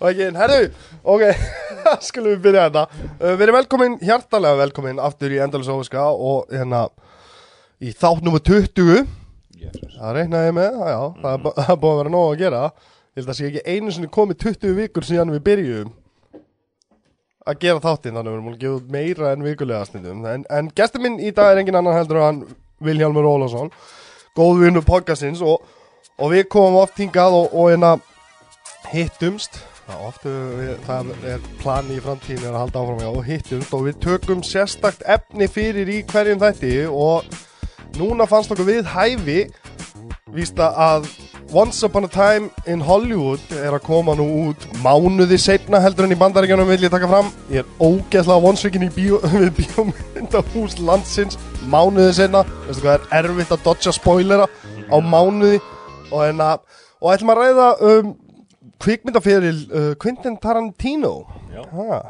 Ok, herru, ok, skulum við byrja þetta uh, Við erum velkomin, hjartalega velkomin aftur í Endalus Óviska og hérna í þátt nummer 20 Það reiknaði ég með, já, það er, bu- það er búið að vera nóg að gera. Ég held að sé ekki einu sinni komið 20 vikur síðan við byrjum að gera þáttinn þannig að við erum múlið að gefa út meira en vikulega stundum. En, en gestur minn í dag er engin annan heldur en hann Vilhjálmur Ólafsson góð vinnu podcastins og, og við komum oft hingað og, og hérna hittumst. Það, oft, við, það er plani í framtíðin er að halda áfram og hittumst og við tökum sérstakt efni fyrir í hverjum þætti og núna fannst okkur við hæfi vísta að Once Upon a Time in Hollywood er að koma nú út mánuði setna heldur en í bandaríkjanum vil ég taka fram. Ég er ógeðslega vonsvikin í bíó, við bíómyndahús landsins mánuði setna, veistu hvað er erfitt að dodja spoilera á mánuði. Og, en að, og ætlum að ræða um kvikmyndaferil uh, Quentin Tarantino. Já, ha,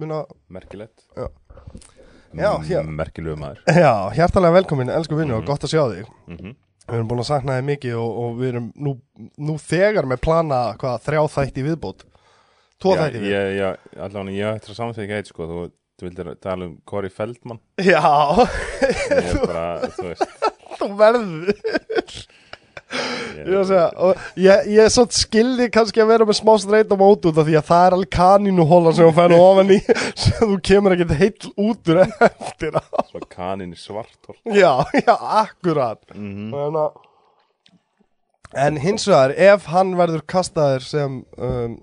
muna, merkilegt. Já, já. Merkilegu maður. Já, hjartalega velkomin elsku vinnu og gott að sjá þig. Mhm. Við erum búin að sakna þið mikið og, og við erum nú, nú þegar með plana hvað, þrjá þætti í viðbót. Já, viðbót ég, ég, allavega ég ætla að samþykja eitt sko, þú, þú vildir tala um Corey Feldman. Já, Ég er bara, þú veist. Þú verður ég, Ég, ég, skildi kannski að vera með smá streit á mót út af því að það er alveg kanínuhóla sem hún fæna ofan í sem þú kemur ekkert heill út úr eftir á. Í svartól Já, já, akkurat. Mm hérna- En hins vegar, ef hann verður kastaður sem um,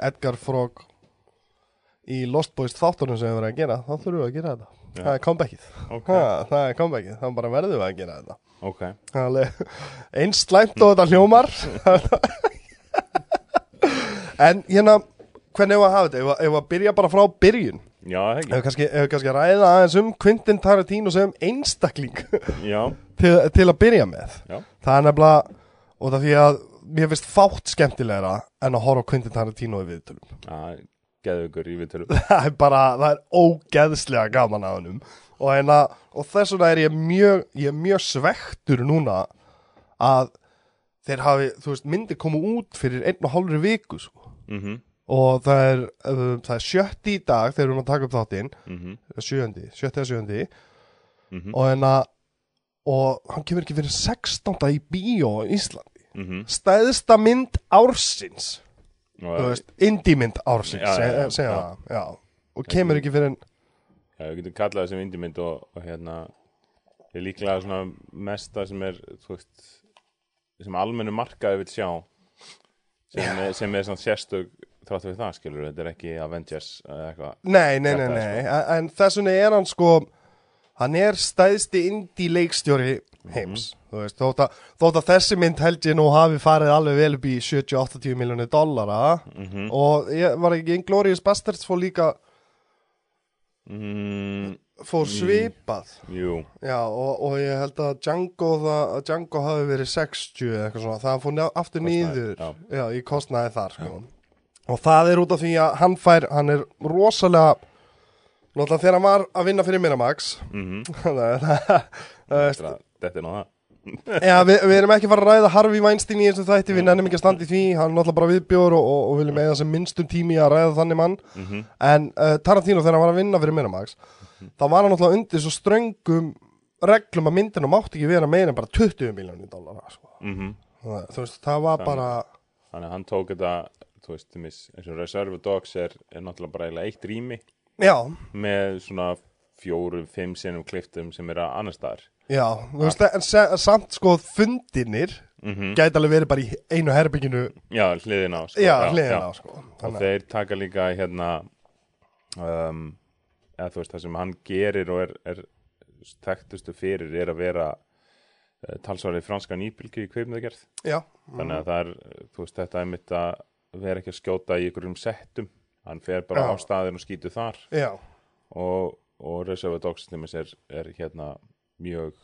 Edgar Frog í Lost Boys þáttunum sem við verðum að gera, þá þurfum við að gera þetta. Það er comebackið. Ok, Ha, það er comebackið, þá bara verðum við að gera þetta. ok Það er alveg eins slæmt og þetta hljómar. en hérna, hvernig hefur að hafa þetta? Ef að- Ef að byrja bara frá byrjun. Já, ekki við kannski, við kannski að ræða aðeins um Quentin Tarantino sem einstakling til, til að byrja með. já, Það er nefnilega og það því að mér finnst fátt skemmtilegra en að horfa á Quentin Tarantino í viðtölum já Geðu ykkur í viðtölu það er bara, það er ógeðslega gaman að hennum og, hérna, og þess vegna er ég mjög ég er mjög svektur núna að þeir hafi, þú veist, myndir koma út fyrir einn og hálfri viku sko. Mhm, og það er, uh, það er sjötti í dag þegar við erum að taka upp þáttinn. Mhm, sjöndi, sjötti eða sjöndi mhm. Og hérna og hann kemur ekki fyrir 16. í bíó á Íslandi. Mhm. Stæðsta mynd ársins Og, þú veist, indie mynd ársins já, segja, það, og kemur ekki fyrir en Já, við getum kallað það sem indimynd og, og hérna er líklega svona mesta sem er veist sem almennu markaði vil sjá sem, er, sem er svona sérstök þráttu við það skilur þetta er ekki Avengers eða eitthvað. Nei, nei, nei, nei, sko- en, þess vegna er hann sko hann er stæðsti indie leikstjóri heims. þú veist, þótt að, þótt að þessi mynd held ég nú hafi farið alveg vel upp í 70-80 miljonir dollara. Mm og ég var ekki Inglourious Basterds fór líka mm, fór svipað. Jú, Já, og, og ég held að Django, það, að Django hafi verið 60 eða eitthvað svona, það fór aftur nýður já. já, í kostnaði þar sko. og það er út af því að hann fær hann er rosalega náttúrulega þegar hann var að vinna fyrir Miramax mhm. það er Þetta er það Já, við, við erum ekki fara að ræða Harvey Weinstein í þessu þætti, við nennum ekki að standa í því. Hann er náttúrulega bara viðbjóður og, og, og viljum eða sem minnstum tími að ræða þannig mann. Mhm, en uh, Tarantino þegar hann var að vinna fyrir Miramax þá var hann náttúrulega undir svo ströngum reglum að myndinu mátti ekki vera meira en bara 20 miljónir dólar sko. mhm. Það- þú veist, það var bara Þannig að hann tók þetta þú veist, eins og Reserve Dogs er, er náttúrulega bara eitt rými já, með svona fjórum, fimm sinnum kliftum sem er að annar staðar. Já, þú veist, en samt sko fundinir mm gæti alveg verið bara í einu herbygginu Já, hliðin á sko. já, hliðina sko. og Þannig, þeir taka líka hérna um, eða þú veist það sem hann gerir og er, er þekktustu fyrir er að vera uh, talsvarið franska nýpilki í kveimdagerð já, þannig að það er, þú veist, þetta er mitt að vera ekki að skjóta í ykkurum settum. Hann fer bara Já. á staðin og skýtu þar. Já, og, og Reserve Dogs er, er hérna mjög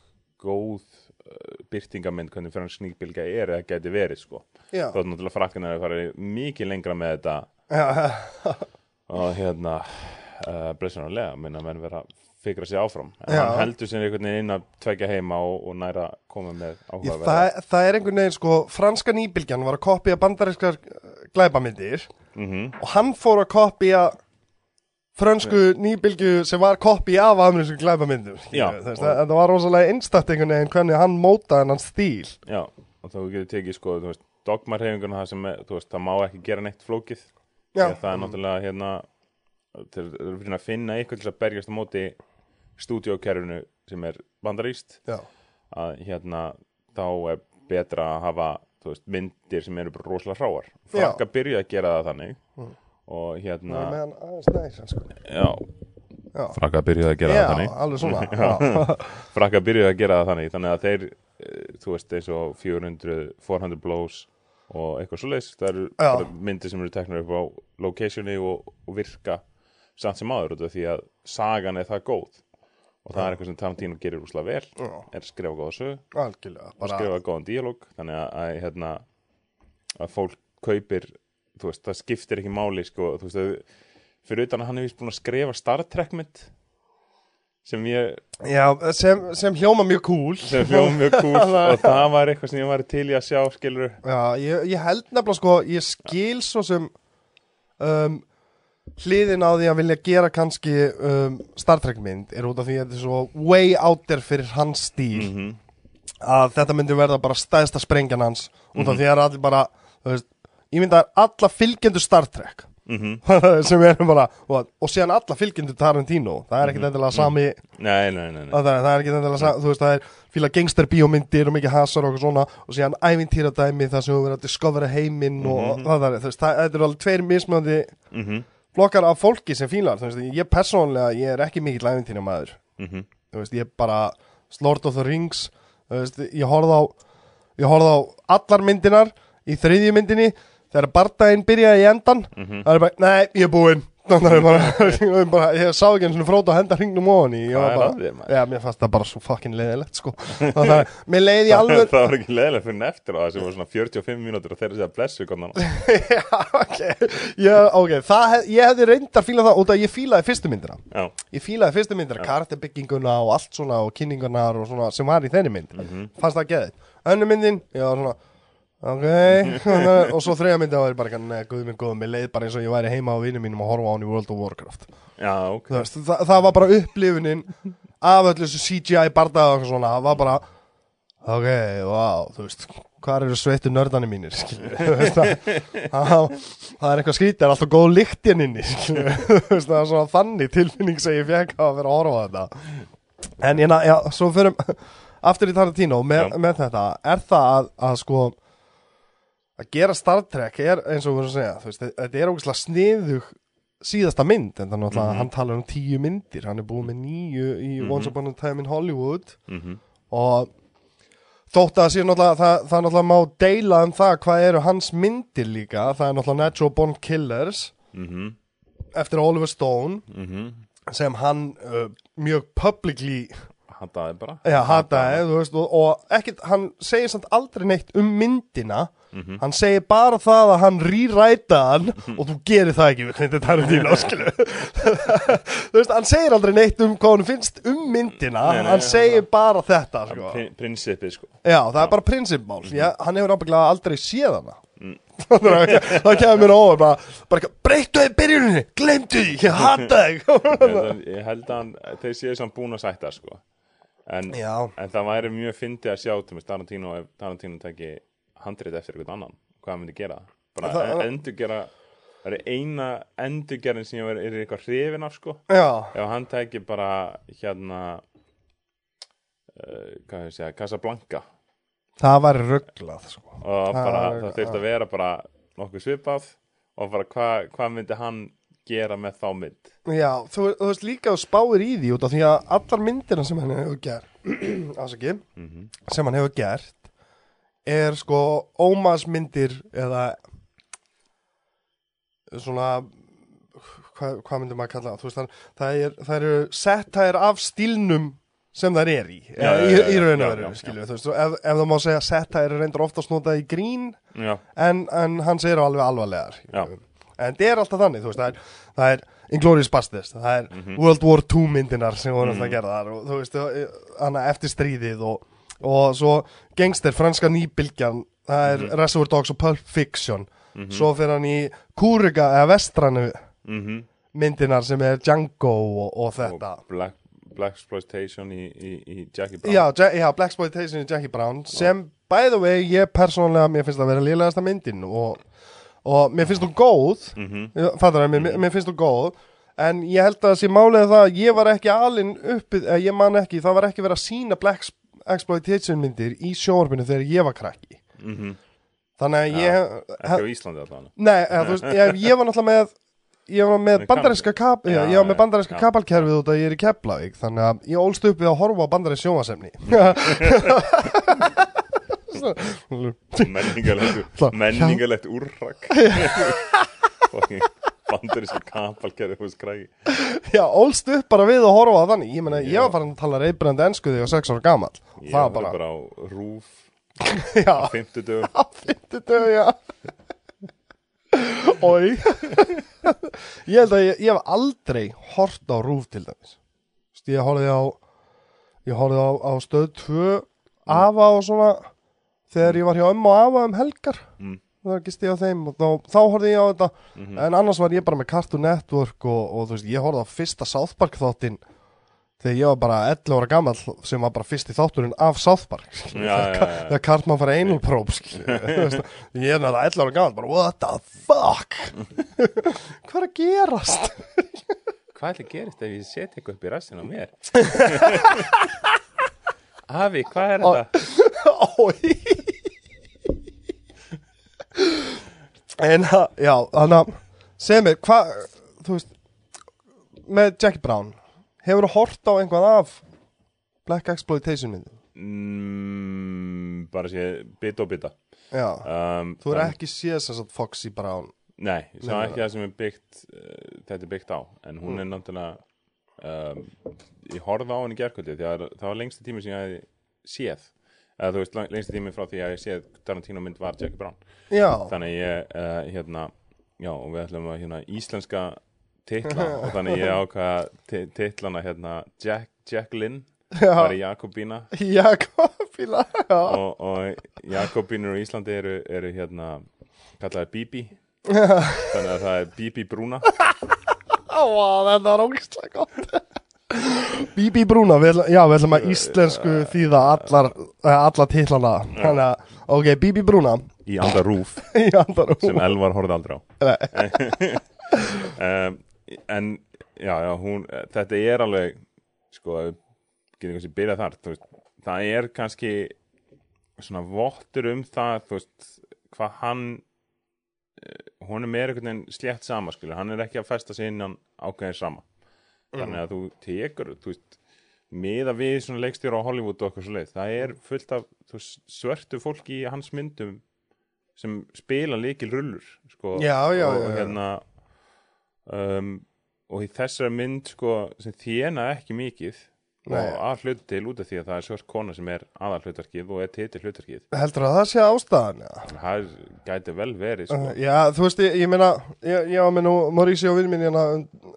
góð uh, byrtingamind hvernig fransk nýpilka er eða geti verið sko. Já, þá er náttúrulega frakkan að fara mikið lengra með þetta. Og hérna uh, blessanulega, minna menn vera fikra sig áfram. En Já. hann heldur sér einhvern veginn inn að tvekja heima og, og næra að koma með áhugaverða. það, það er einhvern veginn sko, franska nýbylgjan var að kopja bandarískar glæbamyndir mm og hann fór að kopja frönsku nýbylgju sem var kopja af amerísku Þess, og- það, það var rosalega einhvern veginn hvernig hann mótaði hann stíl. Já, og þú getur tekið sko, dogmarhefinguna það sem, er, þú veist, það má ekki gera neitt flókið. Að það er náttúrulega hérna þeir eru fyrir að finna eitthvað til að berjast á móti stúdíókerfinu sem er bandaríst Já, að hérna þá er betra að hafa veist, myndir sem eru rosalega hráar. Já. Mm. Frakka byrjuði að gera það þannig og hérna það með hann aðeins næs sko. já, Já, Frakka byrjuði að gera Já það þannig. alveg svona Frakka byrjuði að gera það þannig þannig að þeir, eh, þú veist, eins og 400, 400 blows og eitthvað svo leys, það eru myndir sem eru teknur upp á locationi og, og virka samt sem af því að sagan er það góð. Og það er eitthvað sem Tarantino gerir úslega vel Já. er að skrifa góða sög og skrifa góðan díalóg þannig að, að, hérna, að fólk kaupir þú veist, það skiptir ekki máli sko, þú veist, að, fyrir utan að hann hefur búin að skrifa Star Trek mynd sem ég Já, sem, sem hljóma mjög cool. Sem hljóðum mjög kúl og það var eitthvað sem ég var til í að sjá skilur Já, ég, ég held nefnilega sko, ég skil svo sem um, hliðin á því að vilja gera kannski um, Star Trek mynd er út af því að þetta er svo way out there fyrir hans stíl Mhm. að þetta myndi verða bara stæðsta sprengjan hans út af því að það er allir bara, þú veist, ég myndi að alla fylgjendur Star Trek Mhm. sem eru bara, og, og síðan alla fylgjendur Tarantino, það er ekkit endilega sami Nei, nei, nei, nei. að það, það er ekki endilega sami, þú veist, það er fíla gangster bíómyndir og mikið hasar og svona og síðan ævintýradæmi þar sem við verðum að discovera heiminn og það, það, þú veist, það, þetta eru alveg tveir mismöndi Mhm, flokkar af fólki sem fílar, þú veist, ég persónlega, ég er ekki mikill ævintýramaður, mhm. þú veist, ég bara Lord of the Rings, þú veist, ég horfði á ég horfði á allar myndinar í þriðju myndinni þegar bardaginn byrjaði í endan Mhm. það er bara, nei, ég er búinn. Það bara, ég, sá ekki eins og frót að henda hringnum ofan í. Að já, mér fannst það bara svo fucking leiðilegt sko. það mér leiði alveg það var ekki leðilega fyrir eftir á það sem var svona 45 mínútur og þeirra segja blessu já, ok, ég, ok. Það, ég hefði reyndar fílað það út að ég fílaði fyrstu myndina. Já, ég fílaði fyrstu myndina, karakterbygginguna og allt svona og kynningunar og svona sem var í þeirri mynd. Fannst það geðið, önnu myndin ég var svona, ok. Og svo þriða myndin var ég bara, neða, guð minn góð mér leið bara eins og ég væri heima á vinum mínum og horfa á hann í World of Warcraft. Já, ok. Þú veist, það, það var bara upplifunin af öllu þessu CGI bardaða og svona, það var bara ok, wow, þú veist hvað eru sveittu nördanir mínir? Það, það, það er eitthvað skrítið, það er alltaf góð lykt hérna inni það er svona þannig tilfinning sem ég fekk að vera að horfa þetta. En ég, já, svo fyrir aftur í Tarantino með, með þetta. Er það að, að sko að gera Star Trek er eins og við erum að segja, þú veist, þetta er ógæslega sniðug síðasta mynd, en þannig að hann talar um tíu myndir, hann er búið með nýju í Once Upon a Time in Hollywood. Mhm. og þótt að það sé náttúrulega, það, það náttúrulega má deila um það hvað eru hans myndir líka, það er náttúrulega Natural Born Killers Mhm, eftir Oliver Stone mhm. sem hann uh, mjög publicly Hataði bara. Já, hataði, þú veist, og, og ekkit, hann segir samt aldrei neitt um myndina hann segir bara það að hann rýræta hann og þú gerir það ekki þetta Tarantino, skilu þú veist, hann segir aldrei neitt um hvað hann finnst um myndina, Nei, nei, hann segir bara þetta, sko. Prin- Prinsipið sko. Já, það er bara prinsipmál, Já, hann hefur ábygglega aldrei séð hana. Það kemur mér óvart, bara, bara breyttu þið byrjuninni, glemdu því, ég hata þig. Ég held að hann, þeir séu samt búin að sætta sko. En, Já, en það væri mjög fyndið að sjá til með Tarantino Tarantino teki handrið eftir eitthvað annan hvað hann myndi gera. Bara Það- það, endur gera það er eina endurgerðin sem ég er, er eitthvað hrifin af sko. Já, ef hann teki bara hérna uh, hvað hefur segja, Casablanca. Það var rugglað, sko. Og Það bara, er- það þurfti að vera bara nokkuð svipað og bara hvað hva myndi hann gera með þá mynd? Já, þú, þú veist líka að spáir í því út af því að allar myndina sem hann hefur gert ásaki, sem hann hefur gert er sko ómas myndir eða svona hvað, hvað myndir maður kalla það, veist það, það, er, það eru settæðir af stílnum sem þær er í, Já, í, í raun og veru ef, ef það má segja settæðir er reyndur oftast notað í grín en, en hans eru alveg alvarlegar Já. en það er alltaf þannig veist, það er, það er Inglourious Basterds það er Mhm. World War II myndinar sem voru alltaf að gera þar og þú veist, hana eftir stríðið og, og svo gangster, franska nýbylgjan það er Reservoir Dogs og Pulp Fiction. Svo fyrir hann í Kúriga eða Vestranu mhm. myndinar sem er Django og, og þetta. Og Black, Exploitation í, í, í Jackie Brown. Já, ja, já Blaxploitation í Jackie Brown sem, by the way, ég persónulega mér finnst það að vera lílegasta myndin og, og mér finnst þú góð. Mhm. fattar það, mér, mér finnst þú góð. En ég held að það sé málið það að ég var ekki alinn uppið, ég man ekki það var ekki verið að sína Black Exploitation myndir í sjónvarpinu þegar ég var krakki. Mhm. þannig að ég ekki á Íslandi allavega. Nei, þú veist, ég, ég var náttúrulega með ég var með bandaríska kap, Já, ég var með já, bandaríska já. kapalkerfið út að ég er í Keflavík þannig að ég ólst upp við að horfa á bandarísk sjónvasemni menningalegt, menningalegt úrrak fucking bandaríska kapalkerri hús krægi Já, ólst upp bara við að horfa á þannig Ég meina, ég var farin að tala reybrandi ensku þegar ég var sex ára gamall. Ég var bara, bara á rúf já, á fimmtudögum. Á fyndu dög, já. Ói Ég held að ég, ég hef aldrei hort á rúf til dæmis. Ég horfði á Ég horfði á, á stöð 2 Afa og svona Þegar ég var hjá ömmu og afa um helgar. Mm. Það var ekki stíð á þeim og þá, þá horfði ég á þetta. Mhm. En annars var ég bara með Cartoon Network og, og þú veist, ég horfði á fyrsta South Park þáttinn þegar ég var bara 11 ára gamall sem var bara fyrsti þátturinn af South Park. Þegar Cartman fara einulpróp ég er náttúrulega 11 ára gamall bara what the fuck? Hvað er að gerast? Hvað ætli gerist ef ég set eitthvað upp í rassin á mér? Afi, hvað er þetta? Ói en að, já, þannig að segð mér, hvað, þú veist með Jackie Brown hefur þú hort á einhvað af Black Exploitation myndum? Mm, bara sé bita og bita. Já, um, þú er ekki séð sem sagt Foxy Brown? Nei, sem Nei, ekki það sem er byggt uh, þetta er byggt á, en hún er náttúrulega um, ég horfði á henni að það var lengsti tími sem ég hefði séð eða þú veist, lengsti tími frá því að ég séð Tarantino mynd var Jackie Brown. Já, þannig ég, uh, hérna já, og við ætlum að hérna íslenska titla og þannig ég ákvaða ti- titlana hérna Jack, Jacqueline já, var í Jakobína. Jakobíla Já, og, og Jakobínur á Íslandi eru, eru hérna kallaði Bibi þannig að það er Bibi Brúna. Á, þetta var ógæslega gott Bibi Brúna, við, já, við ætlum að íslensku þýða allar, eh, alla titlana. Þannig að, ok, Bibi Brúna. Í anda rúf. Í andan sem Elvar horfði aldrei á. Um, en já, já, hún þetta er alveg sko, getum kannski byrjað þar veist, það er kannski svona vottur um það þú veist, hvað hann eh, honum er einhvern veginn slétt sama skilur, hann er ekki að festa sig innan ákveðin sama þannig að þú tekur, þú veist miða við svona leikstjóra á Hollywood og okkur svo leið, það er fullt af veist, svörtu fólki í hans myndum sem spila líkil rullur sko, Já, já, og, já, hérna um, og í þessari mynd sko, sem þjena ekki mikið Nei. og að hluta til út af því að það er svört kona sem er aðal hlutverkið og er titil hlutverkið Heldur að það sé ástæðan, já. Það gæti vel verið sko. Uh, Já, þú veist, ég, ég meina ég, ég var með nú Mauricio minn hérna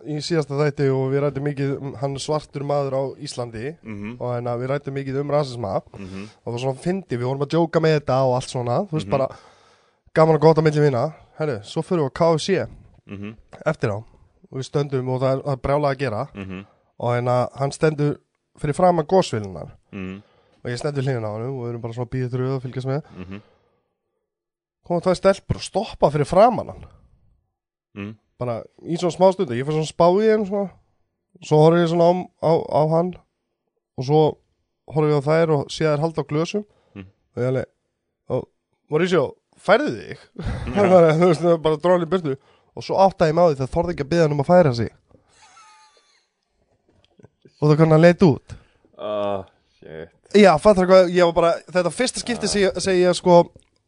í síðasta þætti og við rættum mikið um hann svartur maður á Íslandi mm og hérna við rættum mikið um rasisma. -hmm. og það var svona fyndi, við vorum að djóka með þetta og allt svona, þú veist Mhm. bara gaman og gott að milli vina, herru, svo fyrir við á KFC Mm eftir á. Og við stöndum og það er, það er brjálega að gera. -hmm. og hérna hann stendur fyrir fram að gósvillunar Mm og ég stendur hlýðin á hann og við erum bara svona býðið þrjuð og fylgjast með. -hmm. koma tvær stelpur og stoppa fyrir framan hann. Mm bara í svona smá stundu, ég fyrir svona spá í henn svona, svo horfði ég svona á, á, á hann og svo horfði ég á þær og sé þær halda á glösum. Mm. og ég alveg og Mauricio, færði þig? Bara, þú veist, bara dróðan í byrtu og svo áttaði á því það þorði ekki að byggja hann um að færa sig. Og það kannan leit út. Oh, shit. já, fattar hvað, ég var bara þetta fyrsta skipti ég, sem ég sko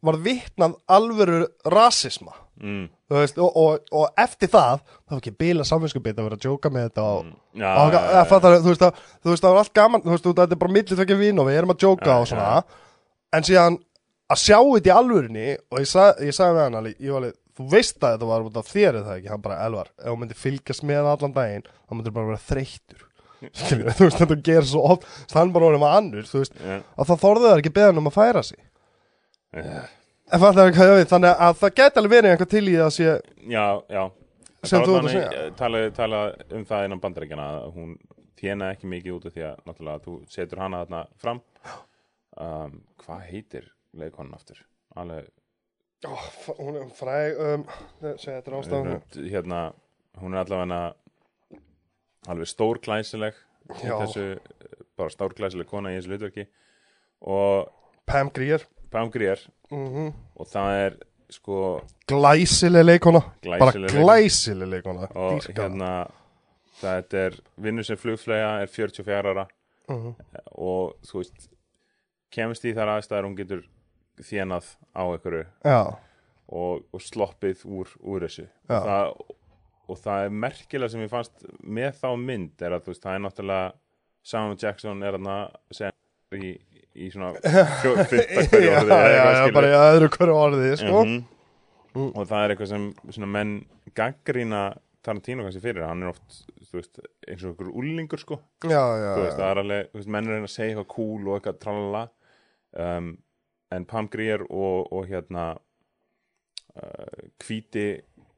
var vitnað alvöru rasisma mm. Veist, og, og, og eftir það það var ekki bila samvinskupið að vera að djóka með þetta og, Já, og, og, já, já. fattar, þú, veist, það var allt gaman veist, þetta er bara millir tvekja vín og við erum að djóka og svona. en síðan að sjá þetta í alvörinni og ég, sag, ég sagði með hann alveg, ég var alveg, þú veist að þetta var út af þér eða ekki, hann bara elvar ef þú myndir fylgjast með allan daginn þá myndir bara vera þreyttur. Þú veist þetta gerir svo oft þannig bara orðið með annur veist Já, að það þorðu þær ekki beðan um að færa sig. Já, þannig að það gæti alveg verið einhver til í það sé já, já. sem þú ert að segja. eh, Tala, um það innan bandaríkjana að hún þjena ekki mikið út af því að náttúrulega þú setur hana þarna fram. Um, Hvað heitir leikonan aftur? Alveg, f- hún er fræg um, segja þetta ástæðan hérna, hún er allavega alveg stórklæsileg þessu, bara stórklæsileg kona í þessu hlutverki. Og Pam Grier. Pam Grier mm og það er sko glæsileg leikona bara Glæsileg leikona. glæsileg leikona og Dýrka. hérna þetta er vinnur sem flugflega er 44 ára Mhm. og þú veist kemst í þar aðstæður hún getur þjenað á einhverju og, og sloppið úr, úr þessu Já. það, og það er merkilega sem ég fannst með þá mynd er að þú veist, það er náttúrulega Samuel Jackson er sem er í, í svona fjó- fyrsta já, já, já, bara í öðru hverju orðið sko. Mhm. og það er eitthvað sem svona menn gaggrína Tarantino kannski fyrir, hann er oft veist, eins og einhver úlingur sko það er alveg, veist, menn er að reyna að segja eitthvað cool og eitthvað tralala um, en Pam Grier og, og hérna uh, hvíti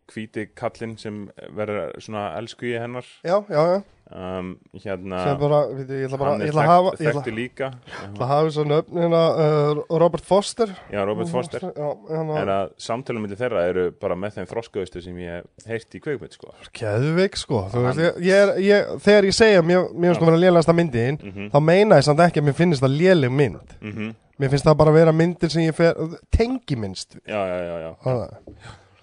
hvíti kallinn sem verður svona elsku í hennar já, já, já. Um, hérna bara, við, ég ætla bara hann ég er ætla að hafa þekkt, þekkti líka. ég ætla að hafa þess að nöfn hérna uh, Robert Foster. Já, Robert Foster. Já, hérna, er að samtölum myndi þeirra eru bara með þeim þroskaðustu sem ég heyrt í kveikmynd sko. Geðveik sko. Þú Hann- veist, ég, ég, ég, Þegar ég segja mér, finnst það vera lélegasta myndin mm þá meina ég samt ekki að mér finnst það léleg mynd. -hmm. Mér finnst það bara að vera myndir sem ég fer tengi minnst já, já, já, já.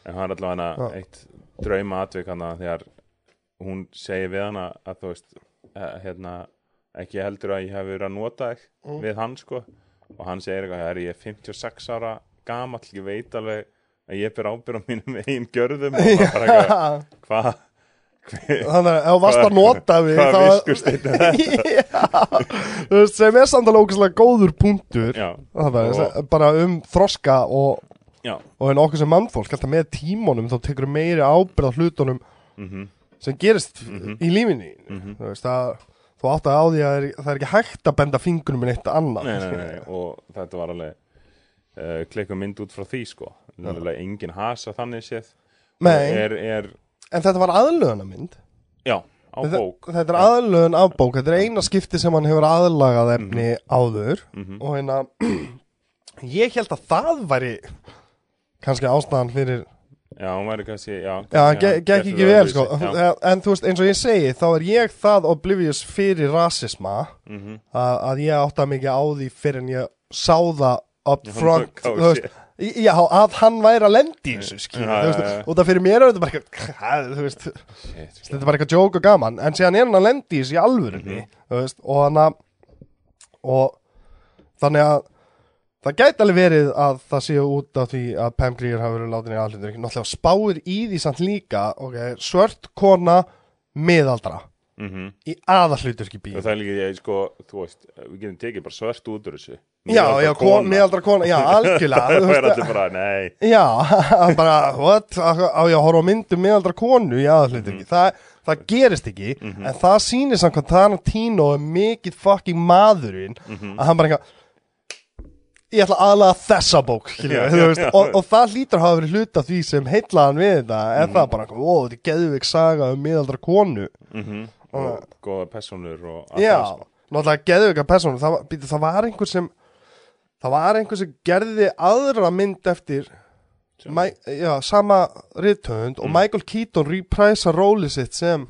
En hann er allavega eitt drauma atvik hana þegar hún segir við hana að þú veist eh, hérna, ekki heldur að ég hef verið að nota þig Mm. við hann sko. Og hann segir eitthvað, er ég 56 ára gamall, ég veit alveg að ég ber ábyrð á mínum einn gjörðum. Og það bara eitthvað, hvað? Þannig að ef þú varst að nota við hvað þá- viskust þetta? Já, sem er samt alveg ógæslega góður punktur. Já, Það er bara um þroska og, já. og en okkur sem mannfólk alltaf með tímonum þá tekur meiri ábyrð á hlutunum mm sem gerist Mhm. í lífinni Mhm. þú veist að þú átt að á því að það er, ekki hægt að benda fingurum en eitt annað. Nei, nei, nei, og þetta var alveg uh, klikku mynd út frá því sko. Það er alveg engin hasa þannig séð. Er, er, en þetta var aðlöðunarmynd já, á þetta, bók. þetta er aðlöðun af bók. Þetta er eina skipti sem hann hefur aðlagað efni áður. Mhm. og hérna ég held að það væri kannski ástæðan fyrir Já, hún væri kannski, já. Já, hann ge- gekk ekki vel sko. Já, En þú veist, eins og ég segi Þá er ég það oblivious fyrir rasisma mhm. að, að ég átta mikið á því fyrir en ég sá það up Já, front þú veist. Já, að hann væri að lendi þessu skilur, veist, já, já. og það fyrir mér er þetta bara eitthvað sko. þetta er bara eitthvað joke og gaman. En síðan er hann að lendi í þessu í alvörunni þú veist, og hann að og þannig að það gæti alveg verið að það séu út af því að Pam Grier hafi verið látin í ekki náttúrulega spáir í því samt líka okay, svört kona miðaldra. Mhm. í aðalluturki bíl það er líka, ég, sko, þú veist, við getum tekið bara svart út úr þessu. Já, já, kon, miðaldra kona, já, algjörlega Það er allir bara, nei. Já, bara, what, á ég að horfa á myndum miðaldra konu í aðalluturki það, það gerist ekki, Mhm. en það sýnir samkvæmt Tarantino er mikið fucking maðurinn Mhm. að hann bara eitthvað ég ætla aðlaga þessa bók Já, veist, já. og, og það hlýtur að hafa verið hluta því sem heitlaðan við þetta er Mhm. það bara, ó, þetta er geðvik saga um miðaldra konu mm Og góða personur og Já, sko. náttúrulega geðvika persónu það, býtu, það var einhver sem það var einhver sem gerði aðra mynd eftir Mæ, sama rithöfund og Michael Keaton repræsa rólið sitt sem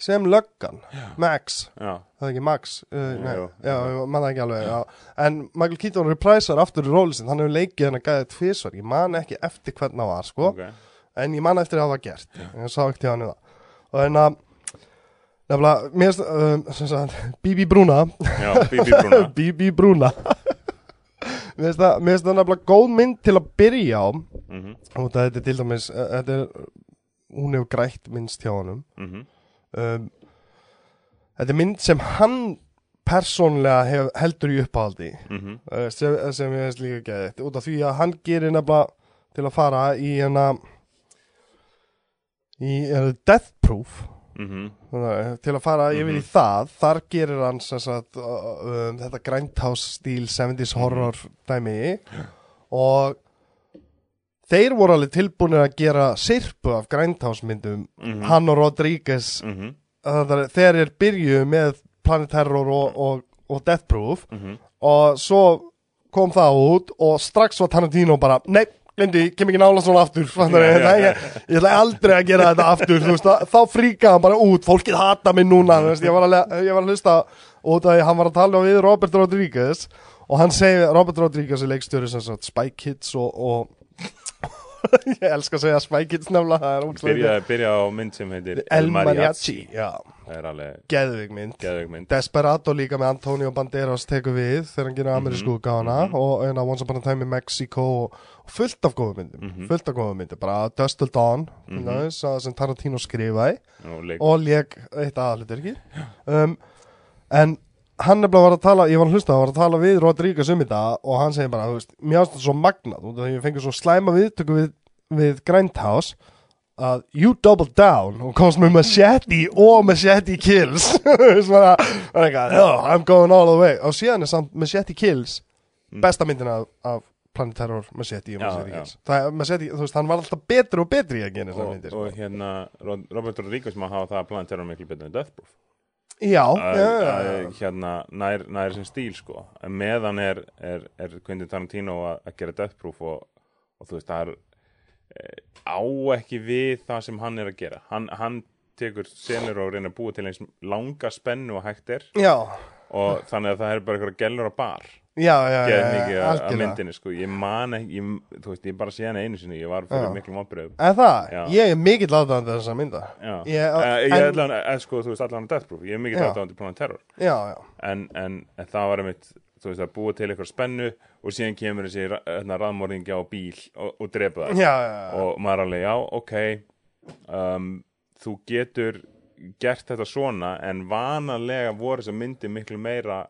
sem löggan, Max. Já, það er ekki Max uh, já, það ekki alveg já. en Michael Keaton repræsar aftur rólið sitt, hann hefur leikið hennar gæðið tvisvar. Ég man ekki eftir hvernig það var sko. ok. En ég man eftir að það var gert. Ég sá ekki til hann um það. Og en að nefnilega, um, sagt, Bibi Bruna. Já, Bibi Bruna. Bibi Bruna. Mér finnst það nefnilega góð mynd til að byrja á. Mhm, og þetta er til dæmis eh, er, hún hefur grætt minnst hjá honum. Mhm, um, þetta er mynd sem hann persónlega hef, heldur í uppáhaldi. Mhm. Uh, sem, sem ég veist líka geðið út af því að hann gerir nefnilega til að fara í hérna í uh, Death Proof. Mhm, Þannig, til að fara yfir í það þar gerir hann sagt, uh, um, þetta grindhouse stíl 70s horror dæmi. Og þeir voru alveg tilbúinir að gera sirpu af grindhouse myndum mhm, hann og Rodriguez mhm, þannig að þeir eru byrjuð með Planet Terror og, og, og Death Proof. Mhm. Og svo kom það út og strax var Tarantino bara nei, glemdi, kem ekki nála svona aftur. Fattar Já, ég, ég, ætla aldrei að gera þetta aftur þú veist, að, þá fríkaði hann bara út. Fólkið hata mig núna veist, ég, var að, ég var að hlusta út að hann var að tala við Robert Rodriguez og hann segi, Robert Rodriguez er leikstjóri sem sagt Spy Kids og, og ég elska að segja Spy Kids nefnilega Byrja, byrja á mynd sem heitir El Mariachi. Alveg geðvig mynd. mynd. Desperado líka með Antonio Banderas tekur við þegar hann gerir amerísku útgáfana og eina Once Upon a Time in Mexico og, fullt af góðum myndum Mhm. fullt af góðum myndum, bara Dust Till Dawn mm -hmm. sem Tarantino skrifaði og og leik eitt aðalit ekki um, en hann er bara var að tala, ég var að hlusta, hann var að tala við Rodríguez um þetta og hann segir bara, þú veist, mér finnst þetta svo magnað út af því ég fengi svo slæma viðtöku við, við Grindhouse að you double down og komst með machete og machete kills. Þú veist, bara, bara eitthvað, oh, I'm going all the way. Og síðan er samt machete kills besta myndin af, af Planet Terror Machete og Machete kills. Það er machete, þú veist, hann var alltaf betri og betri að gera þessar myndir og sko. hérna Robert Rodriguez má hafa það að Planet Terror miklu betur en Death Proof já, að, já, já, að, hérna nær, nær sem stíl sko. En meðan er, er, er Quentin Tarantino að, að gera Death Proof og, og þú veist það er e, á ekki við það sem hann er að gera. Hann, hann tekur senur og reyna að búa til eins langa spennu og hægt er. Já. og þannig að það er bara eitthvað gellur á bar Já, já, já, að- að myndinni sko. Ég man ekki, ég, þú veist, ég bara sé hana einu sinni. Ég var fyrir miklu vonbröðum En það, ég er mikill aðdæðandi þessar mynda. Já, Ég- ég en- allan, en, sko, þú veist allan Death Proof, ég er mikið Já. aðdáðandi Planet Terror. Já, já, en, en, en það var einmitt þú veist að búa til eitthvað spennu og síðan kemur þessi hérna, raðmóringja á bíl og, og drepa það já, já, já. og maður er alveg, já, ok um, þú getur gert þetta svona en vanalega voru þessar myndir miklu meira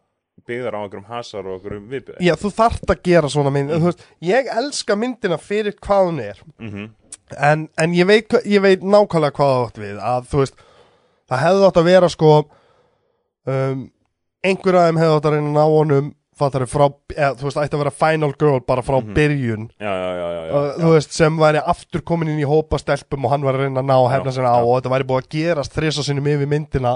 byggðar á einhverjum hasar og einhverjum viðbjöð Já, þú þarft að gera svona mynd þú veist, Ég elska myndina fyrir hvað hún er. Mm En, en ég, veit, ég veit nákvæmlega hvað það átt við Að þú veist Það hefði átt að vera sko um, Einhver af þeim hefði átt að reyna ná honum Fattar frá, eða, þú veist, ætti að vera final girl Bara frá byrjun. Já, já, já, já, já, þú veist, sem væri aftur komin inn í hópa stelpum og hann var að reyna að ná að hefna sinna á og þetta væri búið að gerast þrisa sinnum yfir myndina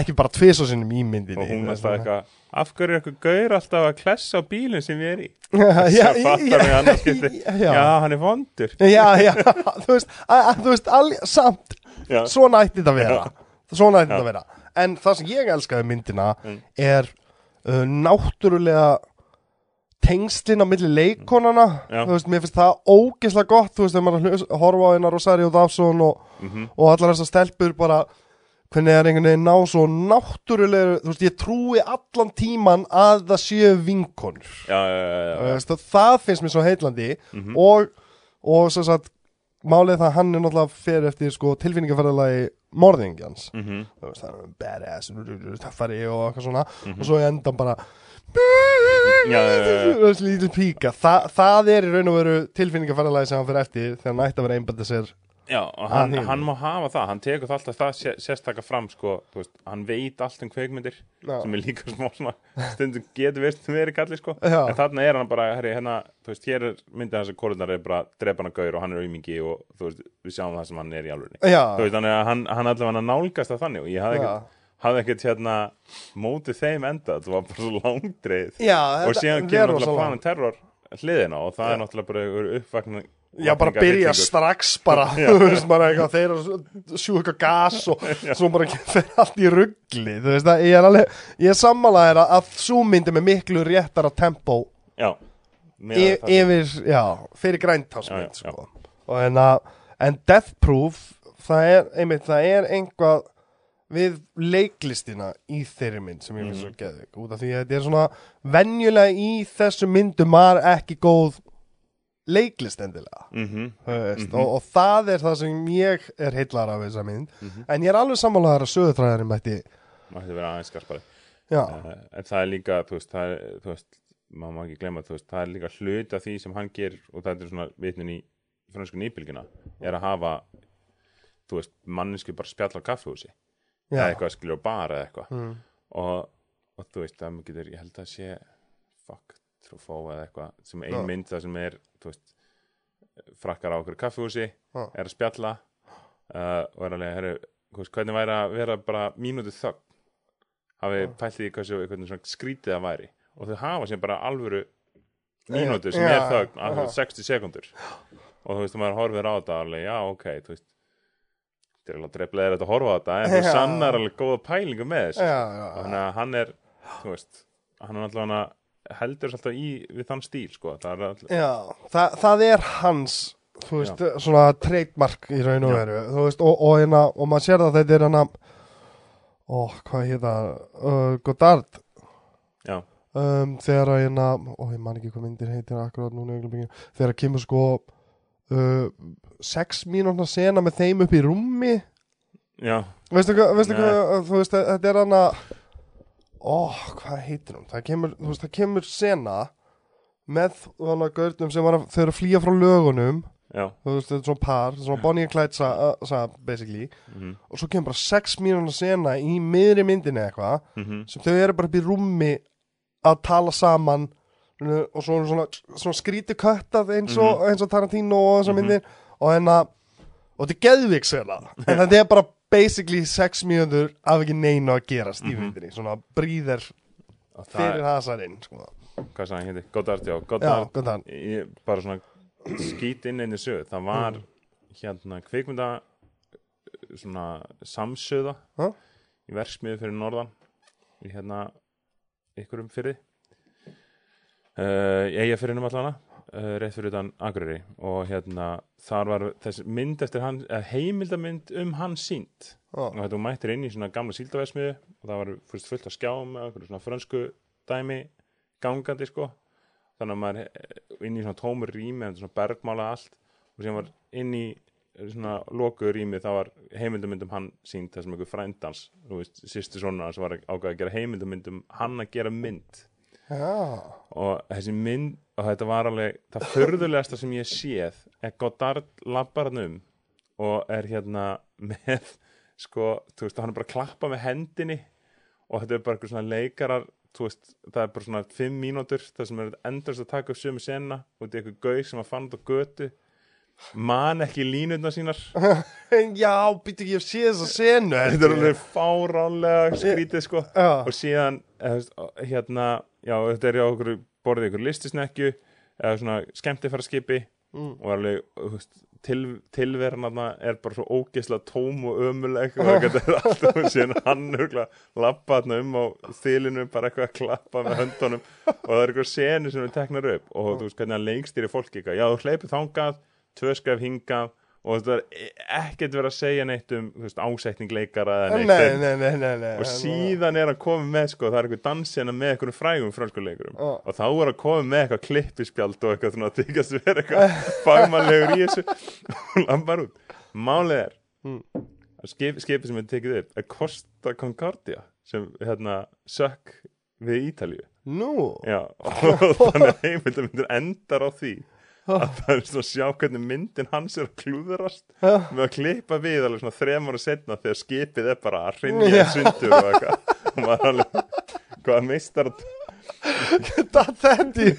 ekki bara tvisa sinnum í myndinni og hún veist, það eitthvað af hverju er eitthvað gaur alltaf að klessa á bílinn sem ég er í? Það fattar mig annars skipti. Já, hann er vondur. já, já, þú veist, að, þú veist al, samt, já, svona ætti þetta að vera. Svona ætti þetta að vera. En það sem ég elskaði við myndina Mm. er uh, náttúrulega tengslin á milli leikonana Já. þú veist, mér finnst það ógeðslega gott þú veist, þegar maður horfa á hennar Rosario Dawson og, Mhm. og allar þessar stelpur bara hvernig er einhvern veginn ná svo náttúrulega þú veist, ég trúi allan tíman að það séu vinkonur já, já, já, veist, og það finnst mér svo heitlandi Mhm. og, og svo sagt málið það að hann er náttúrulega fyrir eftir sko, tilfinningaferðalagi morðingjans þú veist, það er badass töffari og eitthvað svona. Mhm. og svo í endan bara þessi lítið píka. Þa, það er í raun og veru tilfinningaferðalagi sem hann fyrir eftir þegar hann ætti að vera einbændið sér Já, og hann, Hann hann má hafa það, hann tekur það alltaf það sé- sérstaka fram, sko, þú veist, hann veit allt um kveikmyndir, Já. sem er líka smá svona, stundum getur veist verið kalli, sko, Já. en þarna er hann bara, herri, hérna, þú veist, hér er myndið hans að kólunar er bara drepa hann að gaur og hann er aumingi og þú veist, við sjáum það sem hann er í já, Þú veist, þannig að hann, hann allavega nálgast það þannig og ég hafði ekkert, hafði ekkert hérna mótið þeim enda, það var bara svo langdreið. Já og síðan kemur langt. planin terror hliðina og það er náttúrulega bara uppvakning Já, bara byrja strax bara, þú veist, bara eitthvað, þeir sjú eitthvað gas og svo bara fer allt í ruggli, þú veist, ég er alveg, ég er sammálaðir að, að svo myndi með miklu réttara tempo Já, það- yfir, já, fyrir Já, græntásmynd, já, sko. Og en að, en Death Proof, það er, einmitt, það er einhvað við leiklistina í þeirri mynd sem ég finnst Mhm. svo geðvik, út af því að þetta er svona venjulega í þessu myndum var ekki góð leiklist endilega. Mhm. Þú veist, og, og það er það sem ég er heillar af þessa mynd Mhm. en ég er alveg sammálaðar að sögutræðarinn mætti mætti vera aðeins skarpari uh, en það er líka, þú veist, það er, þú veist maður má ekki glemma, þú veist, það er líka hlut af því sem hann gerir og það er svona vitnin í fransku nýbylgina er að hafa þú veist, manneski bara spjall á kaffehúsi. Eða eitthvað skilur á bar eða eitthvað. Mm. og, og þú veist, það getur, ég held að sé fuck, trúfó eða eitthvað sem ein mynd það sem er þú veist, frakkar á okkur kaffehúsi Já. er að spjalla uh, og er alveg, herru, þú veist, hvernig væri að vera bara mínútu þögn? Hafi pælt í hversu skrítið það væri. Og þau hafa sem bara alvöru mínútu sem er að 60 sekundur og þú veist, maður horfir á þetta alveg, já, ok, þú veist þetta er alveg dreflega að horfa á þetta en þú Já. sannar alveg góða pælingu með þessu Já, já, já. þannig að hann er veist, hann er alltaf heldur alltaf í við þann stíl sko. það er Já, það, það er hans þú veist, svona trademark í raun og Já. veru, þú veist, og, og, hérna, og maður sér það þetta er hana ó, hvað það uh, Godard já, um, þegar að hérna, ó, ég man ekki hvað myndir heitir akkurat núna þegar að kemur sko uh, sex mínúna sena með þeim upp í rúmi. Já, veistu hvað, veistu hvað þú veist, þetta er hana ó, hvað heitir hún? Það kemur, þú veist, það kemur sena með hana gaurnum sem var að, þau eru að flýja frá lögunum. Já. Þú veist, þetta er svona par, svona Bonnie and Clyde sa, uh, sa, basically, mm og svo kemur bara sex mínúna sena í miðri myndinni eitthvað -hmm. sem þau eru bara upp í rúmi að tala saman. Og svo svona, svona skríti köttað eins og, eins og Tarantino og þessar Mhm. myndir og hérna og þetta er geðvik sena. En þetta er bara basically sex mínútur af ekki neinu að gerast í myndinni. Svona bríðir og fyrir það, hasarinn sko. hvað sagði hindi, Goddard, já, já, Goddard góðan þann ég, bara svona skít inn einni sög það var Mm. hérna kvikmynda svona samsöða Ha? í verksmiðu fyrir norðan í hérna ykkurum fyrir uh, eiga fyririnum allana uh, rétt fyrir utan Akureyri. Og hérna þar var þessi mynd eftir hann eða heimildamynd um hann sínt og Já. þetta mættir inn í svona gamla síldaversmiðu og það var fyrst fullt af skjáum okkur svona frönsku dæmi gangandi sko. Þannig að maður eh, inn í svona tómur rými en svona bergmála allt. Og sem var inn í svona lokuðu rými það var heimildamynd um hann sínt það sem einhver frændans, þú veist, sýstu svona sem var ákveð að gera heimildamynd um hann að gera mynd og þessi mynd og þetta var alveg það förðulegasta sem ég séð er Goddard labbar hann um og er hérna með sko, þú veist, hann er bara að klappa með hendinni og þetta er bara eitthvað svona leikarar þú veist, það er bara svona fimm mínútur það sem er endast að taka upp sömu sena og þetta er eitthvað gauð sem að fann á götu man ekki línutna sínar. Já, býttu ekki að sé þess að senu þetta er alveg fáránlega skrítið sko. Já, og síðan hérna, já, þetta er já okkur borðið ykkur listisnekju eða svona skemmtifæraskipi Mm. og alveg, til, tilveran þarna er bara svo ógeðslega tóm og ömuleg og þetta er alltaf síðan hann örgulega lappa þarna um á þylinu, bara eitthvað að klappa með höndunum. Og það er eitthvað senu sem við teknar upp. Og þú veist hvernig hann leikstýri fólki eitthvað, já, þú hleypið þangað tvö skaf hingað og þetta er ekkert verið að segja neitt um veist, ásetning leikara neitt. Nei, nei, nei, nei og síðan er að koma með sko, það er eitthvað dansina með eitthvað frægum franskuleikurum Já. og þá er að koma með eitthvað klippispjald og eitthvað svona að þykast vera eitthvað fagmannlegur í þessu. Og lampar út. Málið er Mm. skip, skipið sem er tekið upp er Costa Concordia sem hérna sökk við Ítalíu. Nú, Já, og þannig að heimildamindur endar á því að það er svona að sjá hvernig myndin hans er að klúðurast með að klippa við alveg svona þrem ára setna þegar skipið er bara að hrinja Já. í sundur og eitthvað. Og maður alveg hvað meistar það þetta í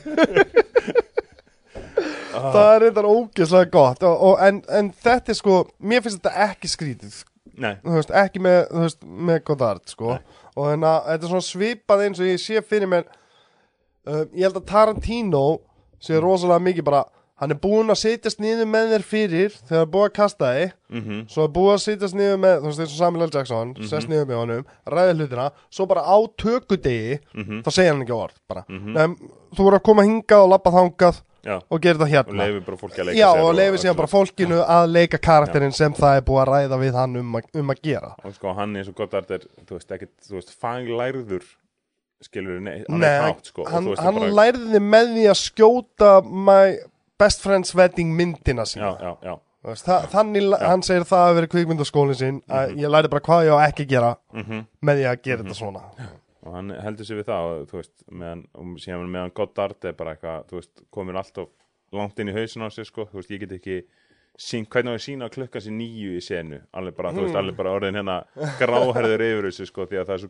það er reyndar ógeðslega gott og, og, en, en þetta er sko mér finnst þetta ekki skrítið. Veist, ekki með, veist, með Godard sko. og þannig að þetta er svona svipað eins og ég sé fyrir mér uh, ég held að Tarantino sé rosalega mikið bara hann er búinn að setjast niður með þér fyrir þegar það er búið að kasta þig mhm, svo er búið að setjast niður með þú veist eins og Samuel L. Jackson sest niður með honum, ræði hlutina svo bara á tökudegi mhm, þá segja hann ekki orð bara. Um, þú voru að koma hingað og lappa þangað Já, og gera þetta og hérna leifi bara fólki að leika Já, og leifi síðan bara fólkinu að leika karakterinn sem það er búið að ræða við hann um, að- um að gera. Og sko, hann eins og Goddard er, þú veist, veist, faglærður skilur, nei, hann Nei, er hátt, sko hann, hann bara, lærði með því að skjóta my best friend's wedding myndina Já, sína. Já, já, Þú veist, það, þannig, hann segir það að vera kvikmyndaskólinn sinn að ég lærði bara hvað ég á ekki að gera mhm. með því að gera þetta svona. Og hann heldur sér við það og þú veist, meðan, og síðan meðan Goddard er bara eitthvað, þú veist, komin alltaf langt inn í hausin á sér, sko, þú veist, ég get ekki sín, hvernig á að sína klukkan sér nýju í senu alveg bara, þú Hmm. veist, alveg bara orðin hérna gráherður yfir þessu sko, því að það er svo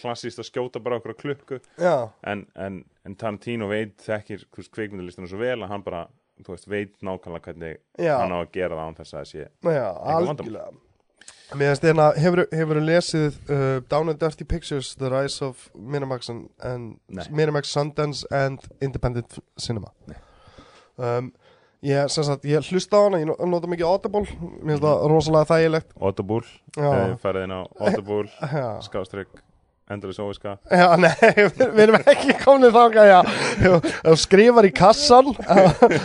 klassíst að skjóta bara okkur klukku. Já, en, en, en Tarantino veit þekkir þú kveikmyndalistinu svo vel að hann bara þú veist, veit nákvæmlega hvernig Já. hann á að gera það án þess að sé já, vandamál. Mér finnst hérna, hefur, hefur lesið uh, Down and Dirty Pictures, The Rise of Miramax and, and. Miramax Sundance and Independent Cinema? Um, Ég, sagt, ég hlusta á hana, ég no- nota mikið Audible. Mér finnst það rosalega þægilegt. Audible, Já. eh, farið inn á Audible Já, skástrygg, endurlega sóiska já nei, við, við erum ekki komin þáka, já. Þú skrifar í kassan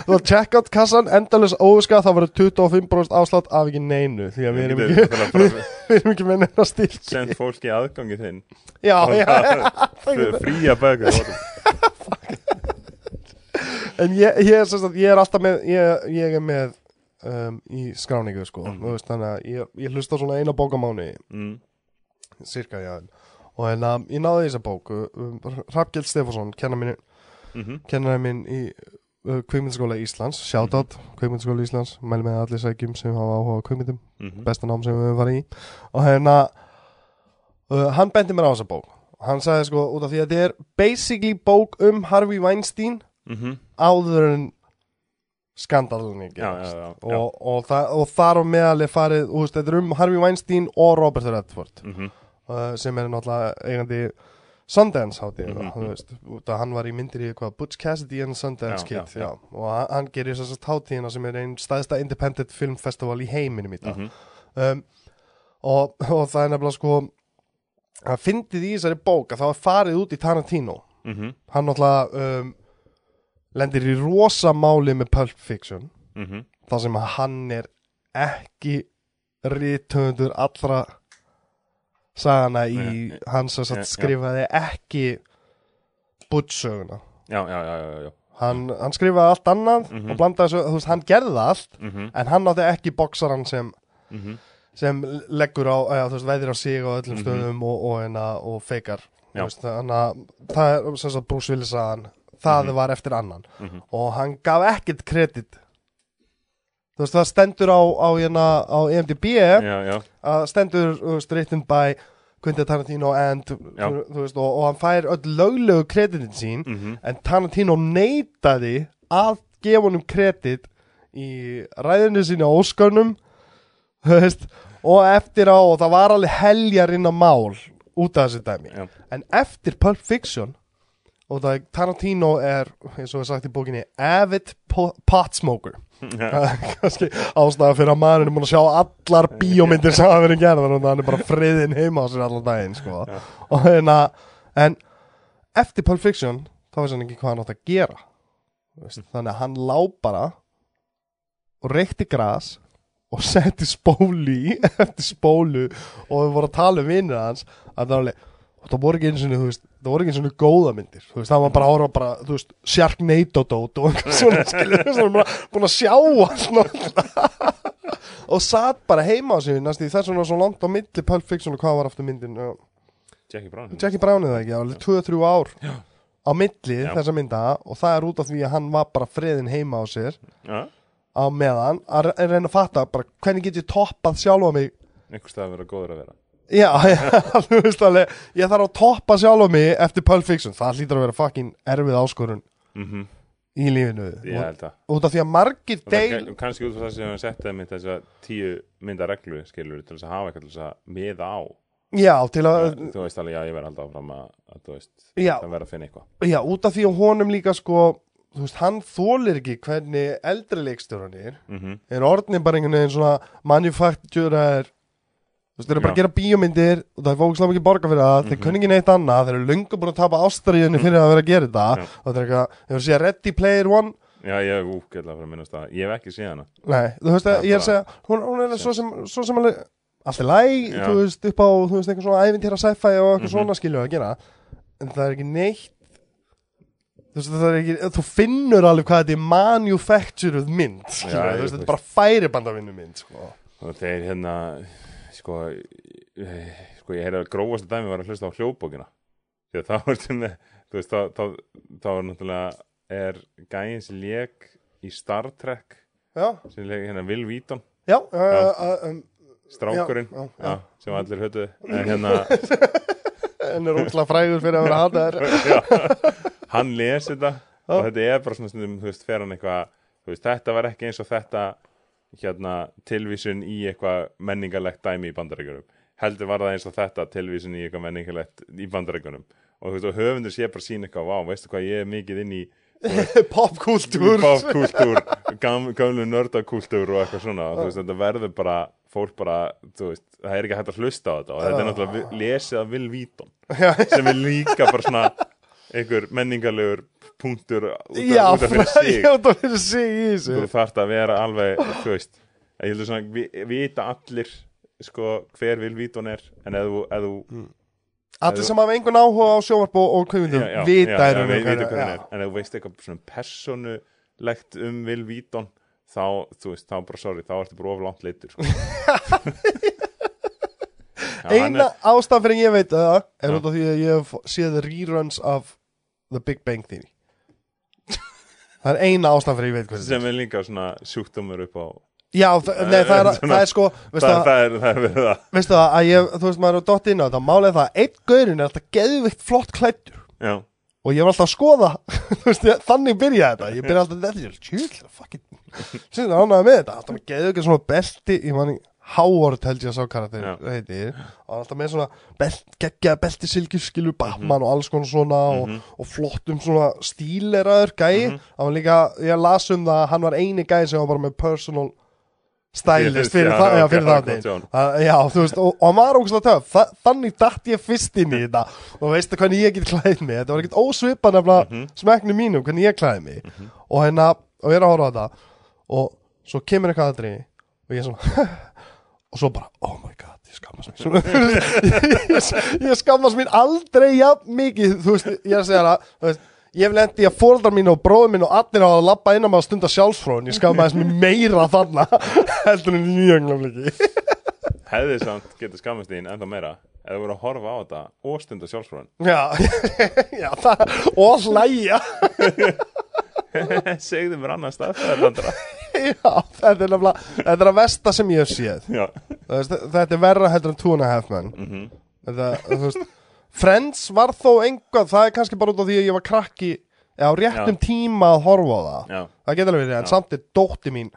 Þú checkout kassan, endalus óviska Það verður 25% afslátt af ekki neinu Því að við erum ekki, við erum ekki með neina styrk send fólki aðgangi þinn. Já, já, Fr- fría bækur á Audible. En ég, ég, er sagt, ég er alltaf með Ég, ég er með um, Í skráningu sko. Þú veist, Þannig að ég, ég hlusta svona eina bók á mánu mm. Cirka, já Og en að ég náði þessa bók um, Hrafgjeld Stefánsson, kennar minn Mm Kennarinn minn í uh, Kveikmyndaskóla Íslands. Shoutout, mm Kveikmyndaskóla Íslands. Mæli með allir sækjum sem hafa áhuga á kveikmyndum -hmm. Besta nám sem við höfum farið í. Og hérna uh, Hann bendi mér á þessa bók. Hann sagði sko út af því að þetta er basically bók um Harvey Weinstein Mm áður en skandalunni já, já, já, já. og, og, það, og þar á meðal er farið þú veist, þetta er um Harvey Weinstein og Robert Redford. Mm uh, sem er náttúrulega eigandi Sundance hátíð út að hann var í myndir í hvað Butch Cassidy and Sundance Já, Kid já, já, og hann, hann gerir þess að hátíðina sem er einn staðista independent filmfestival í heiminum í dag. Mhm. um, og, og það er nefnilega sko að fyndið í þessari bók að það var farið út í Tarantino. Mhm. hann náttúrulega um, lendir í rosa máli með Pulp Fiction. Mhm. þar sem hann er ekki rítöfundur allra sagana í hann sem já, sagt já. skrifaði ekki buttsöguna já, já, já, hann, hann skrifaði allt annað Mhm. og blandaði svo, þú veist, hann gerði allt Mhm. en hann átti ekki boksaran sem Mhm. sem leggur á, eða, þú veist, veðir á sig á öllum Mhm. stöðum og, og, og, og feikar þannig að það er sem sagt Bruce Willis saðan það Mhm. var eftir annan Mhm. og hann gaf ekkert kredit þú veist það stendur á á, hérna, á EMDB já, já, að stendur veist, written by Quentin Tarantino and þú, veist, og, og hann fær öll löglegu kreditin sín Mhm. en Tarantino neitaði að gefa honum kredit í ræðinu sínu á Óskarnum þú veist, og eftir á og það var alveg heljarinn á mál út af þessu dæmi já. en eftir Pulp Fiction og það Tarantino er eins og er sagt í bókinni avid po pot smoker kannski ástæða fyrir að maðurinn er múin að sjá allar bíómyndir sem hafa verið gerðar og hann er bara friðin heima á sér allan daginn sko. Og hérna en eftir Pulp Fiction þá veist hann ekki hvað hann átt að gera. Veist, þannig að hann lá bara og reykti gras og setti spólu í eftir spólu og við vorum að tala um vinnir hans að það var alveg og það voru ekki eins og það voru ekki eins og góða myndir. Veist það var bara að horfa bara þú veist Sharknado dót og eitthvað svona skilur þú veist það var bara búin að sjá allt og satt bara heima á sig næst í þess vegna svo langt á milli Pulp Fiction og hvað var aftur myndin Jackie Brown Jackie Brown eða ekki, það var alveg 2-3 ár Já. á milli Já. þessa mynda. Og það er út af því að hann var bara friðin heima á sér. Já, á meðan að re- reyna að fatta bara hvernig get ég toppað sjálfa mig? Einhver stað að vera góður að vera Já, þú veist alveg. Ég þarf að toppa sjálf á mig eftir Pulp Fiction. Það hlýtur að vera fucking erfið áskorun Mhm. í lífinu. Ég held það og, Út af því að margir deil kann- kannski út af það sem við settum þess að tíu mynda reglu skilur til þess að hafa eitthvað til þess að miða á. Já, til að þú veist alveg, já, ég verð alltaf áfram að, að þú veist, það verð að finna eitthvað. Já, út af því að honum líka sko Þú veist, hann þólir ekki hvernig eldri leikstjóran er. Mm Er orðin bara einhvern veginn svona manufacturer Þú veist, þeir eru bara að gera bíómyndir og það er fókuslega mikið borga fyrir það, þeir Mhm. kunni ekki neitt annað, þeir eru löngu búin að tapa ástariðinni fyrir að vera að gera þetta. Já. og það er eitthvað, þeir eru að segja Ready Player One. Já, ég hef úkjörlega fyrir að minnast það. Ég hef ekki séð hana. Nei, þú veist ég er að segja hún, hún er svo sem, svo sem alveg allt er læg, þú veist, upp á þú veist, eitthvað svona ævintýra sci-fi og eitthvað Mhm. svona skilju að gera, en það er ekki neitt þú ekki þú finnur alveg hvað þetta er manufactured mynd, Já, þú veist, þetta er bara færibandavinnu mynd, sko. Og þeir hérna Sko Sko, ég heyrði að grófasta dæmi var að hlusta á hljóðbókina. Því að þá er til með Þú veist, þá, þá, þá er náttúrulega Er gæinn sem lék í Star Trek já, sem leik hérna Will Wheaton, já, já. Um, strákurinn. Já, já, sem allir hötuðu en hérna, en er ógslag frægur fyrir að vera hataður já, hann les þetta og þetta er bara svona þú veist, fer hann eitthvað þú veist, þetta var ekki eins og þetta hérna, tilvísun í eitthvað menningarlegt dæmi í bandarækjunum heldur var það eins og þetta tilvísun í eitthvað menningarlegt í bandarækjunum og þú veist, höfundur sé bara sín eitthvað, vá, veistu hvað ég er mikið inn í popkultúr, gam, gamlu nördakúltúr og eitthvað svona, og veist, þetta verður bara fólk bara, þú veist, það er ekki hægt að hlusta á þetta. Og þetta er náttúrulega vi- lesið Will Wheaton sem er líka bara svona einhver menningarlegur punktur út af, út af fyrir sig. já, það fyrir sig í þessu. Þú þarft að vera alveg, þú veist ég heldur svona, vi, vita allir sko, hver Will Wheaton er en ef þú, þú allir sem hafa einhvern áhuga á sjóvarp og, já, vita já, er já, vi- vita hver hann er. En ef þú veist eitthvað svona personulegt um Will Wheaton þá, þú veist, þá bara sorry, þá ertu bara of langt leitur sko. Já, eina er- ástæðan fyrir ég veit það er út af því að ég hef séð reruns af The Big Bang Theory. Það er eina ástæðan fyrir ég veit hvað þetta er sem er. líka svona sjúkdómur upp á já, það, nei, það, er, Svona- það er sko það, það, það, er, það er verið það veistu það að ég, þú veist maður er dott inn á þetta er það að einn gaurin er alltaf geðvikt flott klættur já, og ég var alltaf að skoða veist, þannig byrjaði þetta. Ég byrjaði alltaf þetta, ég tjúl, fucking sem það ánæði með þetta, alltaf með geðu ekki svona belti, ég manni Howard held ég að sá karakter Já. heiti, og alltaf með svona belt, geggjaða belti silkir skilur Batman og alls konar svona og, og flottum svona stíleraður gæi, hann var líka, ég las um það að hann var eini gæi sem var bara með personal stylist fyrir, það, já, ok, fyrir það það John. Það- Já, þú veist, og, og hann var ógæslega töf Þa, Þannig datt ég fyrst inn í þetta. Og veistu hvernig ég get klæðið mig? Þetta var ekkert ósvipa nefnilega Mhm. smekknu mínum Hvernig ég klæðið mig. Og hérna, og ég er að horfa á þetta. Og svo kemur eitthvað aðri Og ég er svona Og svo bara, oh my god, ég skammast mér Svona, ég, ég skammast mér aldrei jafn mikið Þú veist, ég er að segja það Þú veist Ég hef lendi að fóreldrar mín og bróður mín og allir hafa að labba inn á maður að stunda sjálfsfróðun. Ég skammaðist mér meira þarna heldur en í nýjanglumleiki hefði samt getur skammast þín ennþá meira ef þú voru að horfa á þetta og stunda sjálfsfróðan Já, já það, og hlæja segðu mér annan stað Já, þetta er nefnilega Þetta er að versta sem ég hef séð. Já, veist, Þetta er verra heldur en Two and a Half Men. Mhm. þetta, þú veist, Friends var þó einhvað Það er kannski bara út af því að ég var krakki Já, á réttum tíma að horfa á það. Já, Það getur alveg verið, en samt er dótti mín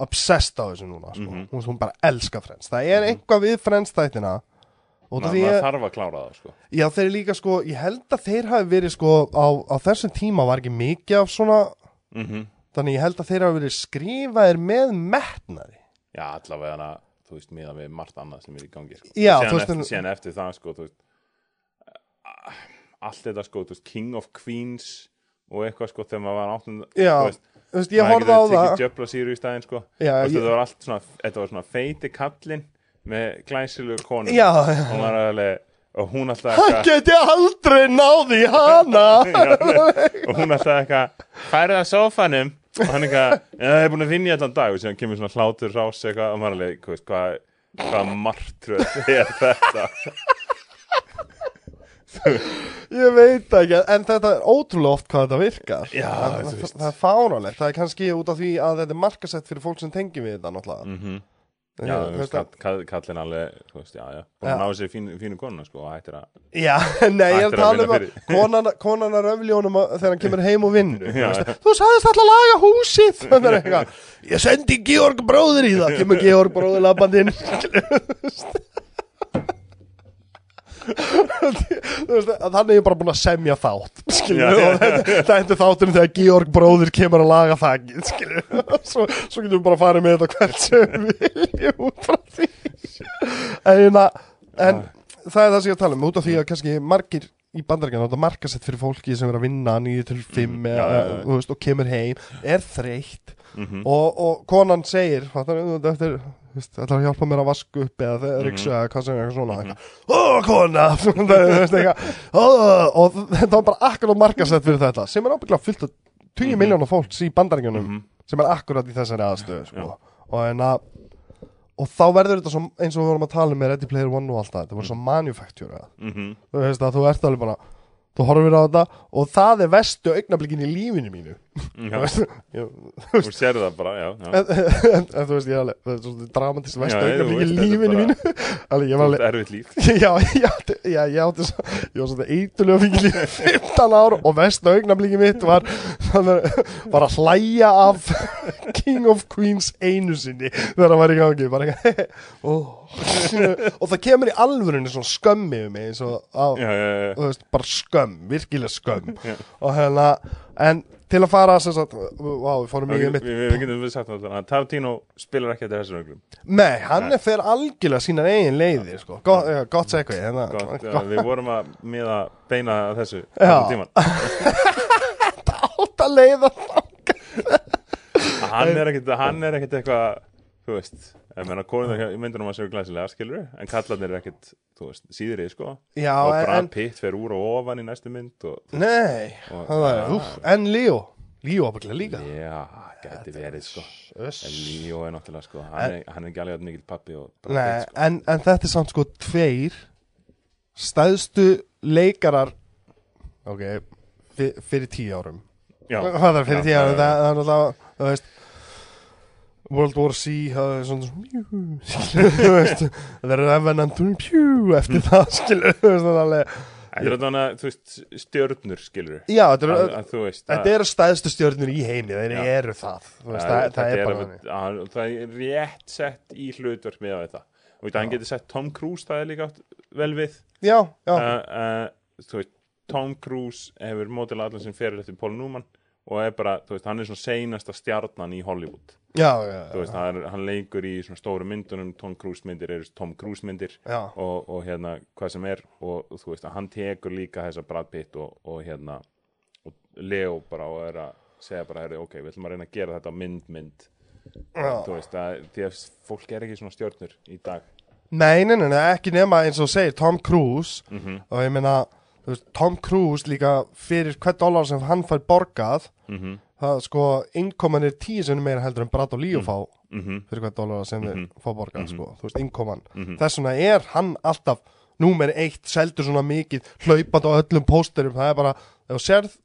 obsessed á þessu núna sko. Mhm. hún, hún bara elska Friends. Það er einhvað við Friends þættina Út Ma, maður þarf að klára það sko. já þeir eru líka sko Ég held að þeir hafi verið sko á, á þessum tíma var ekki mikið af svona mm Þannig ég held að þeir hafa verið skrifaðir með metnaði já, allavega hana þú veist, miðan við margt annað sem er í gangi sko. Já, Og síðan, eftir, en- síðan eftir það sko, veist allt þetta sko, veist, King of Queens og eitthvað sko, þegar maður var áttund Já, veist, Þú veist, ég horfði á getur það tekið djöfla síru í staðinn sko. Já, Þú veist, ég- þetta var allt svona, þetta var svona feiti kallinn með glæsilugur konum Já, já. er alveg og hún alltaf Hann eitthvað geti aldrei náði hana. Og hún alltaf eitthvað færið að sófanum og hann eitthvað, ég er búin að vinna í allan dag. Og síðan kemur svona hlátur rás eitthvað og maður alveg, hvað hvað martröð er þetta? Ég veit ekki, en þetta er ótrúlega oft hvað þetta virkar. Já, það, það, það er fáránlegt, það er kannski út af því að þetta er markasett fyrir fólk sem tengi við þetta náttúrulega. Mm En já, kall, kall, kallin alveg þú veist, já, já, búin að ná sér fínu, fínu konuna sko og hættir að Já, nei, ég Ættir tala um að konan, konan að röfljónum að- þegar hann kemur heim og vinnur. Já, Þú sagðist alltaf að laga húsið. Ég sendi Georg bróður í það. Kemur Georg bróður labbandinn Þannig er ég bara búin að semja þátt skilur, Já, já, og þetta, þetta er þátturinn þegar Georg bróður kemur að laga þakkið skilur. svo, svo getum við bara að fara með þetta hvert sem við viljum út frá því en, en það er það sem ég að tala um út af því að kannski margir í bandarækjana þetta er markasett fyrir fólki sem er að vinna 9 til 5 Mm, já, já, já. og kemur heim er þreytt Mhm. og, og konan segir fattar, þú veist, ætlar að hjálpa mér að vaska upp eða Mhm. mm ryksu eða hvað sem er eitthvað svona mm ó kona Það og þetta var bara akkurat markasett fyrir þetta sem er ábygglega fullt af 20 mm miljónar fólks í bandarækjunum Mhm. sem er akkurat í þessari aðstöðu sko. og, að, og þá verður þetta eins og við vorum að tala um með Ready Player One og allt það þetta voru svo manufacture Mhm. þú veist að þú ert alveg bara þú horfir á þetta og það er vestu augnablikin í lífinu mínu. Já, Þú veist, sérðu það bara, já, já. en, en, en þú veist ég alveg það er svona dramatist vestu Já, augnablikin í veist, lífinu mínu. Alveg ég Þú alveg erfitt líf. Já, átti, já, ég átti svona eitulega fengið í 15 ár og vestu augnablikin mitt var var að hlæja af King of Queens einu sinni þegar það var í gangi bara, eitthvað, ó. Og það kemur í alvörunni svona skömmi um mig á, Já, já, já, veist, bara skömm, virkilega skömm. Og hérna, en til að fara sem sagt, vá, við fórum mjög mitt við getum við sagt að Tarantino spilar ekki eftir þessum öglum nei, hann er fyrir algjörlega sínar eigin leiðir, sko, gott, ja, gott segvi hérna, Gott, gott, uh, Við vorum að miða beina að þessu tímann. átt að leiða Hann er er ekkit eitthvað Þú veist Ég meina, konur í myndunum að séu glæsilega skilur En kallarnir er ekkit, þú veist, síðri sko. já, Og en, Brad Pitt fer úr og ofan í næstu mynd og, nei og, það var, úf, en Leo. Leo ábygglega líka. Já, gæti verið sko. En Öss. Líó er náttúrulega sko Hann er, hann er ekki alveg mikill pappi og Brad Nei, Pitt, sko. en, en þetta er samt sko tveir stæðstu leikarar ok, fyr, fyrir tíu árum. Já, hvað er fyrir Já, tíu árum, það, það er náttúrulega þú veist World War C það er svona það er Revenant pjú, eftir það veist, það alveg Þetta er stjörnur skilur já, þetta eru Þetta stæðstu stjórnir í heimi, Já. eru það það, það, er Það rétt sett í hlutverk með þetta Og veit, hann getur sett Tom Cruise Það er líka vel við. Já, Tom Cruise hefur mótil allan sem fyrir eftir Paul Newman Og er bara, þú veist, hann er svona seinasta stjarnan í Hollywood. Já, já, Þú veist, hann, er, hann leikur í svona stóru myndunum Tom Cruise myndir eru Tom Cruise myndir já. og, og hérna hvað sem er og þú veist að hann tekur líka þessa Brad Pitt og, og hérna og Leo bara og er að segja bara herri, ok, við ætlum að reyna að gera þetta mynd mynd. Já. þú veist að því að fólk er ekki svona stjörnur í dag. Nei, nei, nei, ekki nema eins og segir Tom Cruise mm og ég meina, þú veist, Tom Cruise líka fyrir hvern dólar sem hann fær borgað -hmm. það sko, innkoman er tíu sinni meira heldur en Brad og Líu fá Mm -hmm. fyrir hvern dólar sem þeir Mhm. fá borgað sko, þú veist, innkoman. Mhm. þess vegna er hann alltaf númer eitt, seldur svona mikið hlaupandi á öllum pósterum, það er bara ef þú sérð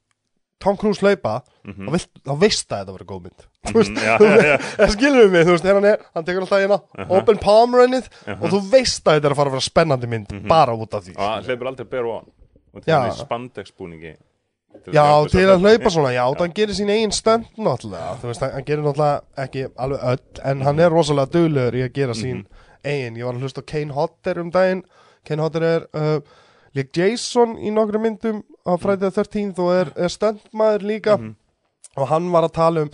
Tom Cruise hlaupa Mhm. þá, vilt, þá veist það að þetta verður góð mynd. Þú veist, já, já, það skilur við mig, þú veist, hann er hann tekur alltaf hérna, open palm runnið og þú veist að þetta er að fara að vera spennandi mynd bara út af því og hann hleypur aldrei bear on og til Já. hann í spandex búningi Já, til að hlaupa svona, já, þannig hann gerir sín eigin stönd náttúrulega, þú veist, hann- hann gerir náttúrulega ekki alveg öll, en hann er rosalega duglegur í að gera sín eigin, ég var að hlusta á Kane Hodder um daginn, Kane Hodder er uh, lík Jason í nokkru myndum á Friday the 13th og er, er stöndmaður líka. Og hann var að tala um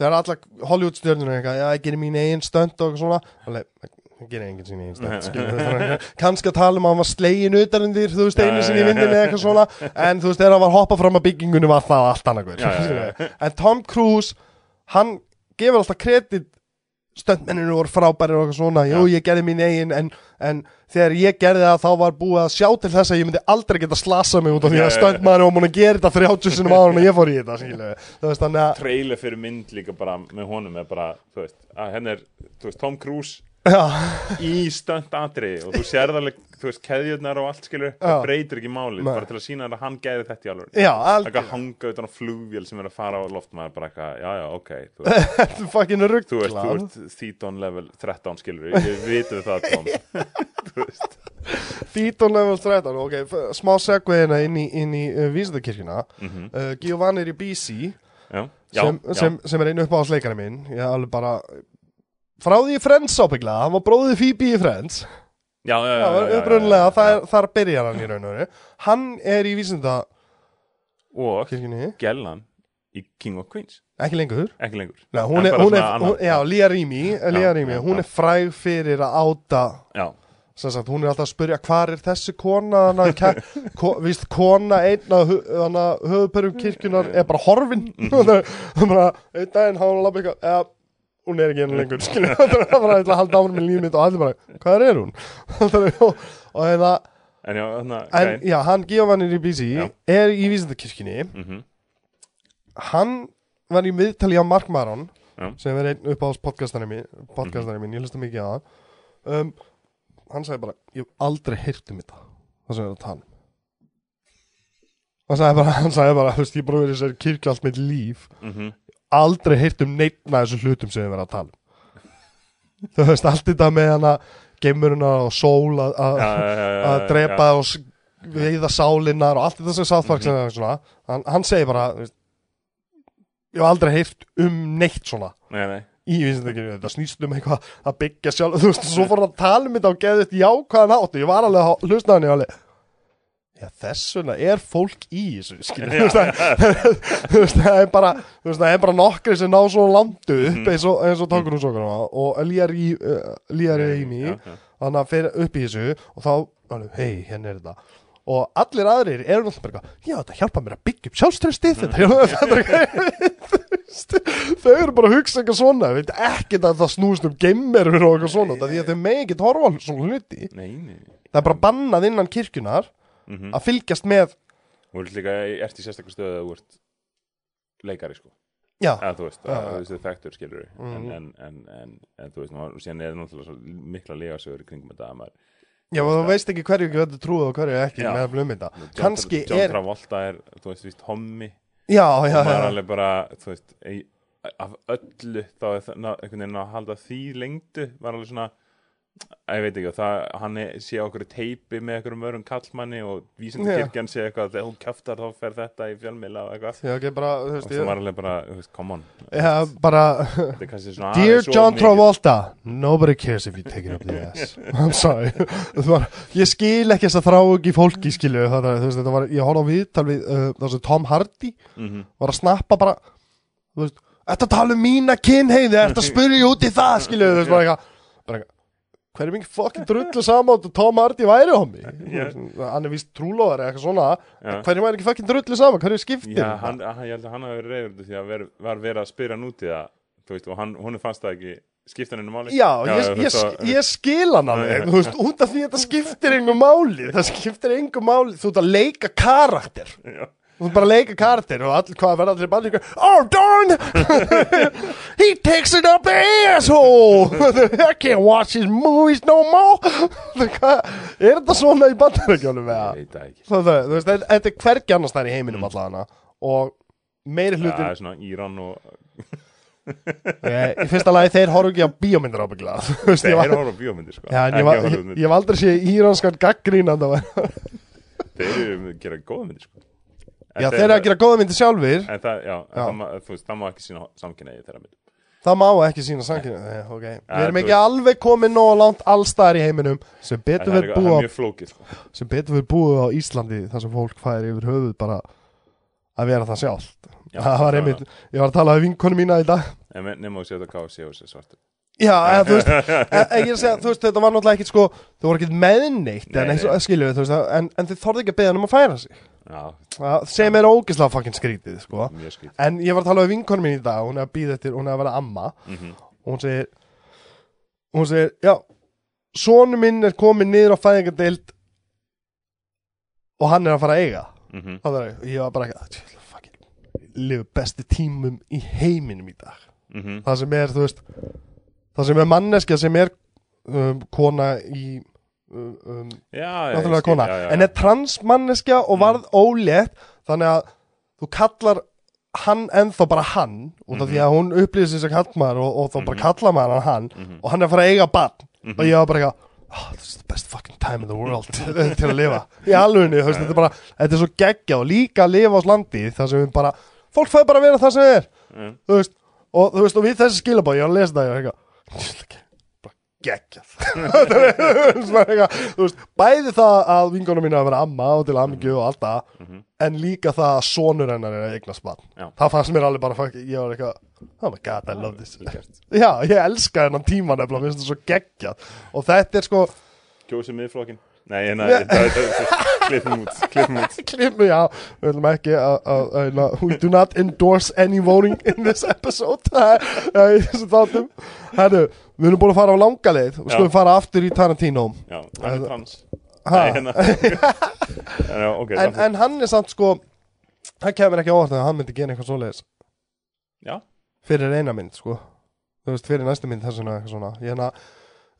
þegar alla Hollywood stjörnur eitthvað, já, ég gerir mín eigin stönd og svona, alveg, það gerir enginn sín skilur við, kannski að tala um að hann var slegin utan undir, þú veist, einu sinni í vindinni eða eitthvað svona, en þú veist, þegar hann var hoppað fram að byggingunni var það allt annað við. en Tom Cruise, hann gefur alltaf kredit stöndmenninu voru frábærir og eitthvað svona, jú, ég gerði mín eigin, en, en þegar ég gerði það, þá var búið að sjá til þess að ég myndi aldrei geta slasa mig út af því að stöndmæður var múin að gera þetta 30 sinum áður en ég fór í þetta, trailer fyrir mynd líka bara með honum er bara, þú veist, henn er þú veist, Tom Cruise í stönd atri og þú sérð alveg, þú veist, keðjurnar og allt skilur, það breytir ekki máli bara til að sína að hann gæði þetta í alveg já, eitthvað algjör hanga utan á flugvél sem er að fara á loftmaður bara eitthvað, já já, ok þú veist, er fucking þú rugglað veist, þú ert Theton level 13 skilur, ég vitum það þú veist, Fítón level 13, ok, smá segveðina inn í, í uh, vísindakirkjuna. Mm uh, Giovanni Ribisi sem, sem, sem er einu uppáhaldsleikari minn Ég alveg bara Frá því í Friends ábygglega, hann var bróðið Phoebe í Friends. Já, já, já, Já, já. er, þar byrjar hann í raun og veru. Hann er í vísindakirkjunni og Gellan í King of Queens, Ekki lengur? Ekki lengur. Nei, hún En er, bara hún er, svona annað. hún, já, Lía Rými, Lía Já, Rými já, hún já. er fræg fyrir að áta. Já, sem sagt, hún er alltaf að spyrja hvar er þessi kona? Hana, ke, ko, víst, kona einn af hu- hana, höfupörum kirkjunar er bara horfin. Það er bara, einn daginn hafa hún labba eitthvað eða, hún er ekki enn lengur skilur, það er bara að halda áfram með lífið mitt og allir bara, hvað er hún? Það er- og, og hérna, en já, þannig en já, hann Giovanni Ribisi er í vísindakirkjunni. Mm -hmm. hann var í miðtali á Mark Maron Já. sem er einn upp á podcastari mín, podcastari mín, ég hlusta mikið á það um, hann sagði bara, ég hef aldrei heyrt um þetta það sem er að tala um. Hann sagði bara, hann sagði bara, þú veist, ég er í þessari kirkju allt mitt líf. Mhm, aldrei heyrt um neittna þessum hlutum sem við verðum að tala um. Þú veist, allt þetta með hana geimurina og sól að- drepa og veiða sálinnar og allt þetta sem Park mm svona, hann, hann segir bara veist, ég hef aldrei heyrt um neitt svona. Nei, nei, í vísindakirkju, þetta snýst um eitthvað að byggja sjálf, þú veist, svo fór hann að tala um þetta og geði þetta jákvæðan áttu, ég var alveg að hlusta hann í alveg Já, þess vegna er fólk í þessu, skilur, þú veist, það- er bara, þú veist, það er bara nokkri sem ná svo landu upp eins og, eins og tókur hún svo og Líar í, uh, Líar í mig, þannig að fyrir upp í þessu og þá, hei, hérna er þetta. Og allir aðrir eru náttúrulega bara já, þetta hjálpa mér að byggja upp sjálfströsti þetta hjálpa þau eru bara að hugsa eitthvað svona veit ekki að það snúst um gemmerur og eitthvað svona, því að þau megi ekki horfa svona hluti, það er bara bannað innan kirkjunar mhm. að fylgjast með Þú ert líka, ert í sérstaklega stöðu að þú ert leikari, sko já, eða þú veist, Já, að já. þú veist, þekktur skilur en, Mhm. en, en, en, en þú veist, nú, síðan er náttúrulega svo mikla legasögur kringum þetta að maður já, og þú veist ekki hverju ekki þetta trúið og hverju ekki Já. með um þetta John, Kannski John er- Travolta er, þú veist, víst hommi já, og já, maður er já, alveg bara, þú veist ei, af öllu þá er það einhvern veginn að halda því lengdu var alveg svona að ég veit ekki, það, hann sé okkur teipi með okkur mörgum kallmanni og vísindakirkjan sé eitthvað, þegar hún kjaftar þá fer þetta í fjölmiðla og eitthvað. Já, ekki bara, og það ég, var alveg bara, veist, come on. Já, bara Dear John. Travolta Nobody cares if you take it up the ass. I'm sorry. Var, Ég skil ekki þess að þrá ekki fólki var, Ég horfði á viðtal við uh, Tom Hardy Mhm. var að snappa bara Þetta tala um mína kynheiði Þetta spurði út í það? Bara eitthvað bara eitthvað, Hver er mikið fokkin drullu saman og Tom Hardy væri homi Já. Hann er víst trúlóðar eða eitthvað svona Já. Hver er væri ekki fokkin drullu saman Hver er skiptir Já, hann, hann, ég held að hann hafi verið reyður því að ver, var verið að spyrja hann út í það veist, og hann, hún fannst það ekki skipta henni máli Já, ég, þú ég, veist, ég, ég skil hann alveg, Já. þú veist, út af því þetta skiptir engum máli, það skiptir engum máli, þú ert að leika karakter, Já. Þú ert bara að leika karakter og all, hvað verða allir bandir, oh darn, he takes it up the asshole, I can't watch his movies no more, er þetta svona í bandarækjónum það? veit það ekki. Þú veist, þetta er hvergi annars þær í heiminum allavega. Og meiri það hlutin, er svona Íran og yeah. í fyrsta lagi þeir horf ekki á bíómyndir ábygglega, þeir horfa á bíómyndir sko. Já, en ég, hef aldrei séð íranskan gaggrínanda þeir eru að gera góða myndir sko Já, þeir eru að gera góða myndir sjálfir. En það, já, Já. það, má- þú veist, það má ekki sína samkynniði þeirra mynd Það má ekki sína samkynni okay. Við erum þú ekki alveg komið nóg langt allstaðar í heiminum sem það betur er, við það er búa mjög flókið sko. sem betur við búið á Íslandi þar sem fólk fær yfir höfuð bara að vera það sjálft. Já, Það var einmitt, ég var að tala við vinkonu mína í dag. En nema að setja KFC og sér svartu Já, eða, þú veist, e, e, ég er að segja, þú veist, þetta var náttúrulega ekkit sko, þú voru ekkit meðneitt Nei, en, eins og- nei. skilju, þú veist, en, en þið þorði ekki að beða hann um að færa sig. Já, Það- sem er ógislega fucking skrítið, sko. Mjög skýt En ég var að tala við vinkonu mín í dag, hún er að býða eftir, hún er að vera amma. Mm og hún segir hún segir, já sonu minn er komin niður á fæðingadeild og hann er að fara að eiga. -hmm. það var, ég var bara ekki "Djöfull, fucking, lifu besti tímum í heiminum í dag. Mm það sem er, þú veist það sem er manneskja sem er um, kona í um, um, já, náttúrulega kona, já, já, en er transmanneskja og varð ólétt þannig að þú kallar hann ennþá bara hann út af því að hún upplýðir sig sem kallmaður og, og þá bara kallar maður hann hann Mhm. og hann er að fara að eiga barn. Og ég var bara eitthvað oh, this is the best fucking time in the world til að lifa. Í alvegni, þú veist, þetta er bara þetta er svo geggja og líka að lifa á landi þar sem við bara, fólk fæði bara að vera það sem þið er Mm. þú veist, og þú veist, og við þessi skilabóð, ég var að lesa það, ég var eitthvað bara geggjað. Veist, bæði það að vingunum mín að vera amma og til ammingju og allt það, Mhm. en líka það að sonur hennar er eignast barn. Já. það fannst mér alveg bara, fuck, ég var eitthvað oh my god, I love this. Já, ég elska þennan tíma nefnilega, mér finnst það svo geggjað. Og þetta er sko, kjósið miðflokkin nei, það klippum út klippum út. Klimmu, já. Við ætlum ekki að- að- we do not endorse any voting in this episode. Það er þessu þáttum. Herru, við erum búin að fara á langa leið. Og Já. skulum fara aftur í Tarantino. Já, hann er trans. Nei, hérna. en, hann er samt sko hann kemur ekki á óvart að hann myndi gera eitthvað svoleiðis. Já, fyrir eina mynd sko. Þú veist, fyrir næstu mynd þess vegna eitthvað svona. Ég, hérna,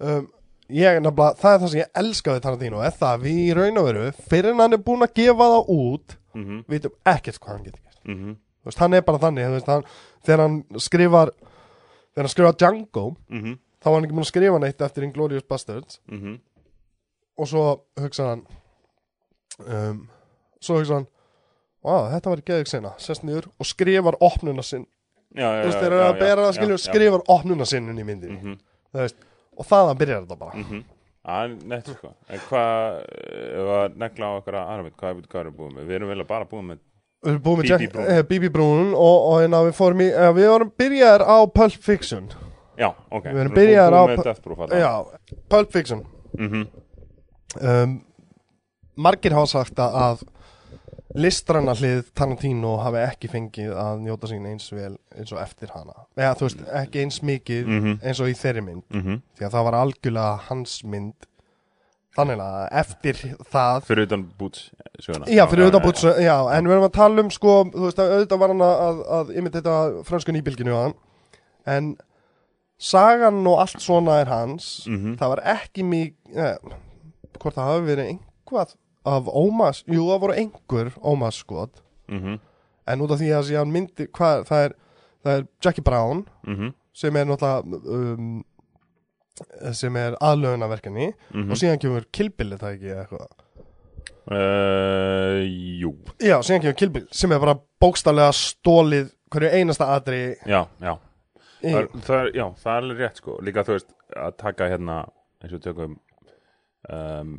um, ég er nefnilega, það er það sem ég elskaði Tarantino er það að við í raun og veru fyrir hann er búin að gefa það út mhm, vitum ekkert hvað hann getur gert. Mhm, Þú veist, hann er bara þannig veist, hann, þegar hann skrifar þegar hann skrifar Django mhm, þá var hann ekki búin að skrifa neitt eftir Inglourious Bastards mhm. Og svo hugsa hann um, svo hugsa hann Vá, þetta var geðið sena, sest niður og skrifar opnuna sinn, Já, já, þú veist, já, þeir eru já, að bera já, það já, skrifar opnuna sinnun í myndinni, Mhm, þú veist og þaðan byrjar þetta bara. Mhm. Það er nett sko. En hvað, að negla á okkar aðra hvað, hvað erum við búið með? Við erum vel að bara búin með BB Brún. eh, Brún og, og hérna við fórum í, eh, við vorum byrjaðar á Pulp Fiction. Já, ok. Við erum byrjaðar á- Proof Já, Pulp Fiction. Mhm, um, Margir hafa sagt að, að listranna hlið Tarantino hafi ekki fengið að njóta sín eins vel eins og eftir hana. Eða þú veist, ekki eins mikið Mhm. eins og í þeirri mynd. Mhm. Því að það var algjörlega hans mynd. Þannig að eftir það Fyrir utan söguna. Já, fyrir já, bútt, já, en við erum að tala um sko, þú veist, að auðvitað var hann að, að, að imitita frönsku nýbylginu á hann. En sagan og allt svona er hans. Mhm. það var ekki mjög eh, hvort það hafi verið einhvað af ómas, jú það voru einhver ómas skot, Mhm, en út af því að síðan myndi, hvað, það er það er Jackie Brown mhm, sem er náttúrulega um, sem er aðlögunarverkefni. Mhm. Og síðan kemur Kill Bill er það ekki eitthvað? Uh, jú, Já, síðan kemur Kill Bill sem er bara bókstallega stólið hverju einasta atri já, já. það er, það er, Já, það er alveg rétt sko. Líka þú veist, að taka hérna eins og tökum um,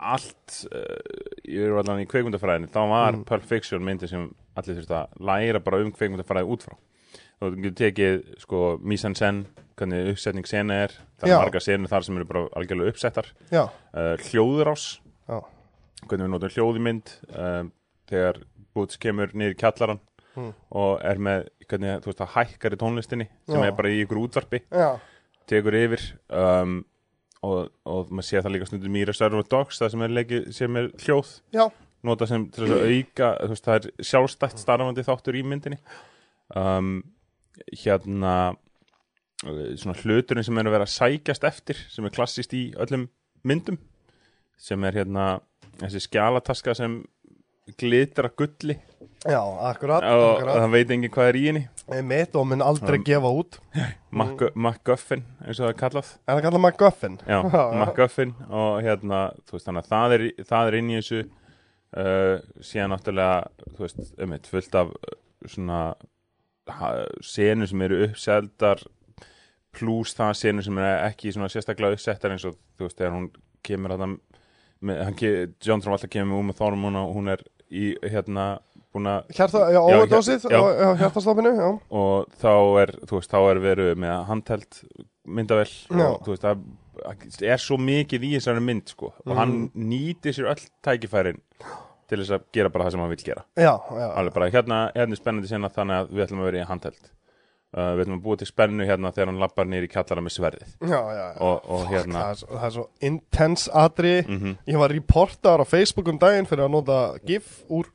allt uh, ég er allan í kveikmyndafræðinni þá var Mm. Pulp Fiction myndi sem allir þurft að læra bara um kveikmyndafræði út frá þú getur tekið sko mise en sen hvernig uppsetning sena er það Já. er marga senur þar sem eru bara algjörlega uppsettar uh, hljóðurás já, hvernig við notum hljóðimynd um, þegar Boots kemur niður kjallaran Mm. og er með hvernig þú veist það hækkar í tónlistinni sem Já. er bara í ykkur útvarpi já, tekur yfir um, og, og maður sé það líka stundum í Reservoir Dogs það sem er, leiki, sem er hljóð. Já, nota sem til þess að auka veist, það er sjálfstætt starfandi þáttur í myndinni. Um, hérna svona hluturinn sem er að vera sækjast eftir sem er klassist í öllum myndum sem er hérna þessi skjalataska sem glitra gulli já, akkurat, og það veit engin hvað er í henni. Einmitt og mun aldrei Um, gefa út. Mac- MacGuffin eins og það er kallað. En það kallar MacGuffin? Já, MacGuffin og hérna, þú veist, þannig að það er, það er inn í þessu uh, síðan náttúrulega, þú veist, um eitt fullt af uh, svona senur sem eru uppseldar pluss það senur sem eru ekki svona sérstaklega uppsettar eins og, þú veist, þegar hún kemur að með, ke- John Travolta kemur með Uma Thurman og hún er í, hérna, búin að Hjarta, já, já hjartastoppinu, já. og þá er, þú veist, þá er verið með handheld myndavel og þú veist, það er svo mikið í þessari mynd, sko. Og hann Mhm. nýtir sér öll tækifærin til þess að gera bara það sem hann vil gera. Já, já, alveg bara, hérna, hérna er spennandi sinna þannig að við ætlum að vera í handheld. Uh, við ætlum að búa til spennu hérna þegar hann lappar í kallara með sverðið. Já, og, og hérna Það er, svo, það er svo intense atri mhm. Ég var reportar á Facebook um daginn fyrir að nota GIF úr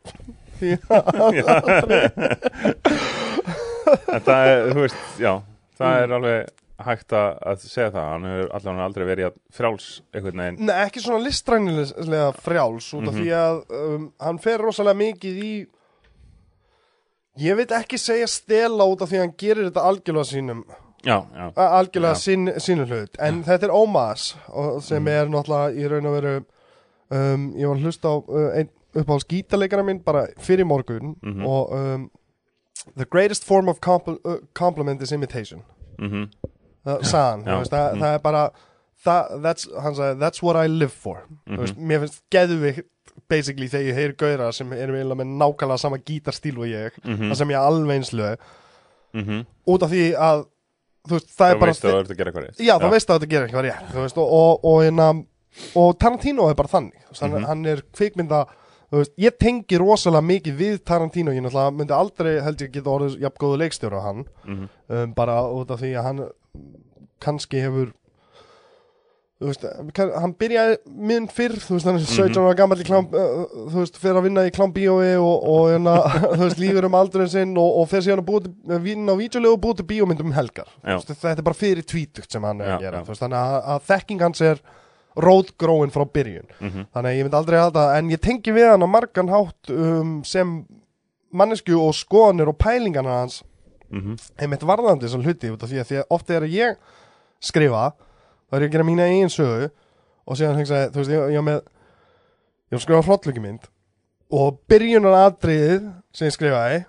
en það er, þú veist, já það er alveg hægt að, segja það. Hann hefur allavega aldrei verið frjáls einhvern veginn. Nei, ekki svona listrænilega frjáls út af Mhm. því að um, hann fer rosalega mikið í ég veit ekki segja stela út af því að hann gerir þetta algjörlega sínum já, já, algjörlega sín, sínu hlut. En þetta er Ómas sem Mhm. er náttúrulega í raun og veru um, ég var að hlusta á uh, ein, uppáhalds gítarleikara minn bara fyrir morgun Mhm. og um, the greatest form of compl uh, compliment is imitation mhm það sagði hann, Já. þú veist, það, Mm. það er bara það, that's, hann sagði, that's what I live for Mhm. veist, mér finnst geðvikt basically þegar ég heyri gauðra sem erum eiginlega með nákvæmlega sama gítarstíl og ég mhm, það sem ég alveg eins lög mhm út af því að veist, það það er bara veist að þú ert að gera eitthvað rétt já, það veist að þetta gerir eitthvað rétt þú veist, og, og, og, hérna, og Tarantino er bara þannig hann, Mhm. er kvikmynda veist, ég tengi rosalega mikið við Tarantino. Ég náttúrulega myndi aldrei held ég geta orðið jafn góðu leikstjóra hann. Mhm. um, bara út af því að hann kannski hefur veist, hann byrjaði minn fyrr, þú veist, hann er 17 ára gammal í klám, uh, þú veist, fyrir að vinna í klám bíói og, og hérna, þú veist, lífur um aldurinn sinn og, og fyrir síðan að vinna á vídeolegu og búið til bíómyndum um helgar. Veist, þetta er bara fyrir tvítugt sem hann er Já, að gera. veist, þannig að, að þekking hans er rótgróin frá byrjun Mhm. þannig að ég myndi aldrei halda, en ég tengi við hann á margan hátt um, sem mannesku og skoðanir og pælingarna hans Mhm. einmitt varðandi þessar hluti því að, því að oft þegar ég skrifa þá er ég að gera mína eigin sögu og síðan hengsa, þú veist, ég, var með ég var að skrifa hrollukimynd og byrjunar atriðið sem ég skrifaði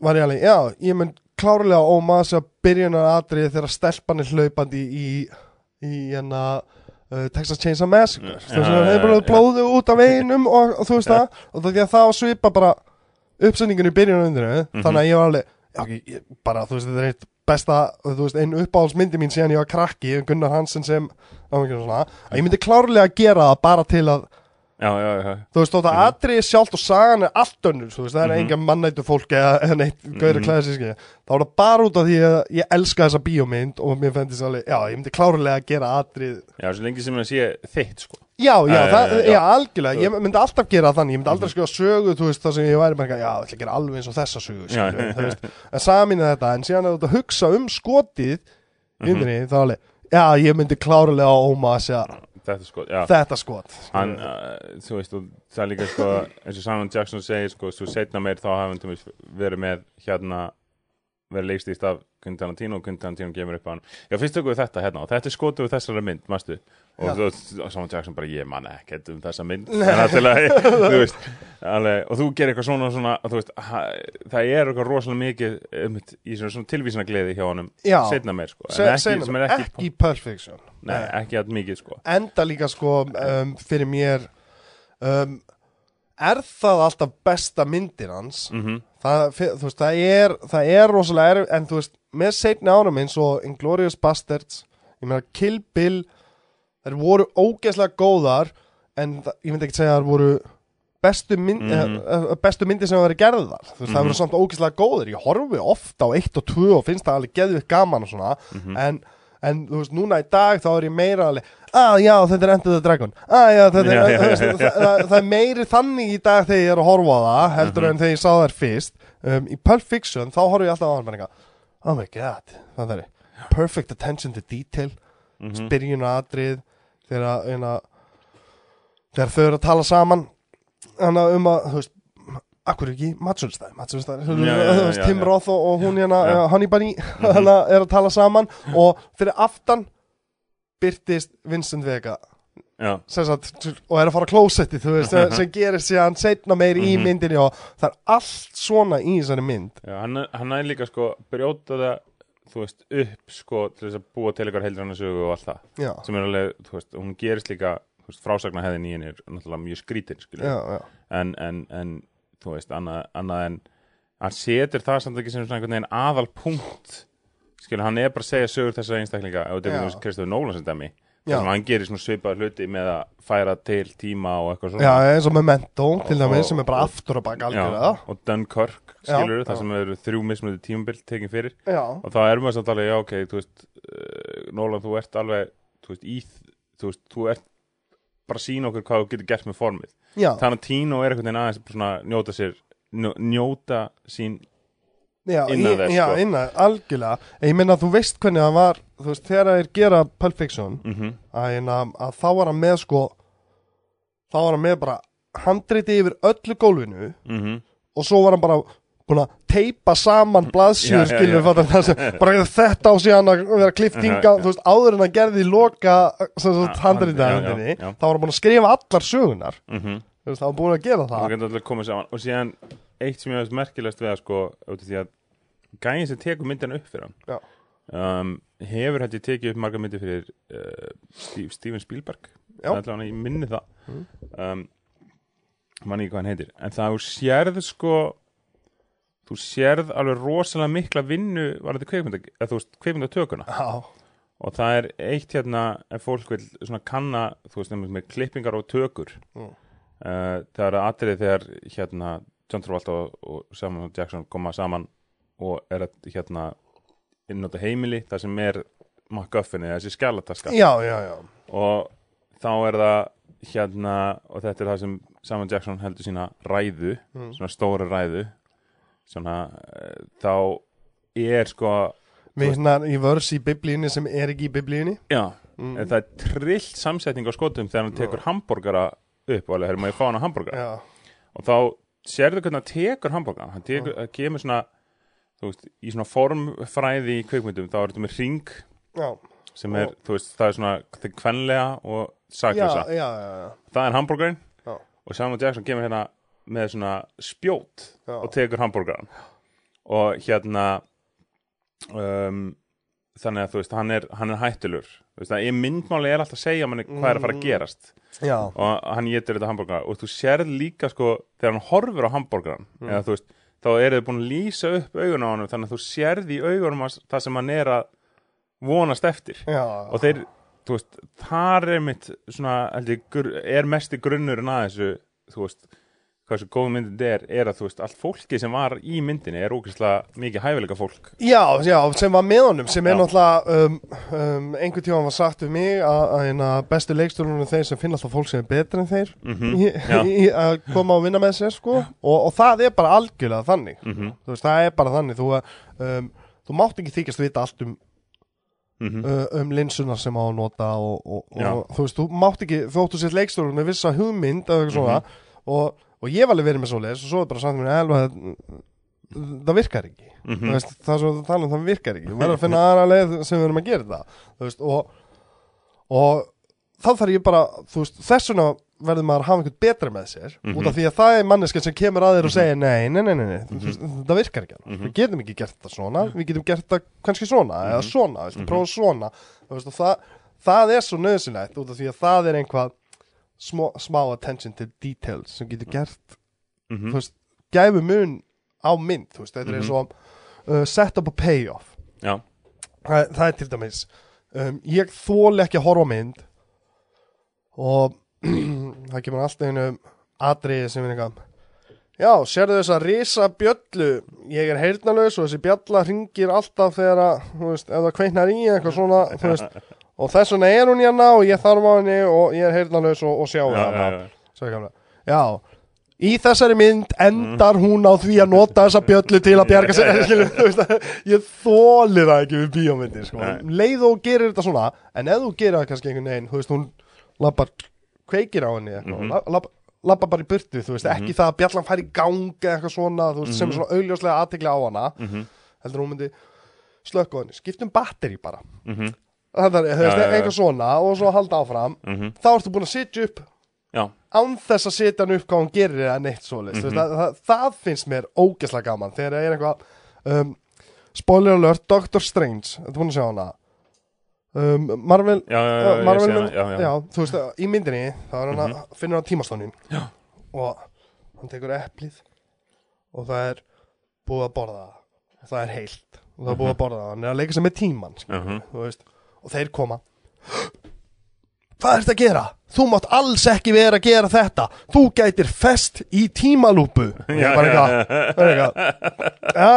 var ég alveg, já, ég mynd klárlega óma þess að byrjunar atriðið þegar stelpan er hlaupandi í í hérna uh, Texas Chainsaw Massacre. Það já, hefur bara blóðu út af veginum og, og þú veist það, og það því að það svipa bara uppsendingun í byrjunar undir þannig að ég var alveg, já, ég, bara þú veist, þetta er eitt besta, veist, einn uppáhaldsmyndi mín síðan ég var krakki, Gunnar Hansen sem svona, að ég myndi klárlega gera það bara til að, Já, já, já. Þú veist, þótt að Mhm. atriði sjálft og sagan er allt önnur, þú veist, það er Mhm. engin mannættu fólk eða, neitt Mhm. klæðisíski, þá er það bara út af því að ég elska þessa bíómynd og mér fendist alveg, já, ég myndi klárlega gera atrið Já, svo lengi sem það sé þitt, sko. Já, já, Já, það, já, já, algjörlega, ég myndi alltaf gera þannig, ég myndi aldrei skrifa sögu, þú veist, það sem ég væri bara, já, ég ætla að gera alveg eins og þessa sögu, skilju, þú veist, en samin er þetta, en síðan að hugsa um skotið, Mhm. myndinni, þá alveg, já, ég myndi klárlega óma að segja Þetta, sko, já. Þetta skot, Hann, uh, þú veist, og það er líka, sko eins og Simon Jackson segir, sko, svo setna meir þá hafum við verið með hérna verið leikstýst af Quentin Tarantino og Quentin Tarantino gefur upp á hann. Já, fyrst tökum við þetta hérna og þetta er skotið úr þessari mynd, mástu og Simon Jackson bara, ég man ekkert um þessa mynd. Alltaf, þú veist alveg, og þú gerir eitthvað svona, svona veist, það er eitthvað rosalega mikið um, í svona, svona tilvísina gleði hjá honum setna meir, sko. Se, ekki, segna er ekki, ekki, perfection, nei, ekki að mikið, sko. Enda líka, sko, um, fyrir mér, um, er það alltaf besta myndir hans, mm það, fi- þú veist, það er það er rosalega erf, en þú veist með setni árum eins og Inglourious Bastards ég meina Kill Bill þær voru ógeðslega góðar en það, ég myndi ekki segja að þær voru bestu, mynd, mm bestu myndir sem hafa verið gerðar þú veist, það Mhm. voru samt ógeðslega góðir ég horfi ofta á 1 og 2 og finnst það alveg geðvitt gaman og svona Mhm. en, en þú veist, núna í dag þá er ég meira alveg að já, þetta er Enter the Dragon að já, þetta er, Já, veist, já, já. Það, það, það er meiri þannig í dag þegar ég er að horfa á það heldur Mhm. en þegar ég sá þær fyrst um, í Pulp Fiction þá horfi ég alltaf á hann bara eitthvað, oh my god, það er perfect attention to detail mm mm. byrjun og atrið þegar, þegar, þegar þau eru að tala saman hana, um að þú veist Akkur ekki, já, já, Tim. Roth og, og hún hérna, uh, Honey Bunny hana, er að tala saman og fyrir aftan byrtist Vincent Vega. Sagt, og er að fara klósetti þú veist, sem, gerir síðan setna meir í Mhm. myndinni og það er allt svona í þessari mynd. Já, hann, hann er líka sko brjóta það, þú veist, upp sko til þess að búa til eitthvað heildrann sögu og allt það. Já, sem er alveg, þú veist, hún gerist líka þú veist, frásagna hefðin í henni er náttúrulega mjög skrítin, já, já, en, en, en, þú veist, annað, annað en hann setur það samt ekki sem svona einhvern veginn aðal punkt skilur, hann er bara að segja sögur þessara einstaklinga ef þetta Já. er Kristofur Nólan sem dæmi. Þannig að hann gerir svona svipaða hluti með að færa til tíma og eitthvað svona. Já, eins og Memento til dæmis sem er bara aftur og baka algjörða og Dunkirk, skilur já. það sem eru þrjú mismunandi tímabild tekin fyrir. Já, og þá er maður samt alveg, já ok, þú veist uh, Nólan, þú ert alveg þú veist, í, þú veist, þú ert bara að sína okkur hvað þú getur gert með formið. Já, Tarantino er einhvern veginn aðeins bara svona njóta sér, njó, njóta sín já, innan í- þess, já, sko. innan, algjörlega ég minna að þú veist hvernig það var þú veist, þegar þeir gera Pulp Fiction mm að, hérna, að þá var hann með sko þá var hann með bara handriti yfir öllu gólfinu -hmm. og svo var hann bara búin að teipa saman blaðsjur Já, já, skilur já. fattar það sem, bara þetta á síðan að vera kliftinga, Já, já. þú veist, áður en að gerði loka sem sagt Já, handrita já, já, hendinni, já. þá var hann búin að skrifa allar sögunar, Mm -hmm. þú veist, þá var búin að gera það það getur allir komið saman og síðan eitt sem ég veist merkilegast við að sko af því að gæðin sem tekur myndina upp fyrir hann um, hefur hætti tekið upp marga myndir fyrir uh, Steve, Steven Spielberg. Er allavega, ég minni það. Mm. um, manni ekki hvað hann heitir. En það sérð sko þú sérð alveg rosalega mikla vinnu var þetta kveikmynda kveikmyndatökuna Já, og það er eitt hérna ef fólk vil svona kanna þú veist nefnir með klippingar og tökur. Mm. uh, það er atrið þegar hérna John Travolta og, og Samuel Jackson koma saman og er að hérna innnáta heimili það sem er MacGuffin eða þessi skjálataska já, já, já. og þá er það hérna og þetta er það sem Samuel Jackson heldur sína ræðu Mm. svona stóra ræðu. Svona uh, þá er sko hérna í vörs í biblíunni sem er ekki í biblíunni? Já, mm. það er trillt samsetning á skotum þegar hann tekur hambúrgara upp og alveg, hefur maður fá hann að hambúrgara. Já, og þá sérðu hvernig hann tekur hambúrgara hann tekur, það kemur svona þú veist, í svona formfræði í kveikmyndum þá er þetta með ring já, sem er, þú veist, það er svona þið kvenlega og saklösa það er hambúrgarinn og Samuel Jackson kemur hérna með svona spjót Já. og tekur hambúrgaran og hérna um, þannig að þú veist hann er, hann er hættulur þú veist að í myndmáli er alltaf að segja manni hvað er að fara að Mm. gerast. Já. og hann getur þetta hambúrgar og þú sérð líka sko þegar hann horfir á hambúrgaran Mm. eða þú veist þá eru þið búin að lýsa upp augun á hann þannig að þú sérð í augunum það sem hann er að vonast eftir já. og þeir, þú veist, þar er mitt svona, held ég, gr- er mesti grunnurinn að þessu, þú veist hvað þessu góð myndin er, er að þú veist allt fólki sem var í myndinni er ógeðslega mikið hæfileika fólk. Já, já, sem var með honum sem er Já. náttúrulega um, um, einhvern tíma var sagt við mig að, hérna, bestu leikstjórnum er þeir sem finna alltaf fólk sem er betur en þeir Mhm, í, já. í, að koma og vinna með sér sko. Og, og það er bara algjörlega þannig. Mhm, þú veist, það er bara þannig. Þú, um, þú mátt ekki þykjast vita allt um, mhm, uh, um linsunar sem á að nota og, og, og þú veist, þú mátt ekki þóttu sér leikstjórnum með vissa hugmynd eitthvað svona og, og ég var alveg verið með svoleiðis og svo er bara samt mér elva það virkar ekki Þú mhm, veist, það er svo að tala um það virkar ekki við verðum að finna aðra leið sem við erum að gera þú veist, og, og þá þarf ég bara veist, þess vegna verður maður að hafa einhvern betra með sér Mhm. út af því að það er manneskja sem kemur að þér og segir nei, nei, nei, nei. Þú veist, það virkar ekki. Mhm. við getum ekki gert það svona við getum gert það kannski svona eða svona, prófa svona það, það er svo nöðsynlegt út af því að það er einhvað smá, smá attention to details sem getur gert mhm, þú veist, gæfu mun á mynd, þú veist, þetta er Mhm. og uh, set up a payoff. Já, það, er til dæmis um, ég þóli ekki að horfa mynd og það kemur alltaf einu atriði sem er eitthvað já, sérðu þess að risa bjöllu? Ég er heyrnalaus og þessi bjalla ringir alltaf þegar að, þú veist, ef það kveiknar í eitthvað svona, þú veist og þess vegna er hún hérna og ég þarf á henni og ég er heyrnalaus og, og sjá já, hana. já, í þessari mynd endar hún á því að nota þessa bjöllu til að bjarga sér. Ég þóli það ekki við bíómyndir sko. Leið og gerir þetta svona en ef þú gerir það kannski einhvern veginn þú veist, hún lappar, kveikir á henni Mhm. mm -hmm. lappa bara í burtu þú veist, ekki það að bjallan fær í gang eða eitthvað svona, þú veist, sem er svona augljóslega aðtekla á hana, Mhm, heldur hún myndi slökka á henni, skiptum batteri bara mhm, er, þú veist, eitthvað svona og svo halda áfram, mhm, þá ertu búin að sitja upp já, án þess að setja hann upp hvað hann gerir eða neitt svoleiðis. Mm það, það, það finnst mér ógeðslega gaman. Þegar það er eitthvað um, spoiler alert, Doctor Strange þetta búin að sjá hana? Um, Marvel, já, já, ég Marvel hana, þú veist, í myndinni þá er hann að finnur hann tímastónin og hann tekur eplið og það er búið að borða það. Er heilt. Og það er búið að borða það. Hann er að leika sig með tíman Mhm. þú veist, og þeir koma. Hvað er þetta að gera? þú mátt alls ekki vera að gera þetta. Þú gætir fest í tímalúpu. Bara eitthvað bara eitthvað. Já,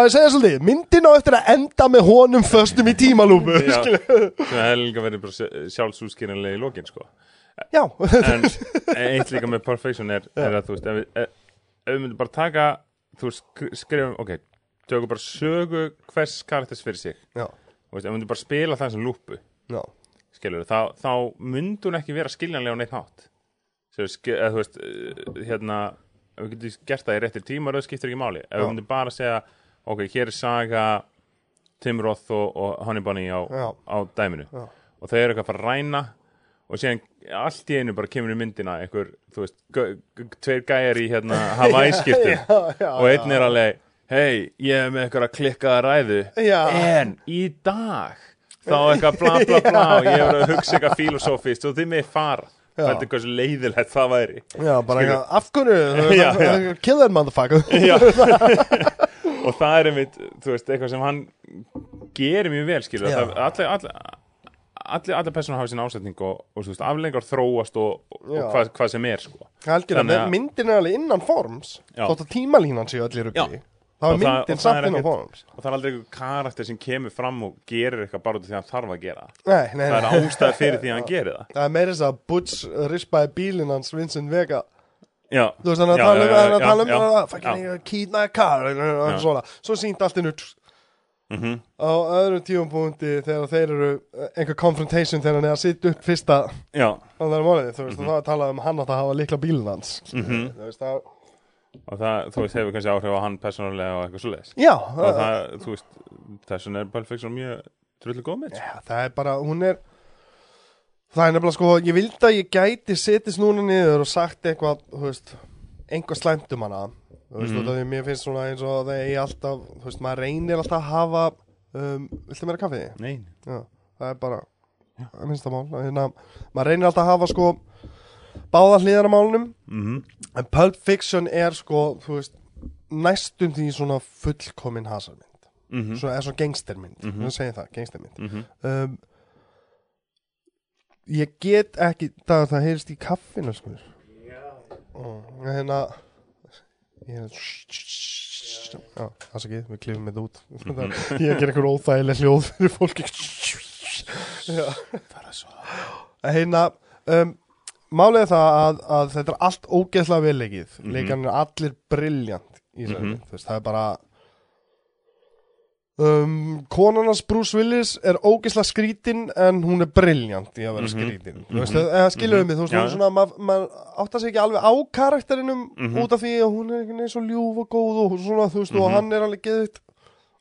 að segja svolítið myndin á eftir að enda með honum föstum í tímalúpu. Það er líka verið bara sjálfsúskýrinlega í lokin sko. Já, en eitt líka með Perfection er, er að þú veist ef við, ef, við myndum bara taka þú skrifum, ok tökum bara sögu hvers karakters fyrir sig. Já, veist, ef við myndum bara spila það sem lúpu já. skilur, þá, þá myndi hún ekki vera skiljanlega á neitt eða, þú veist, eh, hérna ef við getum gert það í réttir tíma það skiptir ekki máli, ef við myndum bara segja ok, hér er saga Tim Roth og, og Honey Bunny á, á dæminu. Já. og þau eru eitthvað að fara að ræna og síðan allt í einu bara kemur í myndina einhver, þú veist, tveir gæjar í hérna Hawaii-skiptum já, já, og einn er alveg hei, ég er með eitthvað að klikkaða ræðu Já. en í dag þá eitthvað bla bla bla og ég er að hugsa eitthvað filosófist og þið með fara Já. Þetta er eitthvað svo leiðilegt það væri Já, bara Skilur. eitthvað, af hverju Já, já. Kill that motherfucker Já Og það er einmitt, þú veist, eitthvað sem hann gerir mjög vel, skilur Já. það, allir, allir, allir, allir personar hafa sín ásetning og, og þú veist, aflengar þróast og, og Já. hvað, hvað sem er, sko Algjörlega, Þannig að- myndin er alveg innan forms Já. Þótt að tímalínan séu allir Já. Það var það- myndin það samt inn á honum og það er aldrei einhver karakter sem kemur fram og gerir eitthvað bara út af því að hann þarf að gera. Það nei, nei, það er nei. ástæð fyrir því að hann gerir það. Það er meira þess að Butch rispaði bílinn hans Vincent Vega. Já, þú veist hann að Já, tala um já, hann að tala um já. að fucking my car og svona. Svo sínt allt innu Mhm. á öðrum tíumpunkti þegar þeir eru eh, einhver confrontation þegar hann er að sitja upp fyrsta já, Það er málið, þú veist, Mhm. og það er talað um hann að hafa og það, þú veist, hefur kannski áhrif á hann persónulega og eitthvað svo leiðis Já, og það, það, þú veist, þessun er Pulp Fiction mjög drullu góð með já, það er bara, hún er Það er nefnilega sko, ég vildi að ég gæti setist núna niður og sagt eitthvað, þú veist einhvað slæmt um hana. Þú veist, mm -hmm. mér finnst svona eins og það er alltaf, þú veist, maður reynir alltaf að hafa um, Viltu meira kaffi? Nei, Já, það er bara það er minnsta mál, hérna, maður reynir alltaf að hafa sko báða hliðar á málunum mhm, En Pulp Fiction er sko, veist, næstum því svona fullkomin hasarmynd. mhm, Svona, er svona gangstermynd, mm Mhm. -hmm. segja það, gangstermynd. mhm Um, ég get ekki, það, það heyrist í kaffinu, sko. Já. Hérna, er, já, það er ekki, við klifum þetta út. ég ger einhver óþægileg hljóð fyrir fólki. Já. fara svo Hérna, um, málið er það að, að þetta er allt ógeðslega velleikið mm Mhm. leikarnir er allir briljant í Mhm. mynd, þú veist, það er bara um, konarnas Bruce Willis er ógeðslega skrítin en hún er briljant í að vera Mhm. skrítin þú Mhm. veist, eða skilur Mhm. mig þú veist, já. svona, maður ma áttar sig ekki alveg á karakterinum út af því að hún er einhvern veginn svo ljúf og góð og svona, þú veist, og hann er alveg geðvitt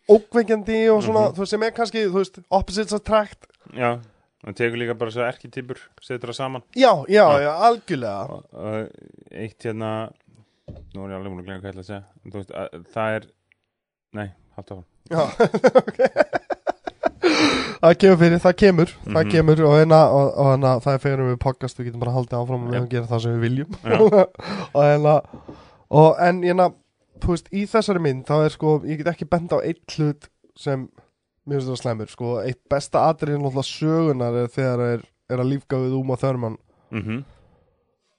ókveikjandi og svona, þú veist, sem er kannski, þú veist, opposites attract Já, hann tekur líka bara svo erkitýpur setur það saman. Já, já, Já. já, algjörlega. Eitt hérna nú er ég alveg múin að glemja hvað ég ætla að segja En þú veist, að, það er nei, haldt áfram. Já, ok. Það kemur fyrir, það kemur Það Mhm. kemur og, hérna, og, og hérna, það er fyrir við podcast Við getum bara haldið áfram og við höfum gera það sem við viljum. Og hérna og, En hérna, þú veist, í þessari mynd þá er sko, ég get ekki benda á eitt hlut sem mér finnst það slæmur sko, eitt besta atriðin náttúrulega sögunar er þegar er, er að lífga við Uma Thurman. Mhm,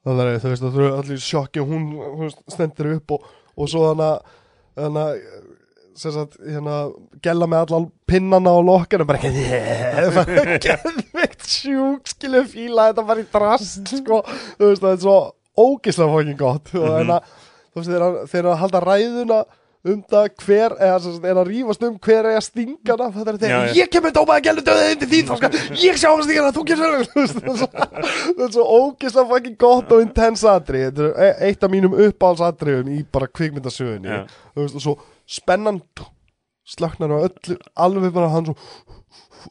það er, þú veist, það er allir sjokki og hún, þú veist, stendur upp og, og svo hana, hana sem sagt, hérna, gella með allan pinnana og lokkana, bara ekki það er geðvikt sjúk skilu fíla þetta bara í drast sko, þú veist, það er svo ógislega fókin gott. Og Mhm. hérna, þú veist, þeir að halda ræðuna um það hver, eða er að rífast um hver er að stinga hana, það er já. ég kemur dómaði gælu döðið undir því, þá skal ég sjá að stinga hana, þú kemur það er svo- það er svo ógislega fucking gott og intense atri þetta er e- eitt af mínum uppáhaldsatriðum í bara veist, og svo spennan slöknar á öllu, alveg bara hann svo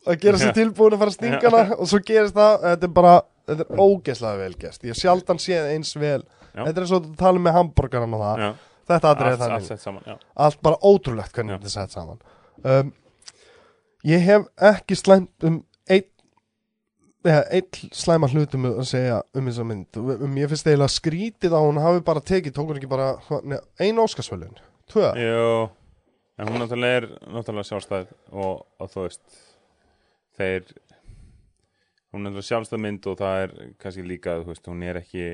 að gera sér tilbúin að fara að stinga hana og svo gerist það, þetta er bara þetta er ógeðslega vel gest, ég hef sjaldan séð eins vel, þetta er svo að tala með hambúrgaran og það, þetta atrið er allt, allt þannig sett saman já, allt bara ótrúlegt hvernig þetta er sett saman. Um, ég hef ekki slæmt um einn eða einn slæma hlutum að segja um þessa mynd. Um, ég finnst eiginlega skrítið að hún hafi bara tekið tók hún ekki bara ne, ein óskarsvölun tvö? Jú, en hún náttúrulega er náttúrulega sjálfstæð og, og þú veist þeir hún er náttúrulega sjálfstæð mynd og það er kannski líka, þú veist, hún er ekki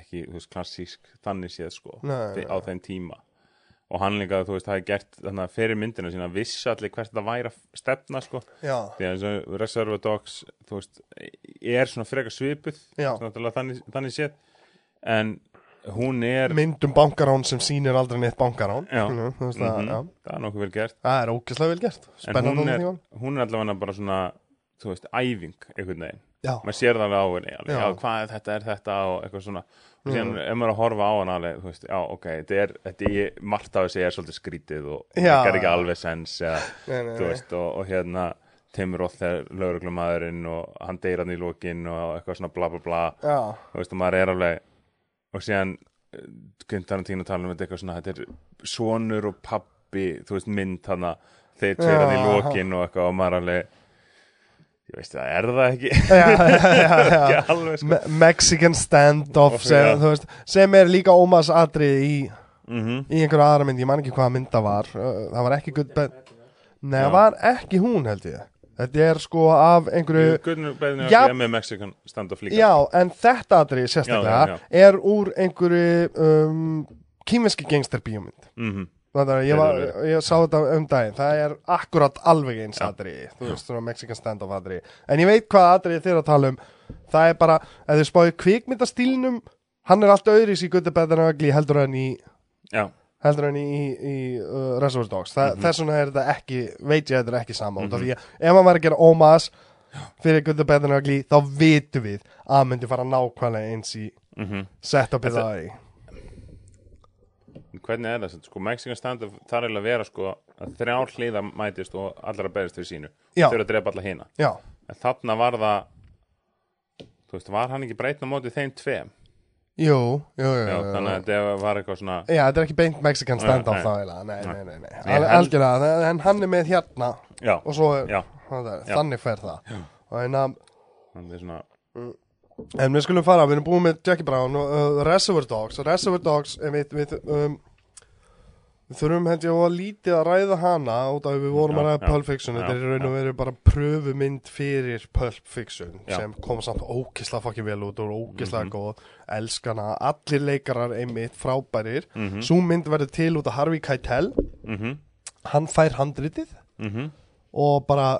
ekki, þú veist, klassísk þannig séð sko, Nei, þe- á þeim tíma. Og hann líka, þú veist, það er gert þannig að fyrir myndina sína vissi allir hvert það væri að stefna sko, já, því að eins og Reservoir Dogs, þú veist er svona frekar svipuð þannig, þannig séð. En hún er myndum bankarán sem sýnir aldrei neitt bankarán. Nú, veist það, Mhm, já. það er nokkuð vel gert. Það er ógeðslega vel gert. En spennandi hún er, hún er allavega bara svona þú veist, æfing einhvern veginn maður sér það alveg á henni alveg, Já. hvað er þetta, er þetta og eitthvað svona. Og síðan Mm. ef maður er að horfa á hann alveg þú veist, já, ok, þetta er, þetta er margt af þessi er svolítið skrítið og, og það er ekki alveg sens eða, nei, nei, veist, og, og hérna Tim Roth er lögreglumæðurinn og hann deyr hann í lokin og eitthvað svona bla bla bla. Já, þú veist, og maður er alveg og síðan Quentin Tarantino tala um þetta eitthvað svona, þetta er sonur og pappi, þú veist, mynd hann þeir tveir hann í Já. lokin og eitthvað og maður alveg ég veist það, er það ekki. Ekki alveg sko. Me Mexican standoff Of, sem, veist, sem er líka ómas atrið í, mm í einhverju aðra mynd, ég man ekki hvaða mynd það var. Það var ekki bet Nei, það var ekki hún held ég. Þetta er sko af einhverju beðinu Já. að segja með Mexican stand-off líka. Já, en þetta atrið sérstaklega Já, já, er úr einhverju um, kýmveski gangsterbíómynd. Mm Þannig ég, var, ég sá þetta um daginn. Það er akkurat alveg eins atriði. Þú veist, svona Mexican stand-off atriði. En ég veit hvað atriði þið er að tala um. Það er bara, ef þið spáðu kvikmyndastílnum Hann er allt öðris í Good, the Bad and Ugly heldur en í Já, heldur en í, í, í uh, Reservoir Dogs. Þa, Þess vegna er þetta ekki, veit ég að þetta er ekki sama mm -hmm. Ef hann var að gera Omas fyrir Good, the Bad and Ugly Þá vitum við að hann myndi fara nákvæmlega eins í mhm. setupið það í Hvernig er það? Sko, Mexican stand-up þarf eiginlega að vera sko að þrjár hliða mætist og allar að berist fyrir sínu. Þau eru að drepa alla hina. Já, En þarna var það Þú veist, var hann ekki breytna móti þeim tveim? jú, jú, jú, Já, jú, þannig að þetta var eitthvað svona Já, þetta er ekki beint stand-off Nei, þá eiginlega, nei, nei, nei, algjörlega, en hann er með hérna. Já, og svo, það? Er, þannig fer það. Og en, að, það er svona en við skulum fara, við erum búin með Jackie Brown og uh, Reservoir Dogs. Og Reservoir Dogs, við, við, um, við þurfum held ég að lítið að ræða hana út af við vorum Já, að ræða já, Pulp Fiction, þetta er raun og veru bara pröfumynd fyrir Pulp Fiction Já. sem kom samt ókisla fokkin vel út og ókisla Mhm. góð, elskana allir leikarar einmitt frábærir. Mhm. Sú mynd verður til út af Harvey Keitel. Mhm, hann fær handritið. Mhm. Og bara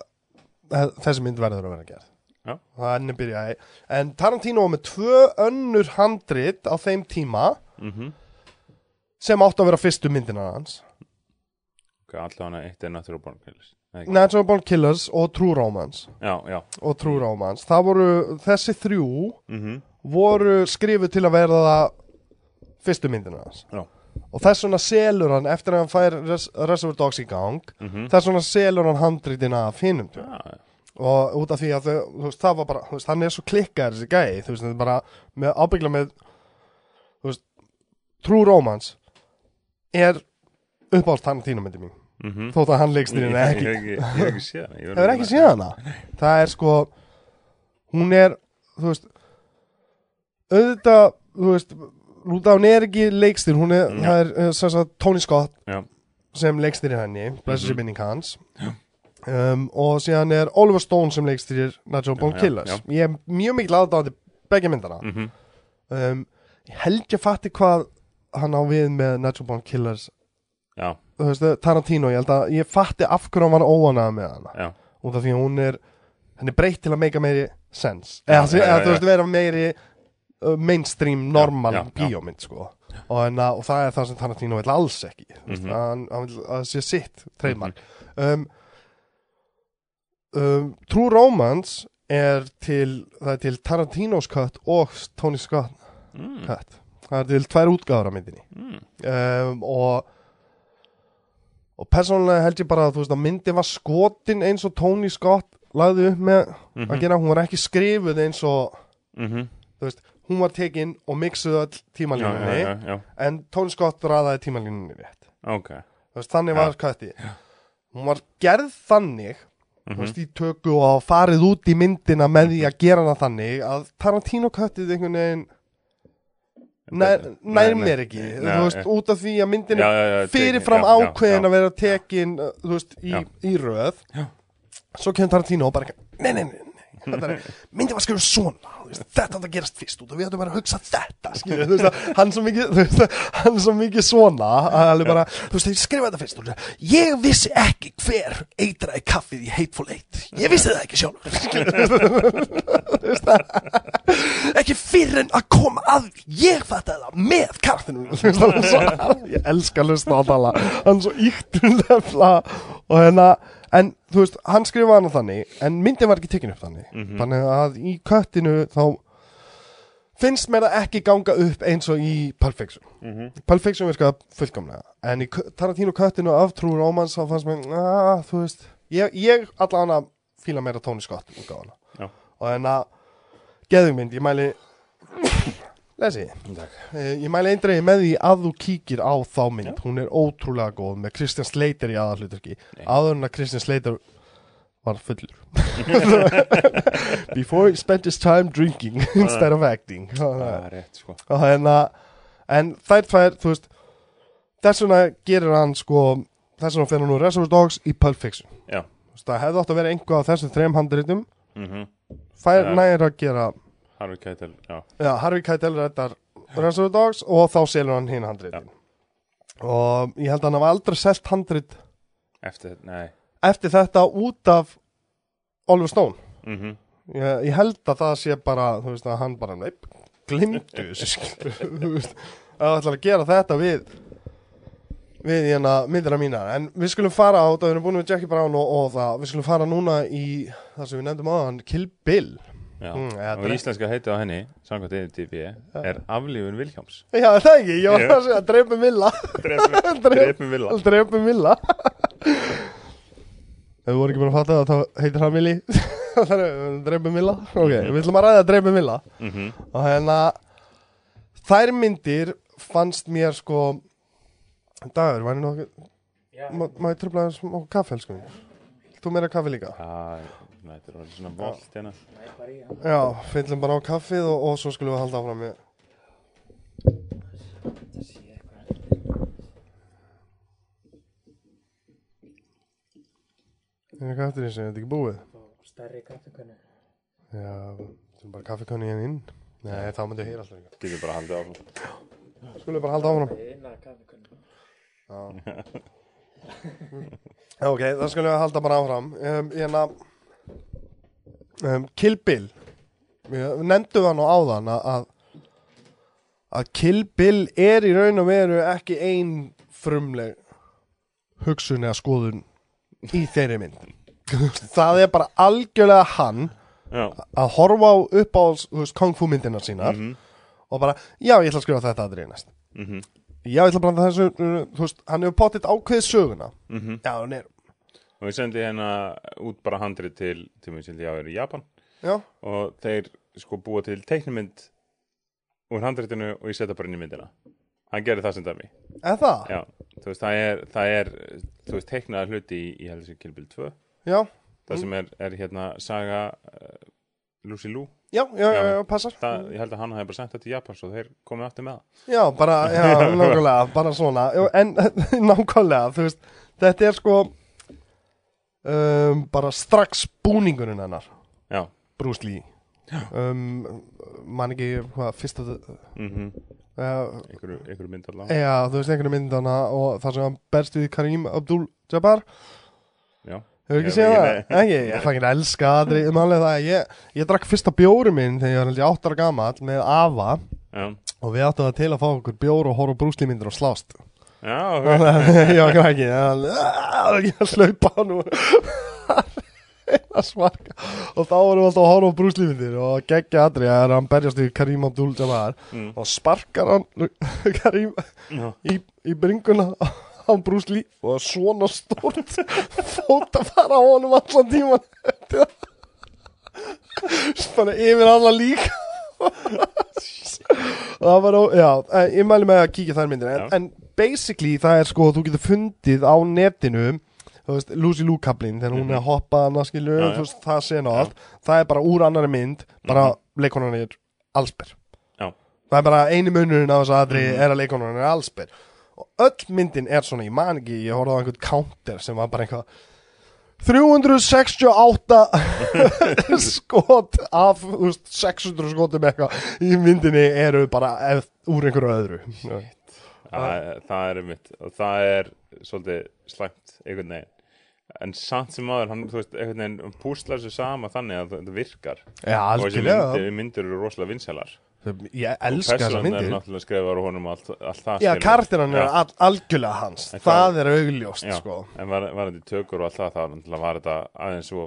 eh, þessi mynd verður að vera gerð Já. það ennum byrjaði en Tarantino var með tvö önnur handrit á þeim tíma mhm. sem átt að vera fyrstu myndina hans. Ok, allavega eitt er Natural Born Killers? Natural Born Killers og True Romance. Já, já. Og True Romance. Það voru þessi þrjú mhm. voru skrifuð til að verða fyrstu myndina hans. Já. Og þess vegna selur hann eftir að hann fær Res Reservoir Dogs í gang mhm. þess vegna selur hann handritina af hinnum Já, já. Og út af því að þau, veist, það var bara, veist, hann er svo klikkar þessi gæi, þú veist, þetta er bara með ábyggla með, þú veist, True Romance er uppáhalds Tarantino myndi mín, mhm. Þótt að hann leikst þínu ekki, ég- hef ekki séð hana Ég verð hefur að ekki séð hana, það er sko, hún er, þú veist, auðvitað, þú veist, hún er ekki leikstir, hún er, Já. það er, sagt, Tony Scott Já, sem leikstir í henni, blessu sér Mhm. minning hans um, og síðan er Oliver Stone sem Born Já, já, Killers. ég er mjög mikil aðdáðandi begge myndana mhm. Um, ég held ég fatti hvað hann á við með Natural Born Killers. Já, þú veist, Tarantino, ég held að ég fatti af hverju hann var óanað með hana. Já. Út af því að hún er henni breytt til að meika meiri sense. Eða, þú veist, vera meiri mainstream, normal bíómynd sko. og, en, og það er það sem Tarantino vil alls ekki. Mm Mhm. hann, hann vil að það sé sitt trademark. Um, um, True Romance er til er til Tarantinos cut og Tony Scott mm. cut. Það er til tvær útgáður af myndinni. Mm. um, og og persónulega held ég bara að þú veist að myndi var skotin eins og Tony Scott lagði upp með. Mhm. að gera, hún var ekki skrifuð eins og þú veist, hún var tekin og mixuð Já, tímalínunni en Tony Scott ræðaði tímalínunni rétt. Ok. Þú veist, þannig var kvætti hún var gerð þannig Mhm. veist, í tökku og farið út í myndina með því að gera hana þannig að Tarantino kvættið einhvern veginn nær, nær mér ekki þú veist, eh. út af því að myndin Já, já, já fyrirfram ákveðin að vera tekin uh, veist, í, í röð Já. svo kemur Tarantino og bara nei, nei, nei, nei þetta er, myndi var skrifur svona þú veist, þetta átt að gerast fyrst út og við ættum bara að hugsa þetta skilur, veist, að hann svo mikið veist, hann svo mikið svona að bara, þú veist, ég skrifa þetta fyrst og ég vissi ekki hver eitraði kaffið í Hateful Eight. Ég vissi það ekki veist, ekki fyrir en að koma að ég fattaði það með svo, ég elska að hlusta á að tala hann svo yktur lefla og hérna en þú veist, hann skrifaði hana þannig en myndin var ekki tekin upp þannig Mhm. þannig að í köttinu þá finnst mér það ekki ganga upp eins og í Pulp Fiction Mhm. Pulp Fiction virkaði fullkomlega en í Tarantino köttinu af True Romance þá fannst mér, að, þú veist ég, ég allan að fíla meira Tony Scott útgáfana Já. og en að geðugmynd, ég mæli lesi Eh, Ég mæli eindreiði með því að þú kíkir á þá mynd. Hún er ótrúlega góð með Christian Slater í aðalhluturki Nei. Áður en að Christian Slater var fullur. Before he spent his time drinking instead of acting. Það er rétt sko. Og hérna En þær tvær, þú veist Þess vegna gerir hann sko Þess vegna fyrir hann úr Reservoir Dogs í Pulp Fiction. Já. Það hefði átt að vera einhvað af þessum þrem handritum Mhm. Fær Ja. nær að gera Harvey Keitel Já. Já, Harvey Keitel reddar Reservoir Dogs og þá selur hann hinn handritin. Og ég held að hann hafa aldrei selt handrit eftir, eftir þetta út af Oliver Stone. Mm ég, ég held að það sé bara þú veist að hann bara, neip, glimtu þessu þú veist. Að það ætlar að gera þetta við við hérna myndina mína en við skulum fara á, það við erum búin með Jackie Brown og, og það, við skulum fara núna í það sem við nefndum á hann, Kill Bill Mm, eða og íslenska heitið á henni samkvæmt EFTB er Aflífun Vilhjáms já, er það ekki, ég var Já. að segja, dreipum Villa drepum Villa dreipum Villa ef við vorum ekki búin að fatta það þá heitir hann Willi dreipum Villa, ok, við ætlum að ræða dreipum Villa mm og hérna þær myndir fannst mér sko dagur, væri nokkuð má má ég tröfla smá kaffe elsku þú meira kaffe líka? Já, þetta er orðið svona volt hérna. Já, fyllum bara á kaffið og, og svo skulum við halda áfram með er eitthvað eftir þessu, er þetta ekki búið? stærri kaffekönnu já, þetta er bara kaffekanni hérna inn. Nei, þá myndi ég heyra alltaf líka Getur bara haldið áfram. Skulum við bara halda áfram. Eina kaffekönnu Já, ok, það skulum við halda bara áfram. Um, Hérna um, Kill Bill. Við nefndum það nú áðan að, að Kill Bill er í raun og veru ekki ein frumleg hugsun eða skoðun í þeirri mynd. Það er bara algjörlega hann Já, að horfa á upp á þú veist, kung fu myndina sínar mhm, og bara, já, ég ætla að skrifa þetta aðrið næst. Mhm, já, ég ætla að blanda þessu, uh, þú veist, hann hefur pottitt ákveðið söguna. Mhm. Já, hann er, Og ég sendi hérna út bara handrið til til mér sem ég á er í Japan. Já, og þeir sko búa til teiknumynd úr handritinu og ég setja bara inn í myndina. Hann gerir það sem dæmi. Eða það? Já, þú veist, það er, það er þú veist, teiknaða hluti í, í Kill Bill 2 já, það sem er, er hérna saga uh, Lucy Lou Já, já, já, Já. passar. Það, ég held að hann hafi bara sendt þetta til Japan svo þeir komið aftur með það. Já, bara, já, nákvæmlega, bara svona. En nákvæmlega, þú veist Þetta er sko um, Bara strax búningurinn hennar. Já, Bruce Lee. Um, Man ekki, hvað, fyrsta mhm, uh, einhverju, einhverju mynd allavega Já, þú veist einhverju mynd hana Og það sem hann berst við Karim Abdul-Jabbar. Já, Hefur ekki Ég- ég- það? nei. Ekki, ég fangir að elska aðri að ég, ég drakk fyrsta bjóri minn Þegar ég var held ég átt ára gamall Með Ava. Já, Og við áttum það til að fá okkur bjór og horfa Bruce Lee myndir og slást já, ok. Ég var ekki ekki að slaupa nú. Að smarka og þá vorum við alltaf að horfa á brúslífindir og geggja aðri að hann berjast í Karim Abdul Jabbar Mm. og sparkar hann Karim Já, í, í bringuna á brúslí og svona stórt fót að fara á honum allan tíman bara yfir alla líka. Það var, já, eh, ég mæli með að kíkja þær myndir en, en basically það er sko þú getur fundið á netinu veist, Lucy Lou kaplinn þegar hún er að hoppa skilur, Mhm. Já, já. veist, það og allt. Það er bara úr annari mynd, bara mm leikonan er allsber. Já, það er bara eini munurinn á þessu aðri Mhm. er að leikonan er allsber. Og öll myndin er svona, ég man ekki, ég horfði á einhvern counter sem var bara eitthvað 368 skot af veist, 600 skotum eitthvað í myndinni eru bara ef, úr einhverju öðru það, það er mitt og það er svolítið slæmt einhvern veginn. En samt sem maður, hann, þú veist, einhvern veginn púslar sér sama þannig að það virkar. Já, og þessi myndir, myndir eru rosalega vinsælar. Ég elska þessa er myndir. náttúrulega skrifar á honum allt, allt það Já, karakteran er all, algjörlega hans. En Það er augljóst, Já, sko. en var, var þetta tökur og allt það, náttúrulega var þetta aðeins svo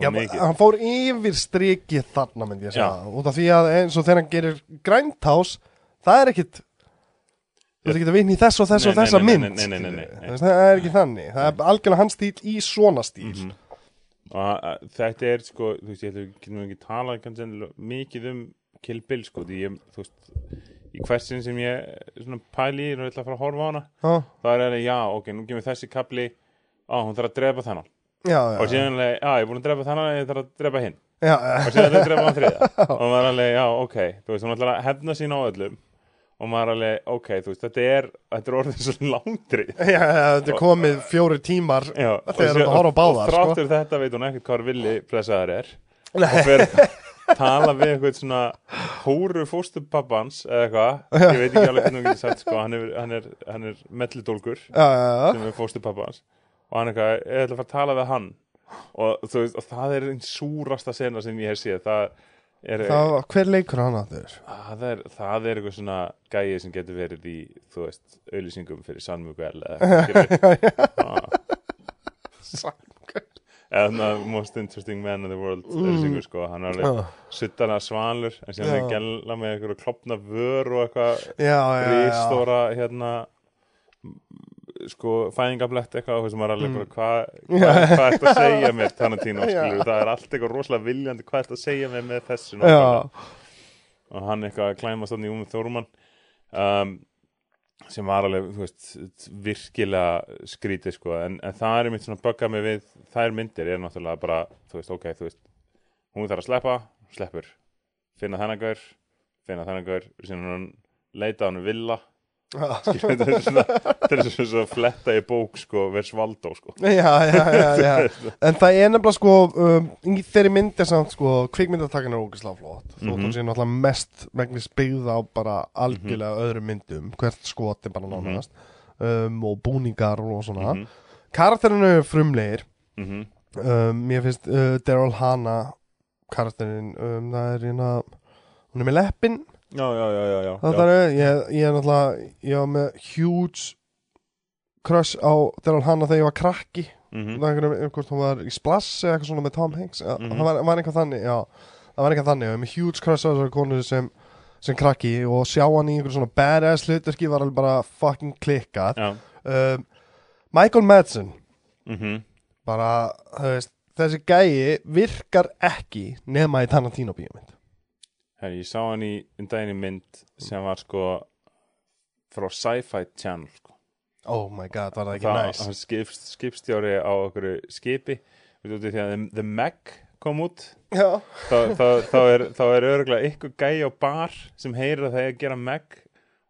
Já, hann fór yfir strikið þarna myndi ég segja. Út af því að eins og þegar hann gerir græntás það er ekkit þú veist ekki að vinna í þess og þess og þessa mynd. nei, nei, nei, nei, nei. Þú veist, það er ekki þannig. Það er algjörlega hans stíl í svona stíl. Mhm. og að- þetta er sko, þú veist, ég ætlum ekki, talað kannski mikið um Kill Bill sko, því ég, þú veist í hversin sem ég svona pæli og ætla að fara að horfa á hana já, það er alveg, já, ok, nú kemur þessi kapli á, hún þarf að drepa þennan. Já, og síðan alveg, já, ég er búin að drepa þennan ég þarf að drepa hinn. Já, og síðan þarf að drepa hann þriða og maður er alveg, já, ok, þú veist, hún ætlar að hefna sín á öllum og maður er alveg, ok, þú veist, þetta er þetta er orðið svo langdri já, já, þetta er komið fjóri tímar Já, Þegar horfir á báðar, og sko. þráttur þetta veit hún ekkert hvað villi pressaðar er. Nei. og fer, tala við eitthvað svona hóru fóstupappans eða eitthvað, ég veit ekki alveg hvernig hún getur sagt sko, hann er, er, er já sem er fóstupappans og hann eitthvað, ég ætla að fara að tala við hann. Og, veist, og það er einn súrasta sena sem ég hef séð. Það er, Það, hver leikur hann að þér? það er, það er eitthvað svona gæi sem getur verið í, þú veist, auðlýsingum fyrir eitthvað skilur. eða þannig að most interesting man in the world auðlýsingur sko, hann er alveg Já, suttana svalur en síðan er gæla með eitthvað klopna vör og eitthvað ristóra hérna sko fæðingablett eitthvað þessum var alveg hvað hva, hvað ert að segja mér Tarantino skilur, það er allt eitthvað rosalega viljandi hvað ert að segja mér með þessu og hann eitthvað að klæmast þannig um Þórumann um, sem var alveg, þú veist, virkilega skrítið sko, en, en það er mitt svona böggað mig við, þær myndir er náttúrulega bara, þú veist, ok, þú veist hún þarf að sleppa, sleppur. Finna þennan gaur, finna þennan gaur leita hann villa. skilur, þetta er svona þetta er svona fletta í bók sko, vers Valdó sko. Já, já, já, já. En það er nefnilega sko um, þeirri mynd er samt sko kvikmyndatakinn er ógeðslega flott. Þótt Mhm. hún sé náttúrulega mest megnis byggð á bara algjörlega öðrum myndum hvert skot er bara nánast um, og búningar og svona. Mhm, karakterinu er frumlegir. Mhm, um, mér finnst uh, Daryl Hannah karakterin um, það er hérna hún er með leppin já, já, já, já, það er, ég, ég er náttúrulega ég var með huge crush á Daryl Hannah þegar ég var krakki. Mhm, það er einhverjum, hvort hún var í Splass eða eitthvað svona með Tom Hanks. Ja, Mhm. það var, var eitthvað þannig, já. Það var eitthvað þannig, ég er með huge crush á þessari konu sem, sem krakki og sjá hann í einhver svona badass hlutverki var alveg bara fucking klikkað. Um, Michael Madsen. Mhm. Bara, þú veist, þessi gæi virkar ekki nema í Tarantino bíómynd Herri, ég sá hann í um daginn í mynd sem var sko frá Sci-Fi Channel sko. oh my god, var það ekki Það- næs? hann skipst, skipstjóri á okkur skipi. Út í því að The, Meg kom út þá, þá, þá er, er örgulega ykkur gæi á bar sem heyrir að það er að gera Meg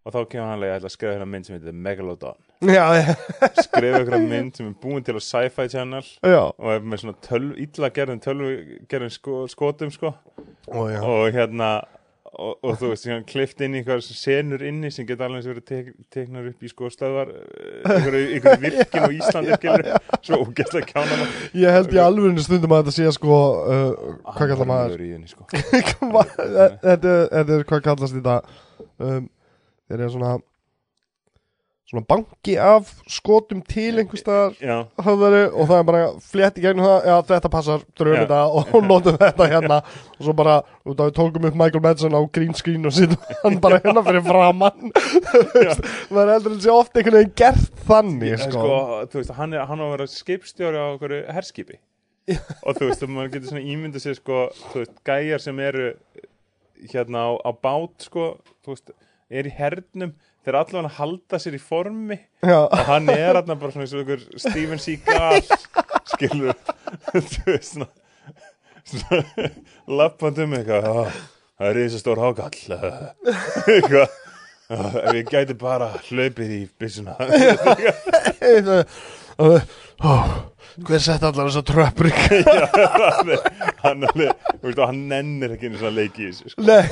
og þá kemur hann að skrifa hérna mynd sem heitir The Megalodon skrifa ykkur mynd sem er búin til á Sci-Fi Channel já. og er með svona tölv, illa gerðin tölvu gerðin sko, skotum sko. Ó, og hérna og, og þú veist, hann klift inn í eitthvað senur inni sem geta alveg verið tek, teknar upp í sko stöðvar ykkur, ykkur virkin á Íslandi skilur svo ógæslega kjána maður. Ég held í alvörinu stundum að þetta sé sko uh, hvað kallar maður? henni, sko. Hvað- þetta þetta er hvað kallast þetta? Um, þeir eru svona svona banki af skotum til einhvers staðar já, höfðari og það er bara flétt í gegnum það. Já þetta passar, dröfum þetta og notum þetta hérna. Og svo bara, út af við tókum upp Michael Madsen á green screen og sittum hann bara hérna fyrir framann maður heldur að sé oft einhvern veginn gert þannig en sko, sko, þú veist, hann er hann á að vera skipstjóri á okkur herskipi. Og þú veist, maður getur svona ímyndið sér sko, þú veist, gæjar sem eru hérna á, á bát sko, þú veist, er í hernum þeir allavega halda sér í formi já, og hann er hann bara svona eins og ykkur Steven Seagal skilur. Þú veist svona, svona lappandi um eitthvað. "Ah, það er eins og stór hákall eitthvað. "Ah, ef ég gæti bara hlaupið í byssuna hver sett allar þessar tröppur hann hann, og hann nennir ekki einu svona leiki í þessu sko. Nei,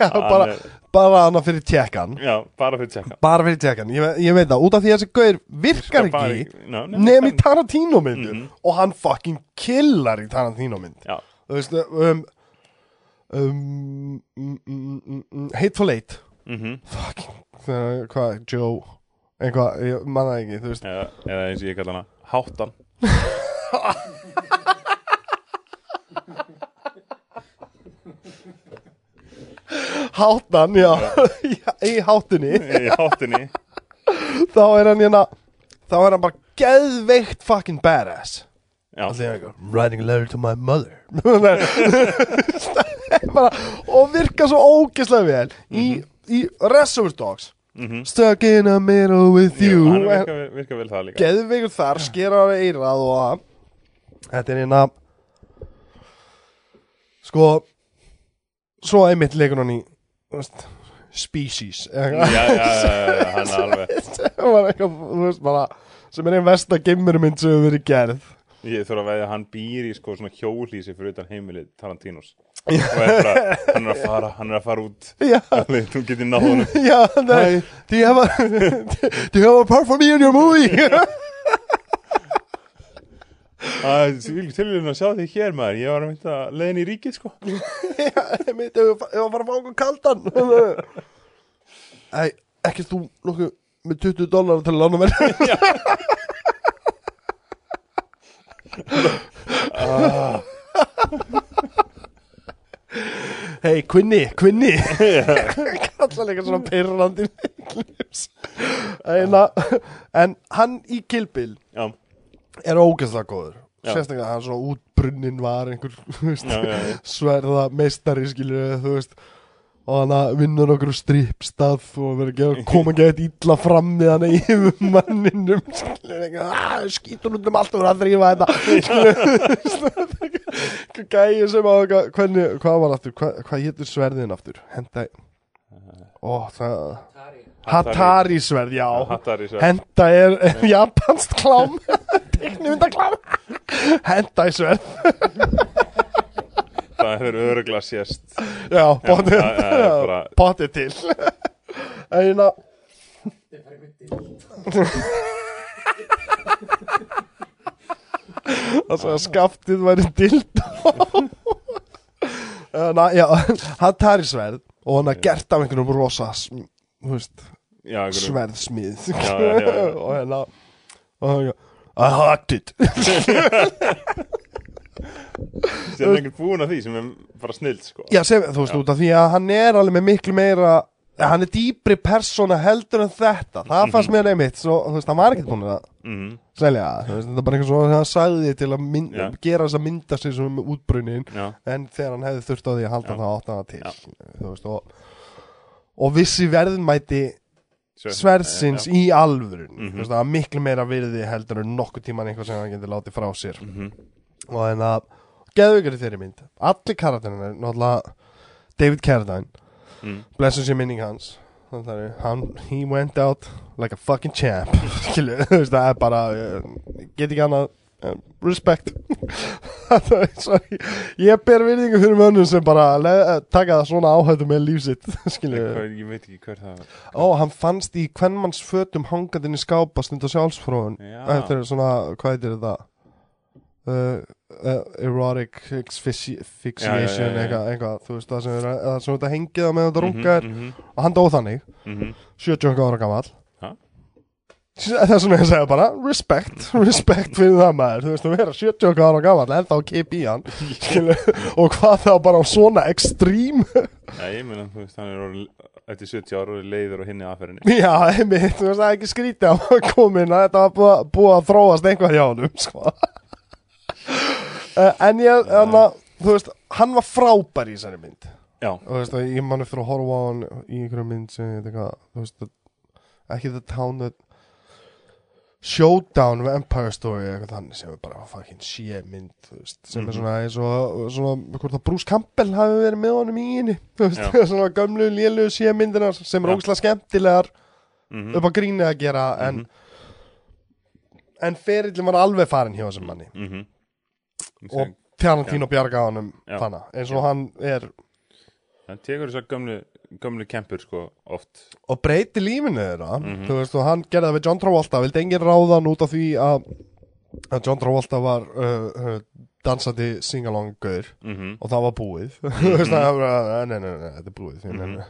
já, Hann bara, er- bara hana fyrir tjekkan já, bara fyrir tjekka bara fyrir tjekkan, ég, ég veit það út af því að þessi gaur virkar Bara- ekki Ná, nefn í Tarantino myndur Mhm. og hann fucking killar í Tarantino mynd já, þú veist um, um, mm, mm, mm, mm, Hateful Eight. Mhm. Fucking, þegar, hvað, Joe eitthvað, ég manna ekki, þú veist. Eða, eða eins og ég kalla hana háttan. Háttan, já, í háttunni í háttinni. Þá er hann hérna þá er hann bara geðveikt fucking badass. Já, Allir eitthvað, Writing a letter to my mother. Bara, Og virka svo ógeðslega vel Í, í Reservoir Dogs mhm. Stuck in the middle with Jú, you. hann virkar, virkar vel það líka. Geðveikur þar, skera á eirað og að Þetta er hérna Sko Svo einmitt leikur hann í veist, Species. Já, já, já, já, já, hann er alveg sem var eitthvað, þú veist bara sem er einn versta geimmurmynd sem hefur verið gerð Ég þurfa að veðja að hann býr í sko svona hjólísi fyrir utan heimilið Tarantínos. Og er bara, hann er að fara, hann er að fara út. Já, alveg, þú getur náð honum. Já, nei. Do you have a Do you have a part for me in your movie? að Því vil til að sjá þig hér maður. Ég var að mynda leiðin í ríkið sko. Já, ég myndi ef ég var að fara að fá okkur kaldan. Æ, ekki þú nokkuð með 20 dólar til að lána mér Hei, Quinny, Quinny. Kalla líka svona pyrrandi en, en hann í Kilbil Já, er ógeðslega góður. Sérstaklega hann svona útbrunnin var einhver veist, já, já. sverða meistari skilur þú veist og hann að vinna nokkur strippstað og verið að koma ekki eitthvað illa fram með hann yfir manninum "Ah, skýtur út um allt og verið að þrýfa þetta. Gæði sem að hvernig, hvað var aftur, hvað, hvað hétur sverðin aftur? Henda ó, það, Tari. Hatari sverð, já. Hattar í sér Henda er, er japanst klám. Teknumyndaklám Henda í sverð Það hefur öruglega sést. Já, já, bara- Bótið til. Eina. Það svo að skaftið væri dild Ná, já, Hatari sverð Og hann er gert af einhvernum rosa veist, Já, sverðsmið. Já. Og hérna Og hann I hacked Sér er einhvern búin að því sem er bara snild sko Já, sem, þú veist, út af því að hann er alveg með miklu meira ja, hann er dýpri persóna heldur en þetta það Mhm. fannst mér einmitt, svo, þú veist, hann var ekkert búin að Mhm, selja, þú veist, þetta er bara eitthvað svo hann sagði til að mynd, gera þess að mynda sig sem útbrunin, Já, en þegar hann hefði þurft á því að halda Já. það átt hann til Já. þú veist, og og vissi verðmæti Sverð- sverðsins já, í alvörun Mhm. þú veist, það var miklu meira virði heldur en nokkuð tíman eitthvað sem hann getur látið frá sér Mhm. Og en að geðvíkari þeirri mynd. Allir karakterinn er náttúrulega David Carradine. Mm. blessun sér minning hans. Þannig að he went out like a fucking champ. Skilu, þú veist, það er bara get ekki annað uh, respect. Er svo- ég ber virðingu fyrir mönnum sem bara le, taka það svona áhættu með lífsitt Hvað- Ég veit ekki hver það ó, hann fannst í kvennmanns fötum hangandinn í skápa stund og sjálfsfróðun Já. Þetta er svona, hvað heitir þetta? Uh, uh, erotic asphyxi- asphyxiation eitthvað, eitthvað, þú veist það sem er það sem þetta hengið á meðan þetta Mhm, rungar mhm, og hann dóð þannig, mhm. 70 ára gammal er svona ég segja bara respect, respect fyrir það maður. Þú veist að vera 70 ára gammal en þá kip í hann skilu, og hvað þá bara á svona ekstrím Já, ég meina, þú veist, hann er orðin, eftir 70 ára og leiður og hinni aðferðinni. Já, einmitt, þú veist það er ekki skrítið að komin að þetta var búið, að- að þróast einhvað hjá honum sko. Uh, en ég, en að þú veist, hann var frábær í þessari mynd. Já, og þú veist, ég man eftir að horfa á hann í einhverju mynd sem eitthvað, þú veist, ekki The Town that Showdown of Empire Story eitthvað þannig sem er bara fucking shit mynd veist, sem Mhm. er svona eins og svona, hvort að Bruce Campbell hafi verið með honum í henni svona gömlu, lélu shit myndina sem er ógslag skemmtilegar mhm, upp á gríni að gera en, Mhm. en ferillin var alveg farin hjá þessum manni mhm. og Tarantino bjarga honum Já. þannig, eins og hann er. Það tekur þessar gömlu, gömlu kempur sko oft. Og breyti lífinu þeirra. Mhm. þú veist og hann gerði það við John Travolta vildi enginn ráða hann út af því að að John Travolta var uh, uh, dansandi singalong-gaur. Mhm, og það var búið. Þú veist það var nei, nei, nei, þetta er búið mm Mhm.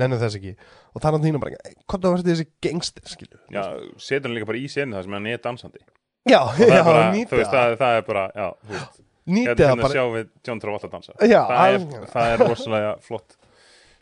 nennum þess ekki. Og Tarantino bara, hvað það var þessi gangster skilu Já, setur hann líka bara í senu það sem hann er dansandi já, það já, bara, nýti þú veist, það það, er bara, já, þú veist. Nýti Hérna það hérna bara sjá við John Travolta dansa. Já, það, er, það er rosalega flott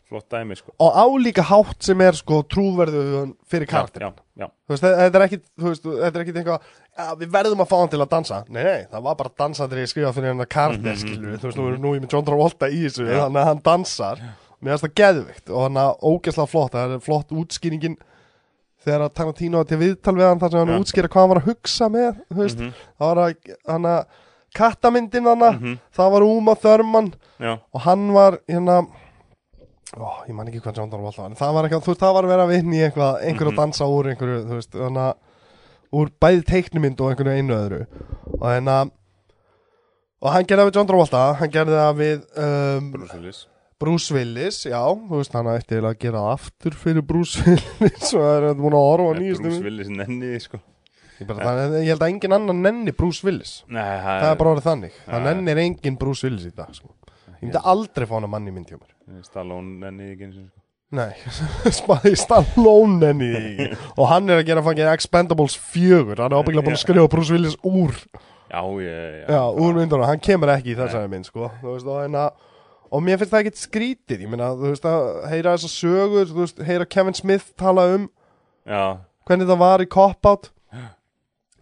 flott dæmi sko. Og álíka hátt sem er sko trúverðu fyrir já, Þú veist, þetta er ekkit, þú veist, þetta er ekkit eitthvað ja, við verðum að fá hann til að dansa. Nei, nei, það var bara dansandir ég skrifa fyrir hann að karakter, skilur þú veist, nú er nú ég með John Travolta í þessu Mhm, þannig að hann dansar, mér finnst það geðvikt og hann að ógeðslega flott, það er flott útskýringin þegar að Tarantino til viðtal við hann þar sem hann Já. útskýra hvað hann var að hugsa með veist, Mhm. það var að hann að kattamyndin hann, Mhm. það var Uma Thurman já, og hann var hérna ó, ég man ekki John Travolta var en það var eitthvað, þú veist, það var að vera að vinna í eitthvað, einhver Mhm. að dansa úr einhverju, þú veist, þannig að úr bæði teiknumynd og einhvern einu öðru og hérna og hann gerði það við John Travolta hann gerði það við um, Bruce Willis Bruce Willis, já, þú veist hann eiginlega að gera aftur fyrir Bruce Willis og það er múin að horfa á Nei, nýjustu Bruce. Willis nenni því, sko. Ég, bara, það, ég held að engin annan nenni Bruce Willis. Nei, það er bara orðið þannig, það Já. nennir engin Bruce Willis í dag sko. ég myndi aldrei fá hann að manni mynd hjá mér. Stallone nenni því ekki eins og sko. Nei, Stallone nenni því ekki. og hann er að gera fangin Expendables 4 hann er ábygglega búin að skrifa Bruce Willis úr. Já, ég, já, úr myndunum, hann kemur ekki í þessari mynd sko. þú veist, og, hérna, og mér finnst það ekkert skrítið ég meina, þú veist, að heyra þessar sögur þú veist, heyra Kevin Smith tala um Já, hvernig það var í Cop-Out.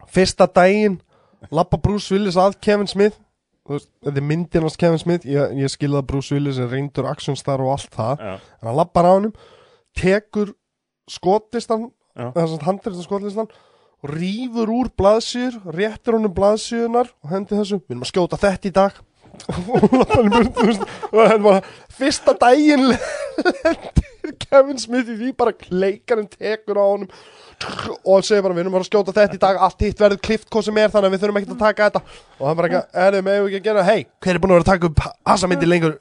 Fyrsta daginn lappa Bruce Willis að Kevin Smith. Þú veist, þetta er myndin hans Kevin Smith. Ég, ég skilða Bruce Willis er reyndur actionstar og allt það, já, en hann lappar á honum tekur skotlistan handrið skotlistan og rýfur úr blaðsjur réttir honum blaðsjunar og hendi þessu, við erum að skjóta þetta í dag og lappar hann í burtu, og hann bara fyrsta daginn lendir Kevin Smith í því bara kleikarinn tekur á honum. Og segir bara við erum bara að skjóta þetta í dag allt hitt verður klift hvað sem er þannig að við þurfum ekkert að taka þetta. Og hann bara erum við ekki að gera hei, hver er búin að vera að taka upp hasa myndi lengur?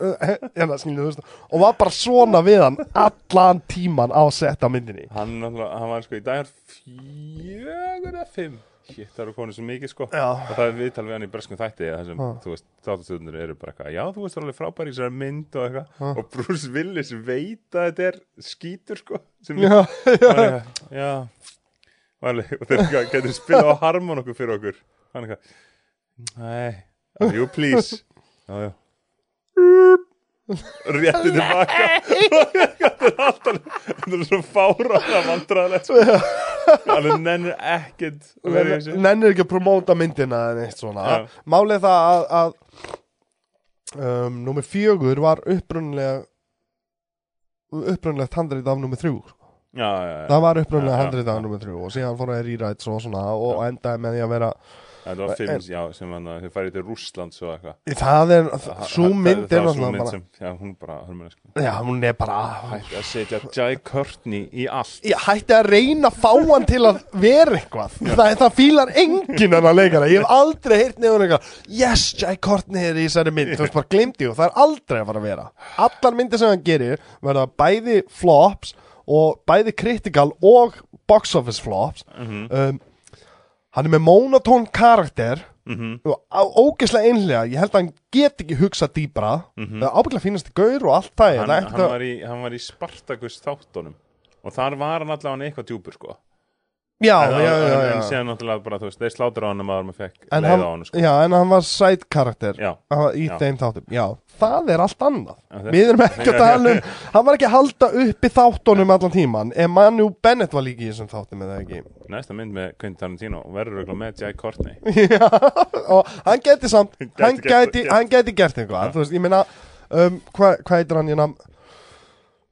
Hérna, skilju, þú veist, og var bara svona við hann allan tíman á setta myndinni. Hann, hann var sko í dagar fjögur eða fimm Shit, það eru konið svo mikið sko. Já. og það er viðtal við hann í breskum þætti sem, Ha. þú veist, þáttastöðunir eru bara eitthvað já, þú veist, það er alveg frábær í þessari mynd og eitthvað. Ha. og Bruce Willis veit að þetta er skítur sko sem já, eitthvað, já. Og þeir getur spilað á harmon okkur fyrir okkur. Hann eitthvað nei, oh, you please? Já, já rétti tilbaka þetta er alltaf þetta er svo fára það vandræðilegt sko. alveg nennir ekkert nennir ekki að promóta myndina en eitt svona. Já. málið það að, að um, númer fjögur var upprunnilega upprunnilega handrið af númer þrjú. Já, já, já. það var já, handrið af númer þrjú og síðan fór að rýræts og svona og endaði með því að vera þetta var fimm, já, sem hann að þau farið til Rússlands og eitthvað. Það er, Það- svo það- mynd það er náttúrulega bara já, hún bara, hörmur sko. Já, hún er bara hætti að setja Jai Courtney í allt. Ég hætti að reyna að fá hann til að vera eitthvað. Það, það fílar enginn hann að leikara. Ég hef aldrei heyrt nefnir eitthvað yes, Jai Courtney er í þessari mynd. Þú veist bara glimti og það er aldrei að fara að vera. Allar myndir sem hann gerir verða bæði flops og bæði critical og box office flops. Mhm. um, hann er með monotón karakter Mhm. og á- ógeðslega einhlega ég held að hann get ekki hugsað dýbra það er ábygglega fínasti gaur og allt það hann, hann, var í, hann var í Spartacus þáttunum. Og þar var hann allavega eitthvað djúpur sko já, en, já, já, já. en síðan náttúrulega bara, þú veist, þeir sláttur á hann að maður fekk En leið á hann sko. já, en hann var side karakter. Já, í þeim þáttum. Já, það er allt annað. Það- Við erum ekki að tala um Hann var ekki að halda uppi þáttunum allan tíman Emmanuel Bennett var líka í þessum þáttum eða ekki? Næsta mynd með Quentin Tarantino verður örugglega með Jai Courtney. Já, og hann geti samt Hann geti, hann geti gert eitthvað. Þú veist, ég meina um, Hvað hva heitir hann, ég nam